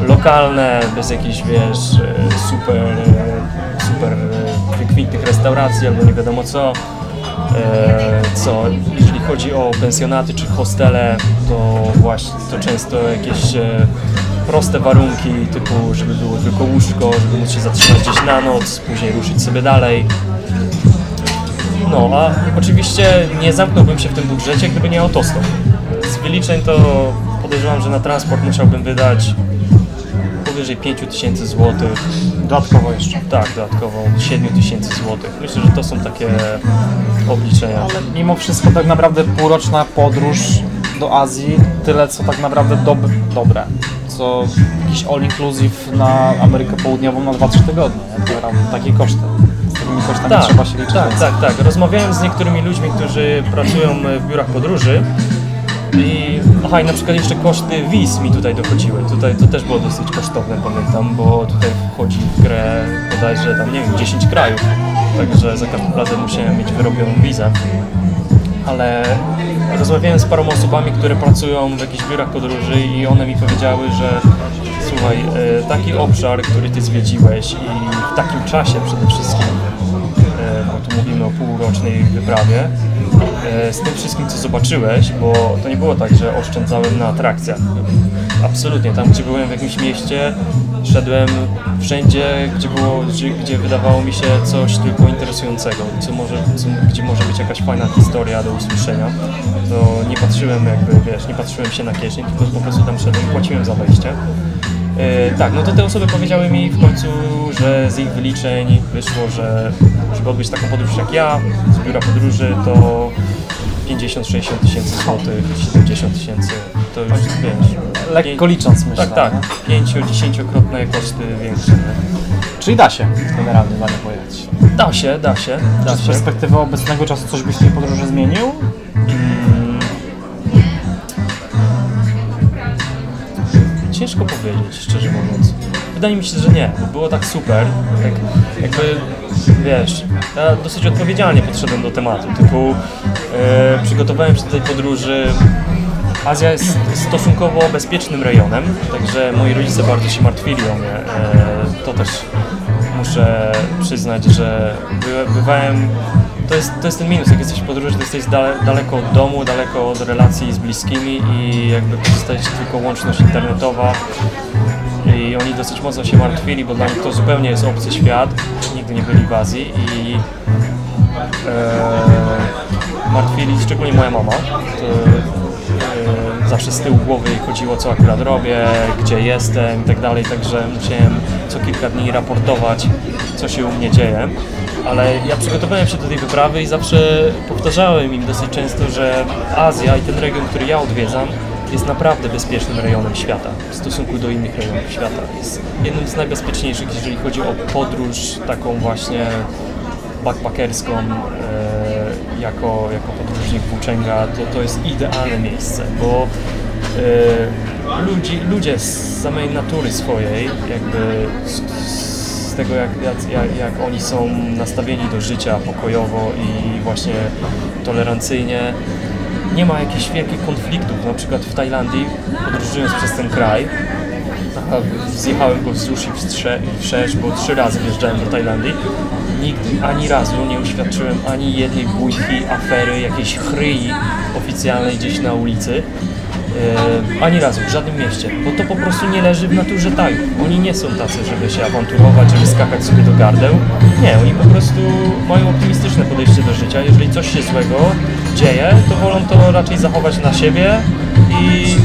lokalne, bez jakichś, wiesz, e, super, e, super e, wykwintnych restauracji albo nie wiadomo co. E, Co, jeżeli chodzi o pensjonaty czy hostele, to właśnie to często jakieś e, proste warunki, typu żeby było tylko łóżko, żeby móc się zatrzymać gdzieś na noc, później ruszyć sobie dalej. No, a oczywiście nie zamknąłbym się w tym budżecie, gdyby nie autostop. Z wyliczeń to podejrzewam, że na transport musiałbym wydać powyżej 5000 zł. Dodatkowo jeszcze. Tak, dodatkowo 7000 zł. Myślę, że to są takie obliczenia. Ale mimo wszystko tak naprawdę półroczna podróż do Azji, tyle co tak naprawdę dob dobre. Co jakiś all inclusive na Amerykę Południową na 2-3 tygodnie. Nie? Takie koszty. Z takimi kosztami Tak, trzeba się liczyć. tak, tak, tak. Rozmawiałem z niektórymi ludźmi, którzy pracują w biurach podróży i aha, i na przykład jeszcze koszty wiz mi tutaj dochodziły. Tutaj to też było dosyć kosztowne, pamiętam, bo tutaj wchodzi w grę bodajże tam, nie wiem, 10 krajów. Także za każdym razem musiałem mieć wyrobioną wizę. Ale rozmawiałem z paroma osobami, które pracują w jakichś biurach podróży i one mi powiedziały, że słuchaj, e, taki obszar, który ty zwiedziłeś i w takim czasie przede wszystkim, bo tu mówimy o półrocznej wyprawie, e, z tym wszystkim, co zobaczyłeś, bo to nie było tak, że oszczędzałem na atrakcjach. Absolutnie, tam gdzie byłem w jakimś mieście, szedłem wszędzie, gdzie, było, gdzie, gdzie wydawało mi się coś tylko interesującego, co może, co, gdzie może być jakaś fajna historia do usłyszenia, to nie patrzyłem jakby, wiesz, nie patrzyłem się na kieszeń, tylko po prostu tam szedłem, płaciłem za wejście. E, tak, no to te osoby powiedziały mi w końcu, że z ich wyliczeń wyszło, że żeby odbyć taką podróż jak ja, z biura podróży, to 50-60 tysięcy złotych, 70 tysięcy, to już wiesz. Lekko licząc myślę. Tak, tak, nie? 5-10-krotne koszty większe. Czyli da się generalnie niej pojechać. Da się, da się, da Czy z się. perspektywy obecnego czasu coś byś w tej podróży zmienił? Mm. Ciężko powiedzieć, szczerze mówiąc. Wydaje mi się, że nie, było tak super, jak, jakby, wiesz, ja dosyć odpowiedzialnie podszedłem do tematu, typu e, przygotowałem się do tej podróży, Azja jest stosunkowo bezpiecznym rejonem, także moi rodzice bardzo się martwili o mnie, e, to też muszę przyznać, że by, bywałem to jest, to jest ten minus, jak jesteś w podróży, to jesteś dale, daleko od domu, daleko od relacji z bliskimi i jakby korzystać tylko łączność internetowa. I oni dosyć mocno się martwili, bo dla nich to zupełnie jest obcy świat, nigdy nie byli w Azji i e, martwili, szczególnie moja mama. To, e, zawsze z tyłu głowy chodziło, co akurat robię, gdzie jestem i tak dalej, także musiałem co kilka dni raportować, co się u mnie dzieje. Ale ja przygotowałem się do tej wyprawy i zawsze powtarzałem im dosyć często, że Azja i ten region, który ja odwiedzam, jest naprawdę bezpiecznym rejonem świata w stosunku do innych rejonów świata. Jest jednym z najbezpieczniejszych, jeżeli chodzi o podróż taką właśnie backpackerską e, jako, jako podróżnik włóczęga, to, to jest idealne miejsce, bo e, ludzi, ludzie z samej natury swojej, jakby z, z tego jak, jak, jak, oni są nastawieni do życia pokojowo i właśnie tolerancyjnie, nie ma jakichś wielkich konfliktów, na przykład w Tajlandii, podróżując przez ten kraj, zjechałem go wzdłuż i wstrze- wszerz, bo trzy razy wjeżdżałem do Tajlandii. Nigdy, ani razu nie uświadczyłem ani jednej bójki, afery, jakiejś chryi oficjalnej gdzieś na ulicy. E, ani razu, w żadnym mieście, bo to po prostu nie leży w naturze Tajów. Oni nie są tacy, żeby się awanturować, żeby skakać sobie do gardeł. Nie, oni po prostu mają optymistyczne podejście do życia. Jeżeli coś się złego dzieje, to wolą to raczej zachować na siebie i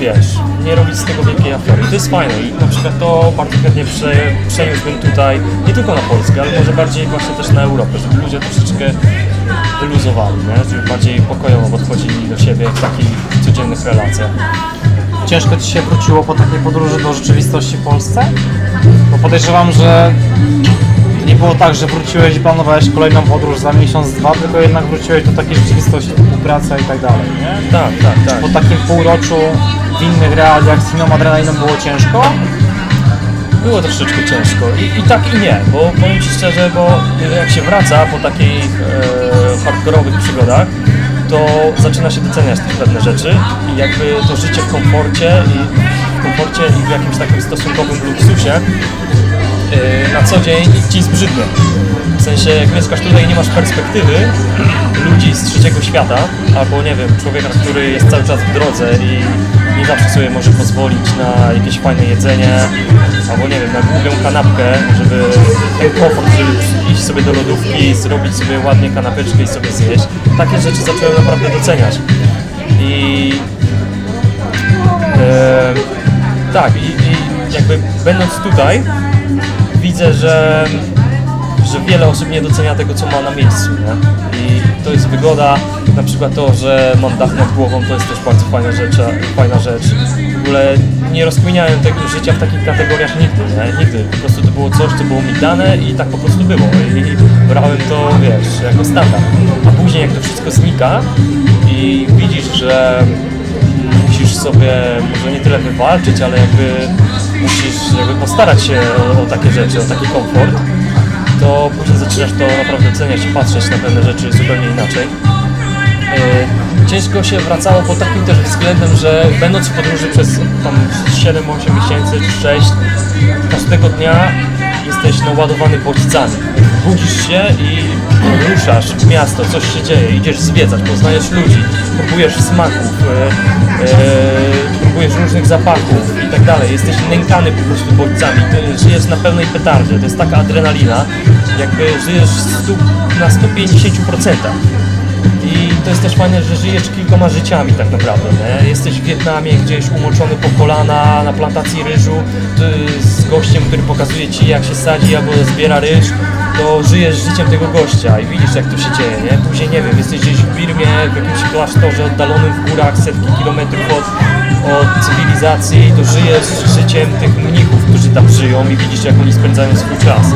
wiesz, nie robić z tego wielkiej afery. To jest fajne i na przykład to bardzo chętnie prze, przeniósłbym tutaj, nie tylko na Polskę, ale może bardziej właśnie też na Europę, żeby ludzie troszeczkę wyluzowali, nie? żeby bardziej pokojowo podchodzili do siebie w takich codziennych relacjach. Ciężko Ci się wróciło po takiej podróży do rzeczywistości w Polsce? Bo podejrzewam, że było tak, że wróciłeś i planowałeś kolejną podróż za miesiąc, dwa, tylko jednak wróciłeś do takiej rzeczywistości typu praca i tak dalej, nie? Tak, tak, tak. Po takim półroczu w innych realiach z inną adrenaliną było ciężko? Było troszeczkę ciężko I, i tak i nie, bo powiem Ci szczerze, bo jak się wraca po takich e, hardkorowych przygodach, to zaczyna się doceniać też pewne rzeczy i jakby to życie w komforcie i w komforcie i w jakimś takim stosunkowym luksusie na co dzień ci zbrzydnie. W sensie, jak mieszkasz tutaj i nie masz perspektywy ludzi z trzeciego świata, albo nie wiem, człowieka, który jest cały czas w drodze i nie zawsze sobie może pozwolić na jakieś fajne jedzenie, albo nie wiem, na długą kanapkę, żeby ten komfort, żeby iść sobie do lodówki, zrobić sobie ładnie kanapeczkę i sobie zjeść. Takie rzeczy zacząłem naprawdę doceniać. I e, tak, i, i jakby będąc tutaj, widzę, że, że wiele osób nie docenia tego, co ma na miejscu. Nie? I to jest wygoda, na przykład to, że mam dach nad głową, to jest też bardzo fajna rzecz. Fajna rzecz. W ogóle nie rozkminiałem tego życia w takich kategoriach nigdy, nie? Nigdy. Po prostu to było coś, co było mi dane i tak po prostu było. I brałem to, wiesz, jako standard. A później jak to wszystko znika i widzisz, że musisz sobie może nie tyle wywalczyć, ale jakby musisz jakby postarać się o, o takie rzeczy, o taki komfort, to później zaczynasz to naprawdę oceniać i patrzeć na pewne rzeczy zupełnie inaczej. Yy, ciężko się wracało pod takim też względem, że będąc w podróży przez tam 7-8 miesięcy czy 6, każdego dnia jesteś naładowany bodźcami. Budzisz się i ruszasz w miasto, coś się dzieje, idziesz zwiedzać, poznajesz ludzi, próbujesz smaków, e, e, próbujesz różnych zapachów i tak dalej. Jesteś nękany po prostu bodźcami, żyjesz na pełnej petardzie, to jest taka adrenalina, jakby żyjesz stu, na 150%. I to jest też fajne, że żyjesz kilkoma życiami tak naprawdę. Nie? Jesteś w Wietnamie gdzieś umoczony po kolana na plantacji ryżu z gościem, który pokazuje ci jak się sadzi albo zbiera ryż, to żyjesz życiem tego gościa i widzisz jak to się dzieje, nie? Później nie wiem, jesteś gdzieś w Birmie, w jakimś klasztorze oddalonym w górach, setki kilometrów od, od cywilizacji, to żyjesz życiem tych mnichów, którzy tam żyją i widzisz jak oni spędzają swój czas.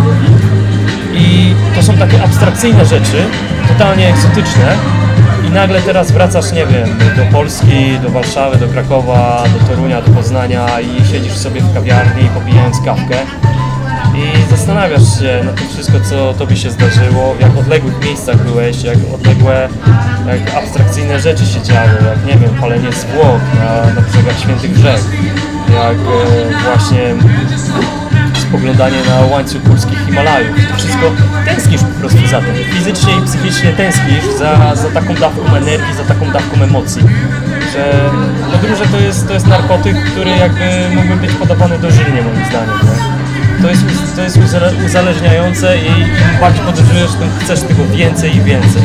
I to są takie abstrakcyjne rzeczy, totalnie egzotyczne. I nagle teraz wracasz, nie wiem, do Polski, do Warszawy, do Krakowa, do Torunia, do Poznania i siedzisz sobie w kawiarni popijając kawkę i zastanawiasz się na tym wszystko, co tobie się zdarzyło, w jak odległych miejscach byłeś, jak odległe, jak abstrakcyjne rzeczy się działy, jak nie wiem, palenie zwłok na, na brzegach świętych rzek, jak e, właśnie spoglądanie na łańcuch górskich Himalajów. To wszystko tęsknisz po prostu za tym. Fizycznie i psychicznie tęsknisz za, za taką dawką energii, za taką dawką emocji. Że podróże to jest, to jest narkotyk, który jakby mógłby być podawany dożylnie moim zdaniem. Nie? To jest, to jest uzale- uzależniające i im bardziej podróżujesz, tym chcesz tego więcej i więcej.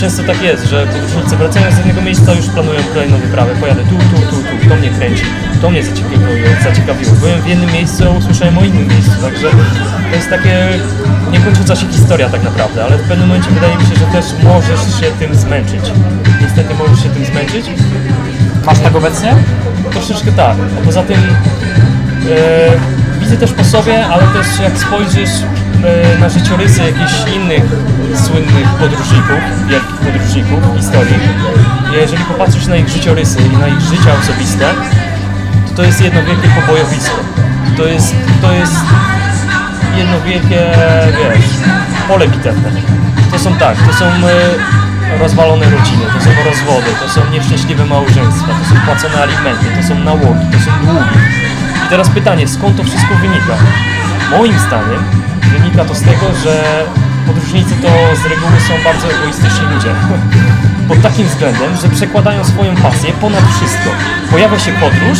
Często tak jest, że podróżnicy wracają z jednego miejsca już planują kolejną wyprawę. Pojadę tu, tu, tu, tu, to mnie kręci, to mnie zaciekawiło, zaciekawiło. Byłem w jednym miejscu, a usłyszałem o innym miejscu, także to jest takie niekończąca się historia tak naprawdę, ale w pewnym momencie wydaje mi się, że też możesz się tym zmęczyć. Niestety możesz się tym zmęczyć. Masz tak obecnie? Troszeczkę tak, a poza tym e, widzę też po sobie, ale też jak spojrzysz e, na życiorysy jakichś innych słynnych podróżników, wielkich podróżników historii, jeżeli popatrzysz na ich życiorysy i na ich życia osobiste, to to jest jedno wielkie pobojowisko. To jest, to jest jedno wielkie, wiesz, pole bitewne. To są tak, to są e, rozwalone rodziny, to są rozwody, to są nieszczęśliwe małżeństwa, to są płacone alimenty, to są nałogi, to są długi. Teraz pytanie, skąd to wszystko wynika? Moim zdaniem wynika to z tego, że podróżnicy to z reguły są bardzo egoistyczni ludzie. Pod takim względem, że przekładają swoją pasję ponad wszystko. Pojawia się podróż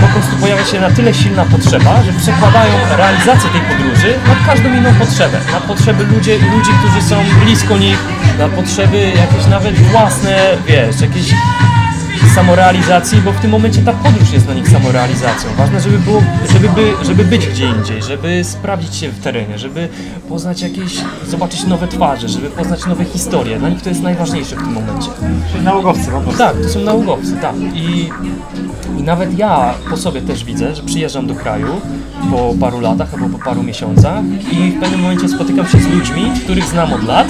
po prostu pojawia się na tyle silna potrzeba, że przekładają realizację tej podróży nad każdą inną potrzebę. Na potrzeby ludzi, ludzi, którzy są blisko nich, na potrzeby jakieś nawet własne, wiesz, jakieś samorealizacji, bo w tym momencie ta podróż jest dla nich samorealizacją. Ważne, żeby, było, żeby, by, żeby być gdzie indziej, żeby sprawdzić się w terenie, żeby poznać jakieś, zobaczyć nowe twarze, żeby poznać nowe historie. Dla nich to jest najważniejsze w tym momencie. Czyli nałogowcy po prostu. Tak, to są naukowcy, tak. I, I nawet ja po sobie też widzę, że przyjeżdżam do kraju po paru latach albo po paru miesiącach i w pewnym momencie spotykam się z ludźmi, których znam od lat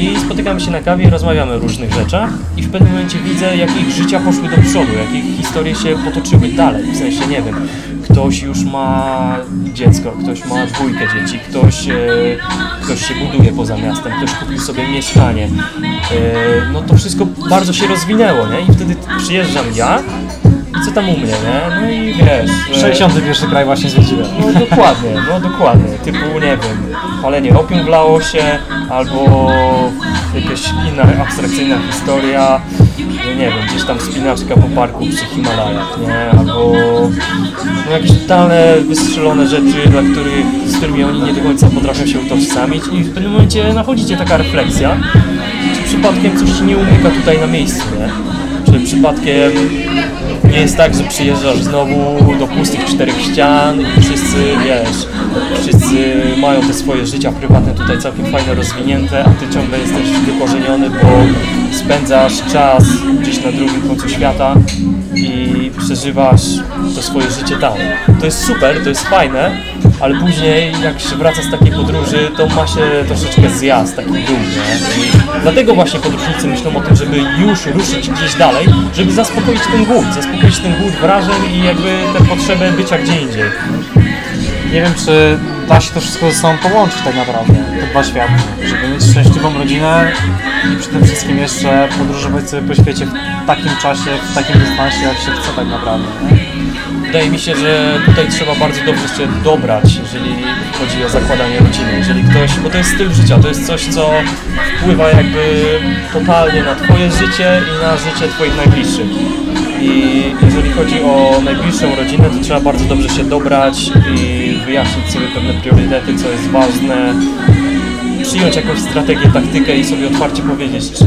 i spotykamy się na kawie rozmawiamy o różnych rzeczach i w pewnym momencie widzę, jak ich życia poszły do przodu, jak ich historie się potoczyły dalej, w sensie, nie wiem, ktoś już ma dziecko, ktoś ma dwójkę dzieci, ktoś, e, ktoś się buduje poza miastem, ktoś kupił sobie mieszkanie, e, no to wszystko bardzo się rozwinęło, nie? I wtedy przyjeżdżam ja i co tam u mnie, nie? No i wiesz... że- 61 kraj właśnie zwiedziłem. No dokładnie, no dokładnie. Typu, nie wiem, palenie opium w Laosie, albo jakaś inna abstrakcyjna historia, no nie wiem, gdzieś tam spinaczka po parku przy Himalajach, nie? Albo no jakieś totalne wystrzelone rzeczy, dla których, z którymi oni nie do końca potrafią się utożsamić i w pewnym momencie nachodzi taka refleksja, czy przypadkiem coś ci nie umyka tutaj na miejscu, nie? Czy przypadkiem nie jest tak, że przyjeżdżasz znowu do pustych czterech ścian i wszyscy, wiesz, wszyscy mają te swoje życia prywatne tutaj całkiem fajnie rozwinięte, a ty ciągle jesteś wykorzeniony, bo spędzasz czas gdzieś na drugim końcu świata i przeżywasz to swoje życie tam. To jest super, to jest fajne, ale później jak się wraca z takiej podróży, to ma się troszeczkę zjazd, taki dół, nie? I dlatego właśnie podróżnicy myślą o tym, żeby już ruszyć gdzieś dalej, żeby zaspokoić ten głód, zaspokoić ten głód wrażeń i jakby tę potrzebę bycia gdzie indziej. Nie wiem, czy da się to wszystko ze sobą połączyć tak naprawdę, te dwa światy. Żeby mieć szczęśliwą rodzinę i przy tym wszystkim jeszcze podróżować sobie po świecie w takim czasie, w takim dystansie, jak się chce tak naprawdę. Nie? Wydaje mi się, że tutaj trzeba bardzo dobrze się dobrać, jeżeli chodzi o zakładanie rodziny. Jeżeli ktoś, bo to jest styl życia, to jest coś, co wpływa jakby totalnie na Twoje życie i na życie Twoich najbliższych. I jeżeli chodzi o najbliższą rodzinę, to trzeba bardzo dobrze się dobrać i wyjaśnić sobie pewne priorytety, co jest ważne, przyjąć jakąś strategię, taktykę i sobie otwarcie powiedzieć, czy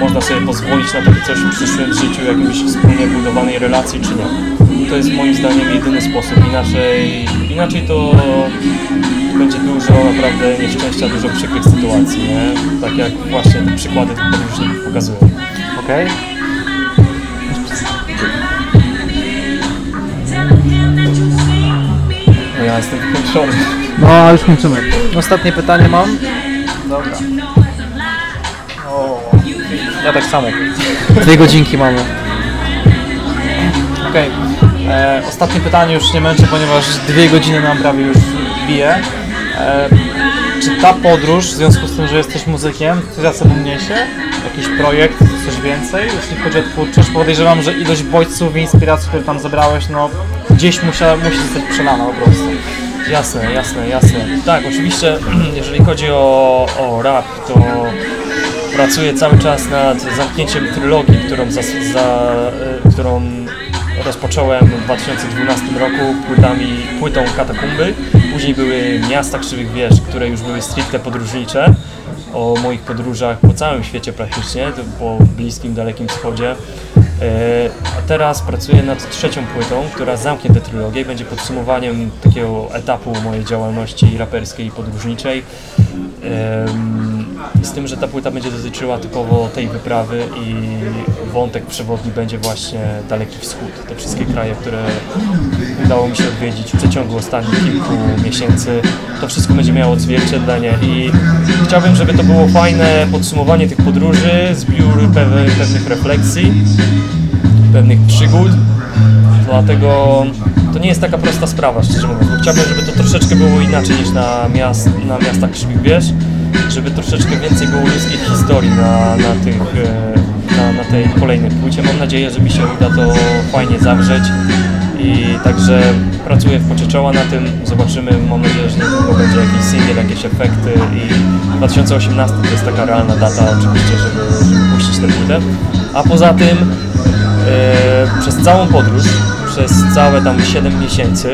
można sobie pozwolić na takie coś w przyszłym życiu, jakimś wspólnie budowanej relacji, czy nie. To jest moim zdaniem jedyny sposób, inaczej, inaczej to będzie dużo naprawdę nieszczęścia, dużo przykrych sytuacji, nie? Tak jak właśnie te przykłady tych podróżników pokazują. Okej? No ja jestem wykończony. No, już kończymy. Ostatnie pytanie mam. Dobra. O, ja tak samo. Dwie godzinki mamy. Okej. E, Ostatnie pytanie już nie męczę, ponieważ dwie godziny nam prawie już bije. E, czy ta podróż, w związku z tym, że jesteś muzykiem, coś za sobą niesie? Jakiś projekt, coś więcej? Jeśli chodzi o twórczość, podejrzewam, że ilość bodźców i inspiracji, które tam zebrałeś, no gdzieś musiała, musi zostać przelana po prostu. Jasne, jasne, jasne. Tak, oczywiście, jeżeli chodzi o, o rap, to pracuję cały czas nad zamknięciem trylogii, którą, zas, za, y, którą rozpocząłem w 2012 roku płytami, płytą Katakumby. Później były Miasta Krzywych Wież, które już były stricte podróżnicze o moich podróżach po całym świecie praktycznie, po bliskim, dalekim wschodzie. E, A teraz pracuję nad trzecią płytą, która zamknie tę trylogię i będzie podsumowaniem takiego etapu mojej działalności raperskiej i podróżniczej. Em, Z tym, że ta płyta będzie dotyczyła typowo tej wyprawy i wątek przewodni będzie właśnie Daleki Wschód. Te wszystkie kraje, które udało mi się odwiedzić w przeciągu ostatnich kilku miesięcy. To wszystko będzie miało odzwierciedlenie i chciałbym, żeby to było fajne podsumowanie tych podróży, zbiór pewnych refleksji, pewnych przygód. Dlatego to nie jest taka prosta sprawa, szczerze mówiąc. Chciałbym, żeby to troszeczkę było inaczej niż na, miast, na miastach Krzywich Wież, żeby troszeczkę więcej było ludzkiej historii na, na, tych, e, na, na tej kolejnej płycie. Mam nadzieję, że mi się uda to fajnie zawrzeć i także pracuję w pocie czoła na tym. Zobaczymy, mam nadzieję, że niedługo będzie jakiś singiel, jakieś efekty i 2018 to jest taka realna data oczywiście, żeby, żeby puścić tę płytę. A poza tym e, przez całą podróż, przez całe tam 7 miesięcy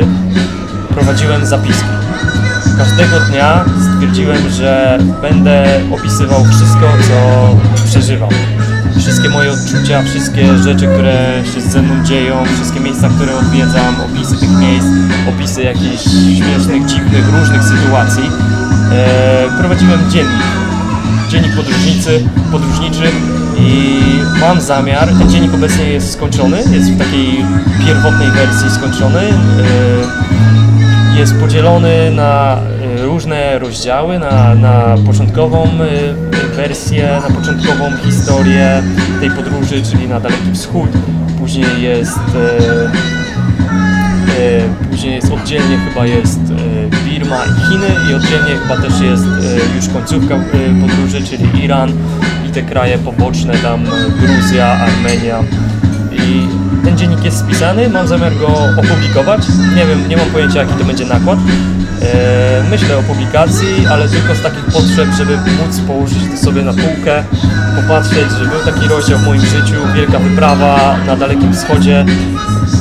prowadziłem zapiski. Każdego dnia stwierdziłem, że będę opisywał wszystko, co przeżywam. Wszystkie moje odczucia, wszystkie rzeczy, które się ze mną dzieją, wszystkie miejsca, które odwiedzam, opisy tych miejsc, opisy jakichś śmiesznych, dziwnych, różnych sytuacji. E, prowadziłem dziennik dziennik podróżnicy, podróżniczy i mam zamiar, ten dziennik obecnie jest skończony, jest w takiej pierwotnej wersji skończony. y, Jest podzielony na y, różne rozdziały, na, na początkową y, wersję, na początkową historię tej podróży, czyli na Daleki Wschód. Później jest y, Później jest oddzielnie chyba jest Birma i Chiny i oddzielnie chyba też jest już końcówka podróży, czyli Iran i te kraje poboczne tam Gruzja, Armenia ten dziennik jest spisany, mam zamiar go opublikować. Nie wiem, nie mam pojęcia jaki to będzie nakład. E, Myślę o publikacji, ale tylko z takich potrzeb, żeby móc położyć to sobie na półkę, popatrzeć, że był taki rozdział w moim życiu, wielka wyprawa na Dalekim Wschodzie.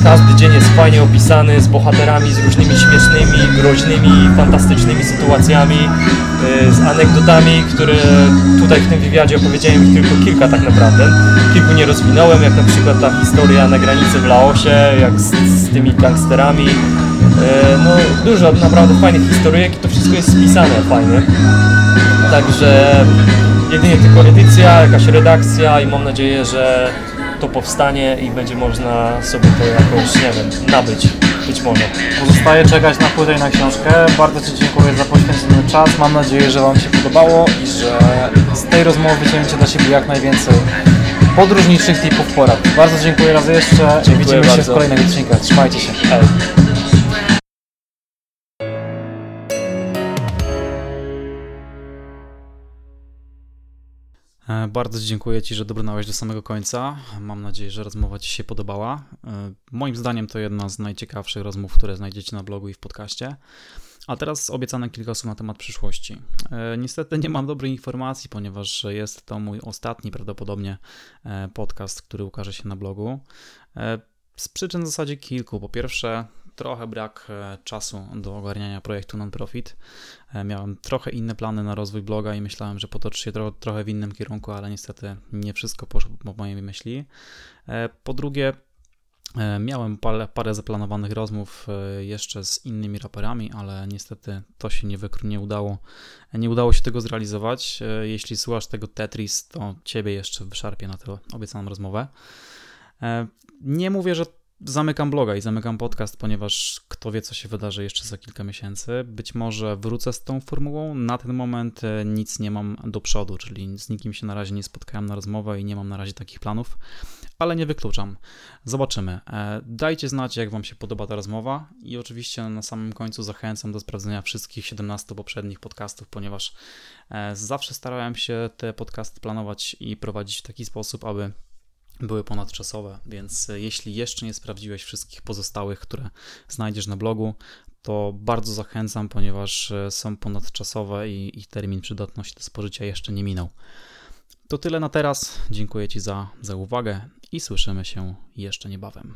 Każdy dzień jest fajnie opisany, z bohaterami, z różnymi śmiesznymi, groźnymi, fantastycznymi sytuacjami, e, z anegdotami, które tutaj w tym wywiadzie opowiedziałem tylko kilka tak naprawdę. Kilku nie rozwinąłem, jak na przykład ta historia na granicy w Laosie, jak z, z tymi gangsterami. E, No dużo naprawdę fajnych historyjek i to wszystko jest spisane fajnie. Także jedynie tylko edycja, jakaś redakcja i mam nadzieję, że to powstanie i będzie można sobie to jakoś, nie wiem, nabyć. Być może. Pozostaje czekać na płytę i na książkę. Bardzo Ci dziękuję za poświęcony czas. Mam nadzieję, że Wam się podobało i że z tej rozmowy wyciągniecie dla siebie jak najwięcej podróżniczych tipów porad. Bardzo dziękuję raz jeszcze. Dziękuję Widzimy się w bardzo. kolejnych odcinkach. Trzymajcie się. Hej. Bardzo dziękuję Ci, że dobrnąłeś do samego końca. Mam nadzieję, że rozmowa Ci się podobała. E, Moim zdaniem to jedna z najciekawszych rozmów, które znajdziecie na blogu i w podcaście. A teraz obiecane kilka słów na temat przyszłości. E, Niestety nie mam dobrej informacji, ponieważ jest to mój ostatni prawdopodobnie e, podcast, który ukaże się na blogu. E, Z przyczyn w zasadzie kilku. Po pierwsze, trochę brak e, czasu do ogarniania projektu non-profit. E, Miałem trochę inne plany na rozwój bloga i myślałem, że potoczy się tro, trochę w innym kierunku, ale niestety nie wszystko poszło po mojej myśli. E, Po drugie, e, miałem parę, parę zaplanowanych rozmów jeszcze z innymi raperami, ale niestety to się nie, wykr- nie udało. Nie udało się tego zrealizować. Jeśli słuchasz tego Tetris, to ciebie jeszcze wyszarpię na tę obiecaną rozmowę. Nie mówię, że zamykam bloga i zamykam podcast, ponieważ kto wie, co się wydarzy jeszcze za kilka miesięcy. Być może wrócę z tą formułą. Na ten moment e, nic nie mam do przodu, czyli z nikim się na razie nie spotkałem na rozmowę i nie mam na razie takich planów, ale nie wykluczam. Zobaczymy. E, Dajcie znać, jak Wam się podoba ta rozmowa i oczywiście na samym końcu zachęcam do sprawdzenia wszystkich 17 poprzednich podcastów, ponieważ e, zawsze starałem się te podcasty planować i prowadzić w taki sposób, aby były ponadczasowe, więc e, jeśli jeszcze nie sprawdziłeś wszystkich pozostałych, które znajdziesz na blogu, to bardzo zachęcam, ponieważ e, są ponadczasowe i ich termin przydatności do spożycia jeszcze nie minął. To tyle na teraz. Dziękuję Ci za, za uwagę i słyszymy się jeszcze niebawem.